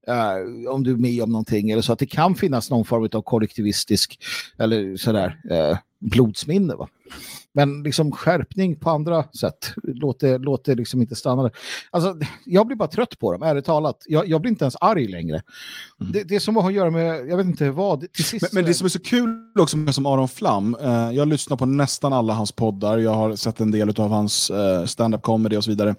eh, om du är med om någonting, eller så att det kan finnas någon form av kollektivistisk eller sådär eh, blodsminne va. Men liksom skärpning på andra sätt, låt det, låt det liksom inte stanna där. Alltså, jag blir bara trött på dem, ärligt talat. Jag, jag blir inte ens arg längre. Det, det är som att göra med, jag vet inte vad, sist... Men, men det som är så kul också med som Aron Flam, eh, jag lyssnar på nästan alla hans poddar, jag har sett en del av hans eh, stand-up comedy och så vidare.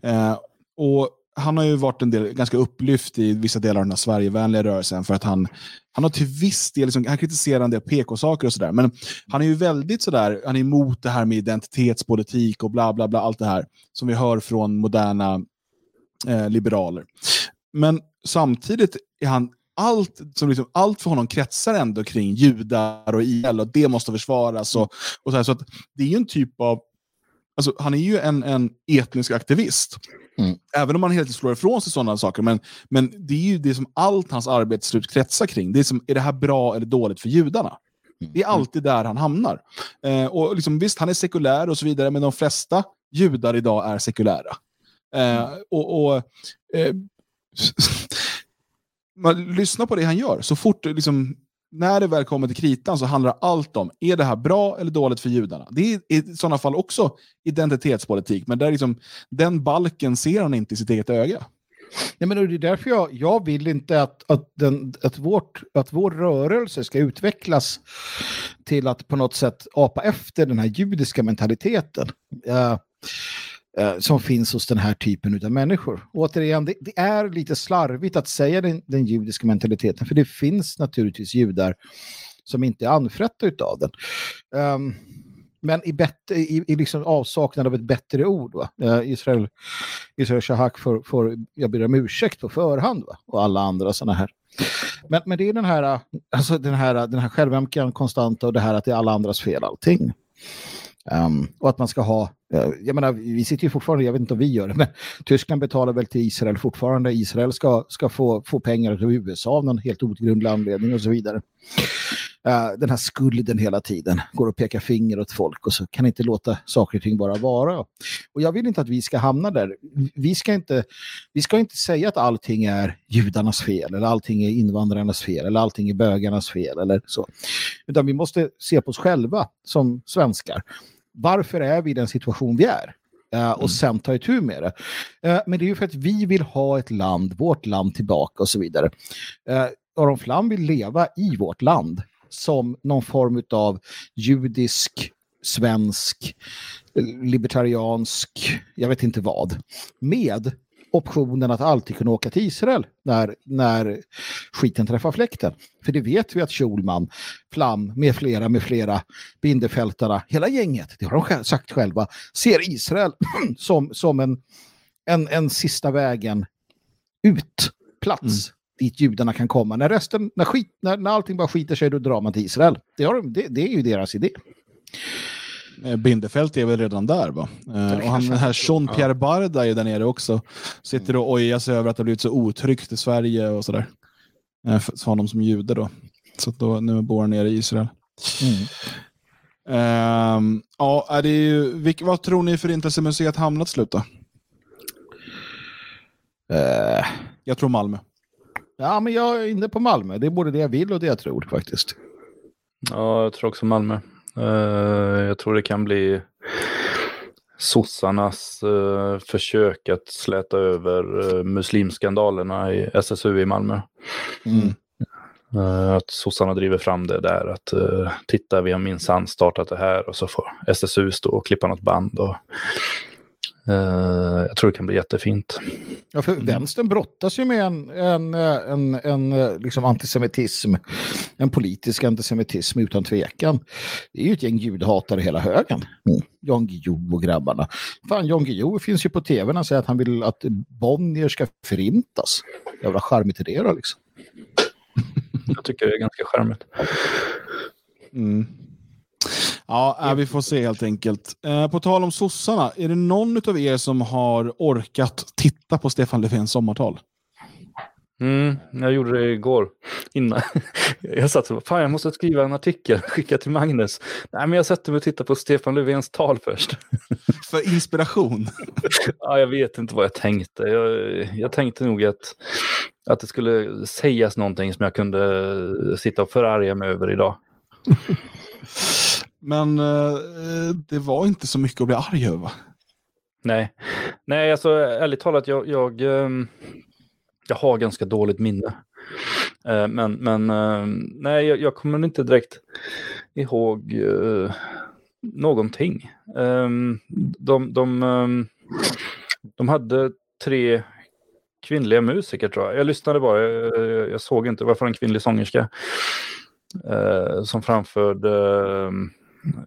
Eh, och han har ju varit en del, ganska upplyft i vissa delar av den här Sverigevänliga rörelsen för att han, han har till viss del, liksom, han kritiserar en del PK-saker och sådär, men han är ju väldigt sådär, han är emot det här med identitetspolitik och bla bla bla, allt det här som vi hör från moderna eh, liberaler. Men samtidigt är han allt, som liksom, allt för honom kretsar ändå kring judar och IL och det måste försvaras. Och, och så här, så att det är ju en typ av Alltså, han är ju en, en etnisk aktivist. Mm. Även om han helt slår ifrån sig sådana saker. Men, men det är ju det som allt hans arbetsslut kretsar kring. Det är, som, är det här bra eller dåligt för judarna? Det är alltid där han hamnar. Eh, och liksom, visst, han är sekulär och så vidare, men de flesta judar idag är sekulära. Eh, och, och eh, man lyssnar på det han gör. Så fort, liksom, när det väl kommer till kritan så handlar allt om, är det här bra eller dåligt för judarna? Det är i sådana fall också identitetspolitik, men där liksom, den balken ser han inte i sitt eget öga. Nej, men det är därför jag, jag vill inte att, att, den, att, vårt, att vår rörelse ska utvecklas till att på något sätt apa efter den här judiska mentaliteten Uh, eh, som finns hos den här typen av människor. Återigen, det, det är lite slarvigt att säga den, den judiska mentaliteten, för det finns naturligtvis judar som inte är anfrätta utav den. Um, men i, bet, i, i liksom avsaknad av ett bättre ord. Va? Eh, Israel, Israel Shahak får, får jag ber om ursäkt på förhand va? och alla andra sådana här. Men, men det är den här, alltså den här, den här självömkan konstanta och det här att det är alla andras fel allting. Um, och att man ska ha, Eh, jag menar vi sitter ju fortfarande, jag vet inte om vi gör det, men Tyskland betalar väl till Israel fortfarande. Israel ska, ska få, få pengar av USA av någon helt outgrundlig anledning och så vidare. Uh, den här skulden hela tiden, går och pekar finger åt folk och så kan inte låta saker och ting bara vara. Och jag vill inte att vi ska hamna där. Vi ska inte, vi ska inte säga att allting är judarnas fel eller allting är invandrarnas fel eller allting är bögarnas fel eller så. Utan vi måste se på oss själva som svenskar. Varför är vi i den situation vi är? eh, och sen ta itu med det. Eh, men det är ju för att vi vill ha ett land, vårt land tillbaka och så vidare. Eh, Aron Flam vill leva i vårt land som någon form av judisk, svensk, libertariansk, jag vet inte vad, med optionen att alltid kunna åka till Israel när, när skiten träffar fläkten. För det vet vi att Schulman, Flam med flera, med flera, Bindefältarna, hela gänget, det har de sagt själva, ser Israel som, som en, en, en sista vägen ut, plats. Mm. dit judarna kan komma. När, resten, när, skit, när, när allting bara skiter sig, då drar man till Israel. Det, har de, det, det är ju deras idé. Eh, Bindefält är väl redan där va? Eh, och han, den här Jean-Pierre Barda är ju där nere också. Sitter och ojar sig över att det har blivit så otryggt i Sverige och sådär. Eh, för honom som jude då. Så att då, nu bor han nere i Israel. Ehm, ja, är det ju, vilk, vad tror ni Förintelsemuseet hamnat slut då? Eh, Jag tror Malmö. ja, men jag är inne på Malmö. Det är både det jag vill och det jag tror faktiskt. Ja, jag tror också Malmö. Eh, jag tror det kan bli sossarnas eh, försök att släta över uh, muslimskandalerna i SSU i Malmö. Mm. Eh, att sossarna driver fram det där att titta vi har minsann startat det här och så får SSU stå och klippa något band. Och, eh, jag tror det kan bli jättefint. Ja, för vänstern brottas ju med en, en, eh, en, en eh, liksom antisemitism, en politisk antisemitism utan tvekan. Det är ju ett gäng judhatare hela högen. Mm. Jan Guillou och grabbarna. Fan, Jan Guillou finns ju på tv när han säger att han vill att Bonnier ska förintas. Jävla charmigt är det då liksom. Jag tycker det är ganska charmigt. Mm. Ja, äh, vi får se helt enkelt. Eh, på tal om sossarna, är det någon av er som har orkat titta på Stefan Löfvens sommartal? Mm, jag gjorde det igår. Innan. Jag satt och fan jag måste skriva en artikel, skicka till Magnus. Nej, men jag satte mig och tittade på Stefan Löfvens tal först. För inspiration. Ja, jag vet inte vad jag tänkte. Jag, jag tänkte nog att, att det skulle sägas någonting som jag kunde sitta och förarga mig över idag. Men eh, eh, det var inte så mycket att bli arg över. va? Nej, Nej alltså ärligt talat, jag, jag, ehm, jag har ganska dåligt minne. Eh, men, men ehm, nej, jag, jag kommer inte direkt ihåg eh, någonting. Ehm, de, de, de hade tre kvinnliga musiker tror jag. Jag lyssnade bara, jag, jag såg inte varför en kvinnlig sångerska som framförde,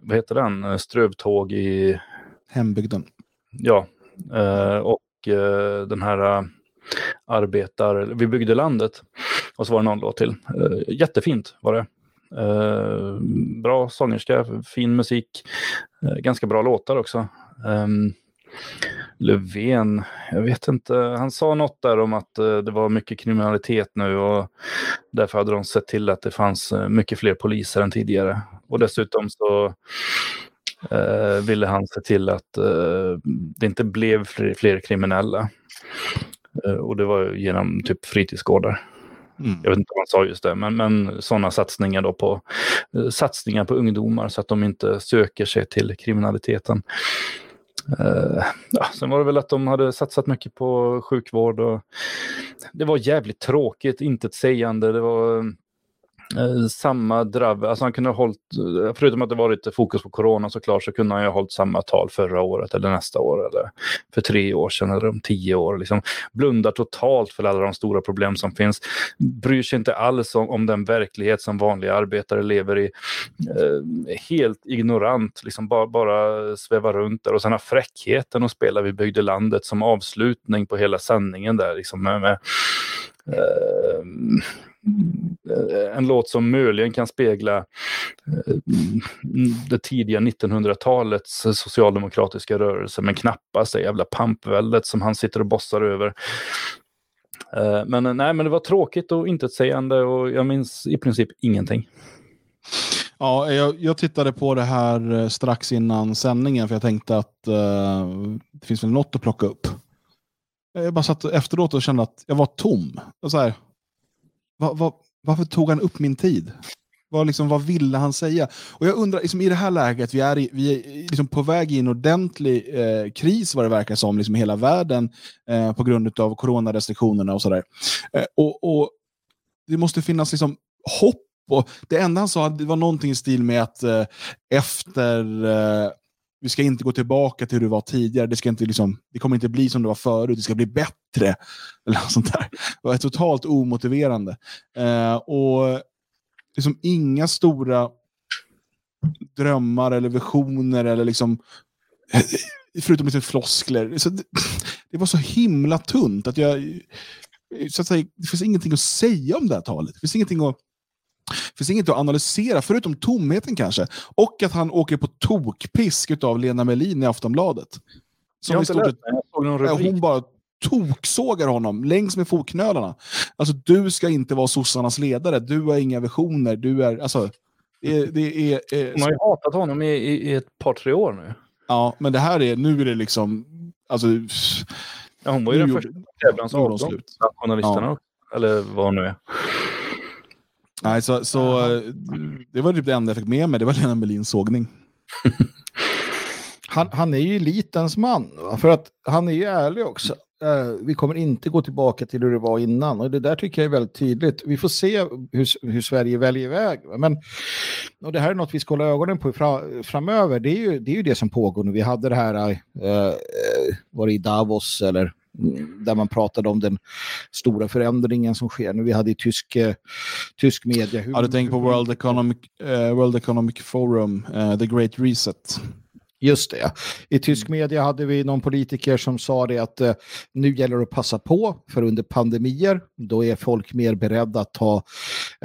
vad heter den, strövtåg i Hembygden. Ja, eh, och eh, den här eh, arbetar, vi byggde landet och så var det någon låt till. Eh, jättefint var det. Eh, bra sångerska, fin musik, eh, ganska bra låtar också. Löfven, jag vet inte, han sa något där om att eh, det var mycket kriminalitet nu och därför hade de sett till att det fanns eh, mycket fler poliser än tidigare. Och dessutom så eh, ville han se till att eh, det inte blev fler, fler kriminella. Eh, och det var genom typ fritidsgårdar. Mm. Jag vet inte om han sa just det, men, men sådana satsningar då på eh, satsningar på ungdomar så att de inte söker sig till kriminaliteten. Uh, ja, sen var det väl att de hade satsat mycket på sjukvård och det var jävligt tråkigt, intetsägande. Det var eh, samma drav, alltså han kunde ha hållit, eh, förutom att det var lite fokus på corona såklart, så kunde han ju ha hållit samma tal förra året eller nästa år eller för tre år sedan eller om tio år. Liksom blundar totalt för alla de stora problem som finns. Bryr sig inte alls om, om den verklighet som vanliga arbetare lever i. Eh, helt ignorant, liksom bara, bara svävar runt där och sen har fräckheten att spela Vi byggde landet som avslutning på hela sändningen där. Liksom med, med eh, Eh, en låt som möjligen kan spegla eh, det tidiga 1900-talets socialdemokratiska rörelse men knappast det jävla pampväldet som han sitter och bossar över. Eh, men nej, men det var tråkigt och intetsägande och jag minns i princip ingenting. Ja, jag, jag tittade på det här strax innan sändningen för jag tänkte att eh, det finns väl något att plocka upp. Jag bara satt efteråt och kände att jag var tom. Och så här, var, var, varför tog han upp min tid? Vad, liksom, vad ville han säga? Och jag undrar, liksom, i det här läget, vi är, i, vi är liksom på väg in i en ordentlig eh, kris vad det verkar som, liksom hela världen, eh, på grund av coronarestriktionerna och sådär. Eh, och, och det måste finnas liksom hopp. Och det enda han sa det var någonting i stil med att eh, efter eh, vi ska inte gå tillbaka till hur det var tidigare. Det, ska inte liksom, det kommer inte bli som det var förut. Det ska bli bättre. Eller något sånt där. Det var totalt omotiverande. Eh, och liksom inga stora drömmar eller visioner eller liksom eh, förutom lite floskler. Så det, det, var så himla tunt att jag så att säga, det finns ingenting att säga om det här talet. Det finns ingenting att det finns inget att analysera, förutom tomheten kanske. Och att han åker på tokpisk av Lena Melin i Aftonbladet. Som jag har inte läst rubrik. Hon bara toksågar honom längs med fotknölarna. Alltså, du ska inte vara sossarnas ledare. Du har inga visioner. Du är, alltså, det, det är, är, Hon har ju hatat honom i, i, i, ett par, tre år nu. Ja, men det här är, nu är det liksom... Alltså, ja, hon var ju den första tävlans avgång bland journalisterna. Ja. Eller vad hon nu är. Nej, så, så det var typ det enda jag fick med mig. Det var Lena Melins sågning. han, han är ju elitens man. För att han är ju ärlig också. Uh, vi kommer inte gå tillbaka till hur det var innan. Och det där tycker jag är väldigt tydligt. Vi får se hur, hur Sverige väljer väg. Men, och det här är något vi ska hålla ögonen på fra, framöver. Det är, ju, det är ju det som pågår nu. Vi hade det här, uh, var det i Davos eller där man pratade om den stora förändringen som sker nu. Vi hade i tysk, eh, tysk media... Hur, ja, du tänker på World Economic, uh, World Economic Forum, uh, The Great Reset. Just det. I tysk mm. media hade vi någon politiker som sa det att eh, nu gäller det att passa på för under pandemier då är folk mer beredda att ta,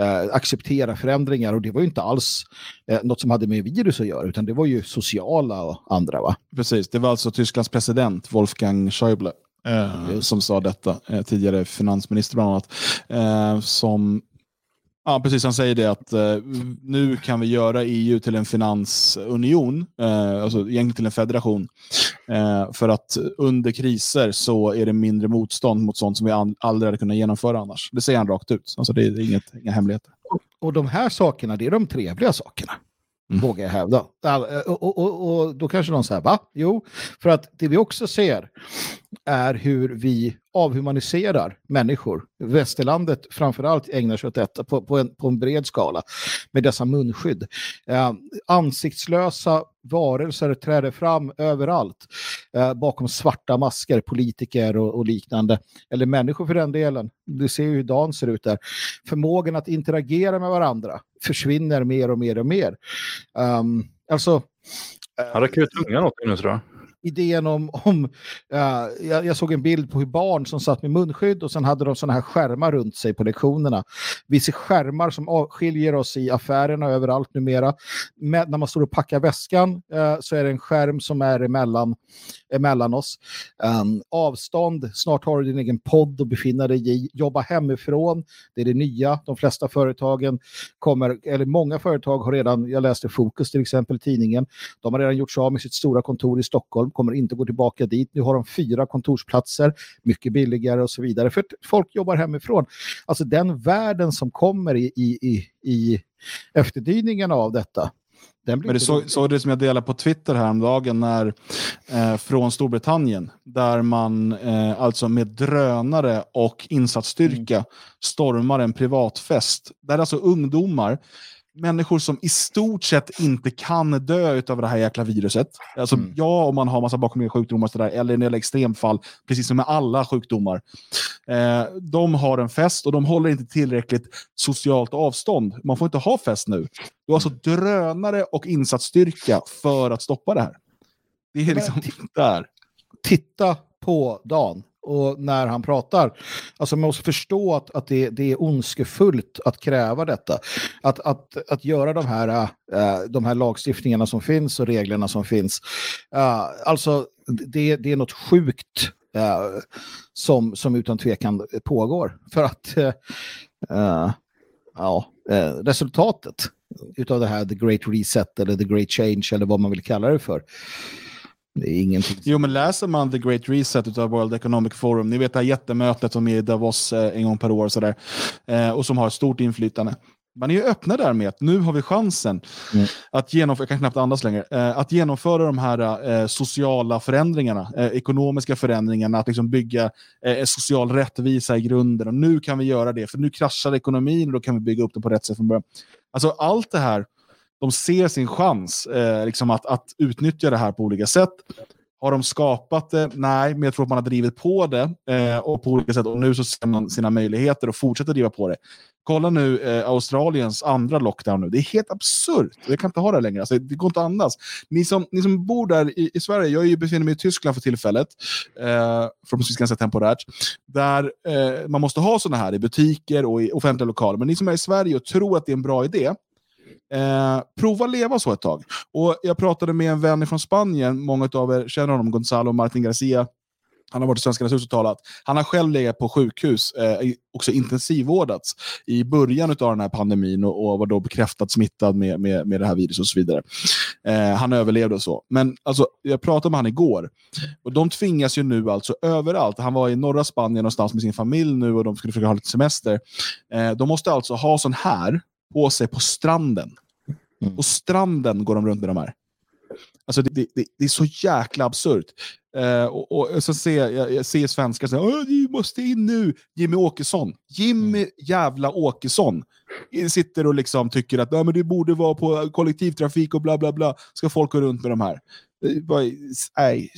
eh, acceptera förändringar och det var ju inte alls eh, något som hade med virus att göra utan det var ju sociala och andra va? Precis, det var alltså Tysklands president Wolfgang Schäuble eh, som sa detta, eh, tidigare finansminister bland annat, som Ja, precis. Han säger det att eh, nu kan vi göra EU till en finansunion, eh, alltså egentligen till en federation. Eh, för att under kriser så är det mindre motstånd mot sånt som vi aldrig hade kunnat genomföra annars. Det säger han rakt ut. Alltså det är inget, inga hemligheter. Och de här sakerna, det är de trevliga sakerna. Mm. Vågar jag hävda. Eh, och, och, och, och, då kanske någon säger, va? Jo, för att det vi också ser är hur vi avhumaniserar människor. Västerlandet framförallt ägnar sig åt detta på, på, en, på en bred skala med dessa munskydd. Eh, ansiktslösa varelser träder fram överallt eh, bakom svarta masker, politiker och, och, liknande. Eller människor för den delen. Du ser ju hur dagen ser ut där. Förmågan att interagera med varandra försvinner mer och mer och mer. Um, alltså... Eh, Han räcker ut tungan åt nu tror jag idén om, om uh, jag, jag, såg en bild på hur barn som satt med munskydd och sen hade de sådana här skärmar runt sig på lektionerna. Vi ser skärmar som skiljer oss i affärerna överallt numera. Med, när man står och packar väskan uh, så är det en skärm som är emellan, emellan oss. Um, avstånd, snart har du din egen podd att befinna dig i. Jobba hemifrån, det är det nya. De flesta företagen kommer, eller många företag har redan, jag läste Fokus till exempel, tidningen, de har redan gjort sig av med sitt stora kontor i Stockholm kommer inte gå tillbaka dit. Nu har de fyra kontorsplatser, mycket billigare och så vidare. För folk jobbar hemifrån. Alltså den världen som kommer i, i, i, i efterdyningarna av detta, men det såg så det som jag delade på Twitter häromdagen när, eh, från Storbritannien där man eh, alltså med drönare och insatsstyrka mm. stormar en privatfest. Där alltså ungdomar människor som i stort sett inte kan dö av det här jäkla viruset. Alltså, mm. Ja, om man har massa bakomliggande sjukdomar sådär, eller en del extremfall, precis som med alla sjukdomar. Eh, de har en fest och de håller inte tillräckligt socialt avstånd. Man får inte ha fest nu. Du har alltså drönare och insatsstyrka för att stoppa det här. Det är liksom där. Titta på Dan och när han pratar. Alltså man måste förstå att, att det, det är ondskefullt att kräva detta. Att, att, att göra de här, äh, de här lagstiftningarna som finns och reglerna som finns. Äh, alltså det, det är något sjukt äh, som, som utan tvekan pågår. För att äh, äh, ja, äh, resultatet utav det här The Great Reset eller The Great Change eller vad man vill kalla det för det är ingenting. Jo, men läser man The Great Reset av World Economic Forum, ni vet det här jättemötet som är i Davos eh, en gång per år sådär, eh, och som har stort inflytande. man är ju öppna där med att nu har vi chansen Mm. att genomföra, jag kan knappt andas längre, eh, att genomföra de här sociala förändringarna, ekonomiska förändringarna, att liksom bygga social rättvisa i grunden. Och nu kan vi göra det, för nu kraschar ekonomin och då kan vi bygga upp det på rätt sätt från början. Alltså allt det här, de ser sin chans eh, liksom att, att utnyttja det här på olika sätt. Har de skapat det? Nej, men jag tror att man har drivit på det eh, och på olika sätt. Och nu så ser man sina möjligheter och fortsätter driva på det. Kolla nu eh, Australiens andra lockdown nu. Det är helt absurt. Jag kan inte ha det längre. Alltså, det går inte att andas. Ni som, ni som bor där i, i Sverige, jag är ju- befinner mig i Tyskland för tillfället, eh, förhoppningsvis ganska temporärt, där eh, man måste ha sådana här i butiker och i offentliga lokaler. Men ni som är i Sverige och tror att det är en bra idé, Eh, prova leva så ett tag. Och Jag pratade med en vän från Spanien, många av er känner honom, Gonzalo Martin Garcia. Han har varit i Svenskarnas hus och talat. Han har själv legat på sjukhus, eh, också intensivvårdats i början av den här pandemin och, och var då bekräftat smittad med, med, med det här viruset och så vidare. Eh, han överlevde och så. Men alltså, jag pratade med han igår. Och de tvingas ju nu alltså överallt. Han var i norra Spanien någonstans med sin familj nu och de skulle försöka ha lite semester. Eh, de måste alltså ha sån här på sig på stranden. Mm. På stranden går de runt med de här. Alltså det, det, det, är så jäkla absurt. Eh, och, och så ser jag, jag ser svenskar säga ni måste in nu. Jimmy Åkesson. Jimmy jävla Åkesson sitter och liksom tycker att "Ja, men det borde vara på kollektivtrafik och bla bla bla. Ska folk gå runt med de här? Eh, Nej.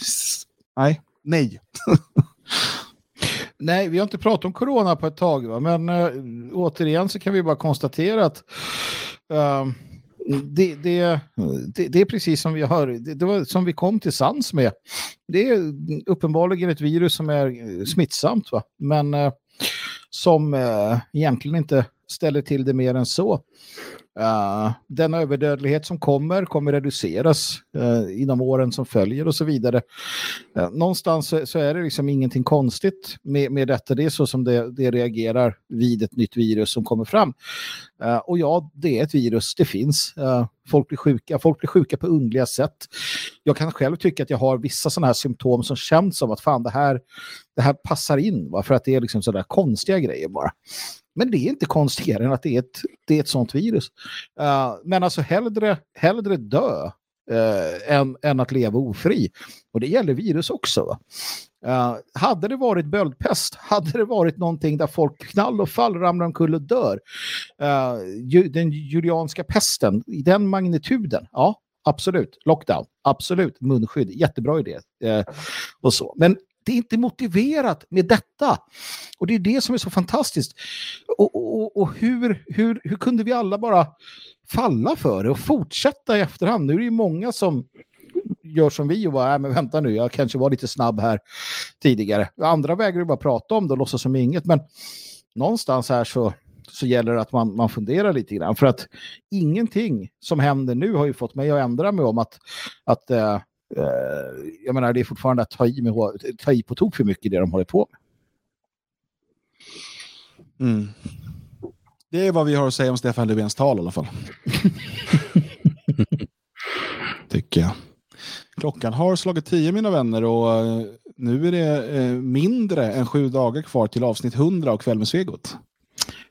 Nej. Nej. Nej, vi har inte pratat om corona på ett tag, va? men uh, återigen så kan vi bara konstatera att uh, det, det, det, det är precis som vi har, det, det var som vi kom till sans med. Det är uppenbarligen ett virus som är smittsamt, va? men uh, som eh, egentligen inte ställer till det mer än så. Uh, den överdödlighet som kommer kommer reduceras uh, inom åren som följer och så vidare. Uh, någonstans så, så är det liksom ingenting konstigt med, med detta. Det är så som det, det reagerar vid ett nytt virus som kommer fram. Uh, och ja, det är ett virus, det finns. Uh, folk blir sjuka, folk blir sjuka på underliga sätt. Jag kan själv tycka att jag har vissa sådana här symptom som känns som att fan det här, det här passar in, va? för att det är liksom sådana konstiga grejer bara. Men det är inte konstigare än att det är ett, det är ett sånt virus. Uh, men alltså hellre, hellre dö uh, än, än att leva ofri. Och det gäller virus också. Uh, hade det varit böldpest, hade det varit någonting där folk knall och fall ramlar omkull och dör. ju, den julianska pesten, i den magnituden, ja, absolut. Lockdown, absolut. Munskydd, jättebra idé. och så. Men det är inte motiverat med detta. Och det är det som är så fantastiskt. Och, och, och hur, hur, hur kunde vi alla bara falla för det och fortsätta i efterhand? Nu är det ju många som gör som vi och bara, äh, men vänta nu, jag kanske var lite snabb här tidigare. Andra vägrar ju bara prata om det och låtsas som inget, men någonstans här så, så gäller det att man, man funderar lite grann. För att ingenting som händer nu har ju fått mig att ändra mig om att, att eh, jag menar, det är fortfarande att ta i, med, ta i på tok för mycket det de håller på med. Mm. Det är vad vi har att säga om Stefan Löfvens tal i alla fall. Tycker jag. Klockan har slagit tio mina vänner och nu är det mindre än sju dagar kvar till avsnitt 100 av Kväll med Svegot.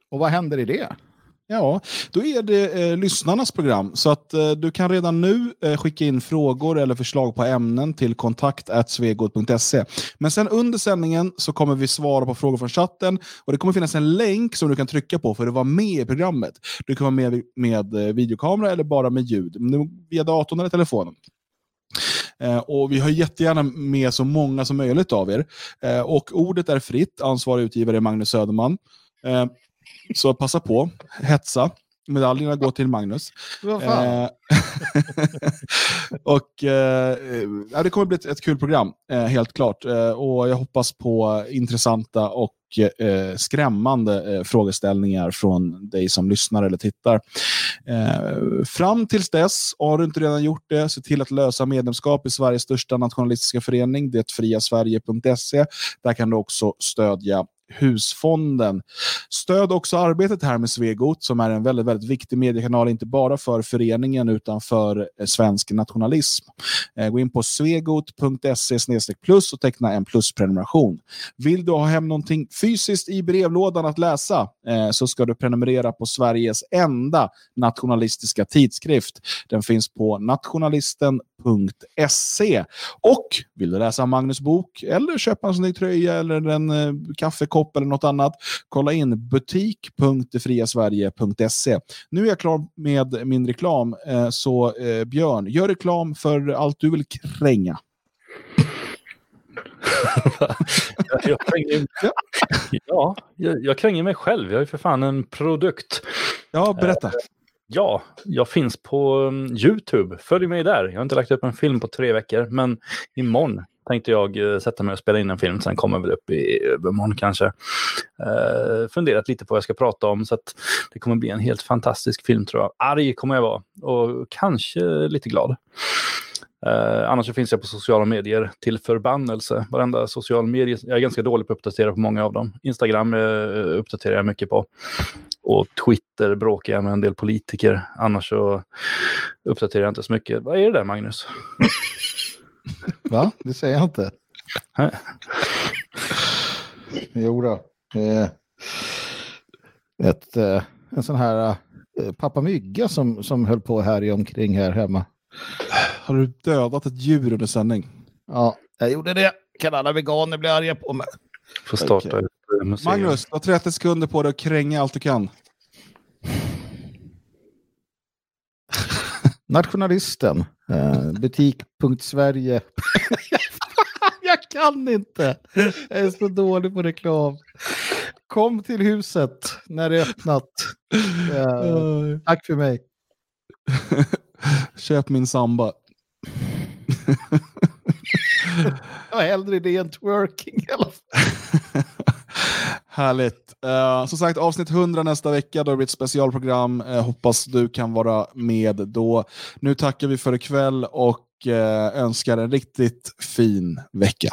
Och vad händer i det? Ja, då är det eh, lyssnarnas program. Så att eh, du kan redan nu eh, skicka in frågor eller förslag på ämnen till kontakt.svegot.se. Men sen under sändningen så kommer vi svara på frågor från chatten och det kommer finnas en länk som du kan trycka på för att vara med i programmet. Du kan vara med med eh, videokamera eller bara med ljud, via datorn eller telefonen. Eh, och Vi har jättegärna med så många som möjligt av er. Eh, och ordet är fritt. Ansvarig utgivare är Magnus Söderman. Eh, så passa på, hetsa. Medaljerna går till Magnus. Eh, och eh, Det kommer bli ett, ett kul program, eh, helt klart. Eh, och Jag hoppas på intressanta och eh, skrämmande frågeställningar från dig som lyssnar eller tittar. fram tills dess, har du inte redan gjort det, se till att lösa medlemskap i Sveriges största nationalistiska förening, detfriasverige.se. Där kan du också stödja husfonden. Stöd också arbetet här med Svegot som är en väldigt, väldigt viktig mediekanal, inte bara för föreningen utan för eh, svensk nationalism. Eh, gå in på svegot.se plus och teckna en plusprenumeration. Vill du ha hem någonting fysiskt i brevlådan att läsa eh, så ska du prenumerera på Sveriges enda nationalistiska tidskrift. Den finns på nationalisten.se. Och vill du läsa Magnus bok eller köpa en snygg tröja eller en kaffekopp kaffekopp eller något annat, kolla in butik.detfriasverige.se. Nu är jag klar med min reklam, eh, så eh, Björn, gör reklam för allt du vill kränga. jag, kränger, ja, jag, jag kränger mig själv. Jag är för fan en produkt. Ja, berätta. Ja, jag finns på um, Youtube. Följ mig där. Jag har inte lagt upp en film på tre veckor, men imorgon tänkte jag eh, sätta mig och spela in en film. Sen kommer väl upp i övermorgon kanske. Eh, funderat lite på vad jag ska prata om, så att det kommer bli en helt fantastisk film tror jag. Arg kommer jag vara och kanske lite glad. Uh, annars så finns jag på sociala medier till förbannelse. Varenda social medier, jag är ganska dålig på att uppdatera på många av dem. Instagram uh, uppdaterar jag mycket på. Och Twitter bråkar jag med en del politiker. Annars så uppdaterar jag inte så mycket. Vad är det där Magnus? Va? Det säger jag inte. Jo då. Eh, ett, eh, en sån här eh, pappa mygga som, som höll på här i omkring här hemma. Har du dödat ett djur under sändning? Ja, jag gjorde det. Kan alla veganer bli arga på mig? Får starta museum. Magnus, du har 30 sekunder på dig att kränga allt du kan. Nationalisten. Eh, butik.sverige. jag kan inte. Jag är så dålig på reklam. Kom till huset när det är öppnat. Eh, tack för mig. Köp min samba. Jag har hellre det än twerking i alla fall. Härligt. Uh, som sagt, avsnitt 100 nästa vecka. Då blir det ett specialprogram. Uh, hoppas du kan vara med då. Nu tackar vi för ikväll och uh, önskar en riktigt fin vecka.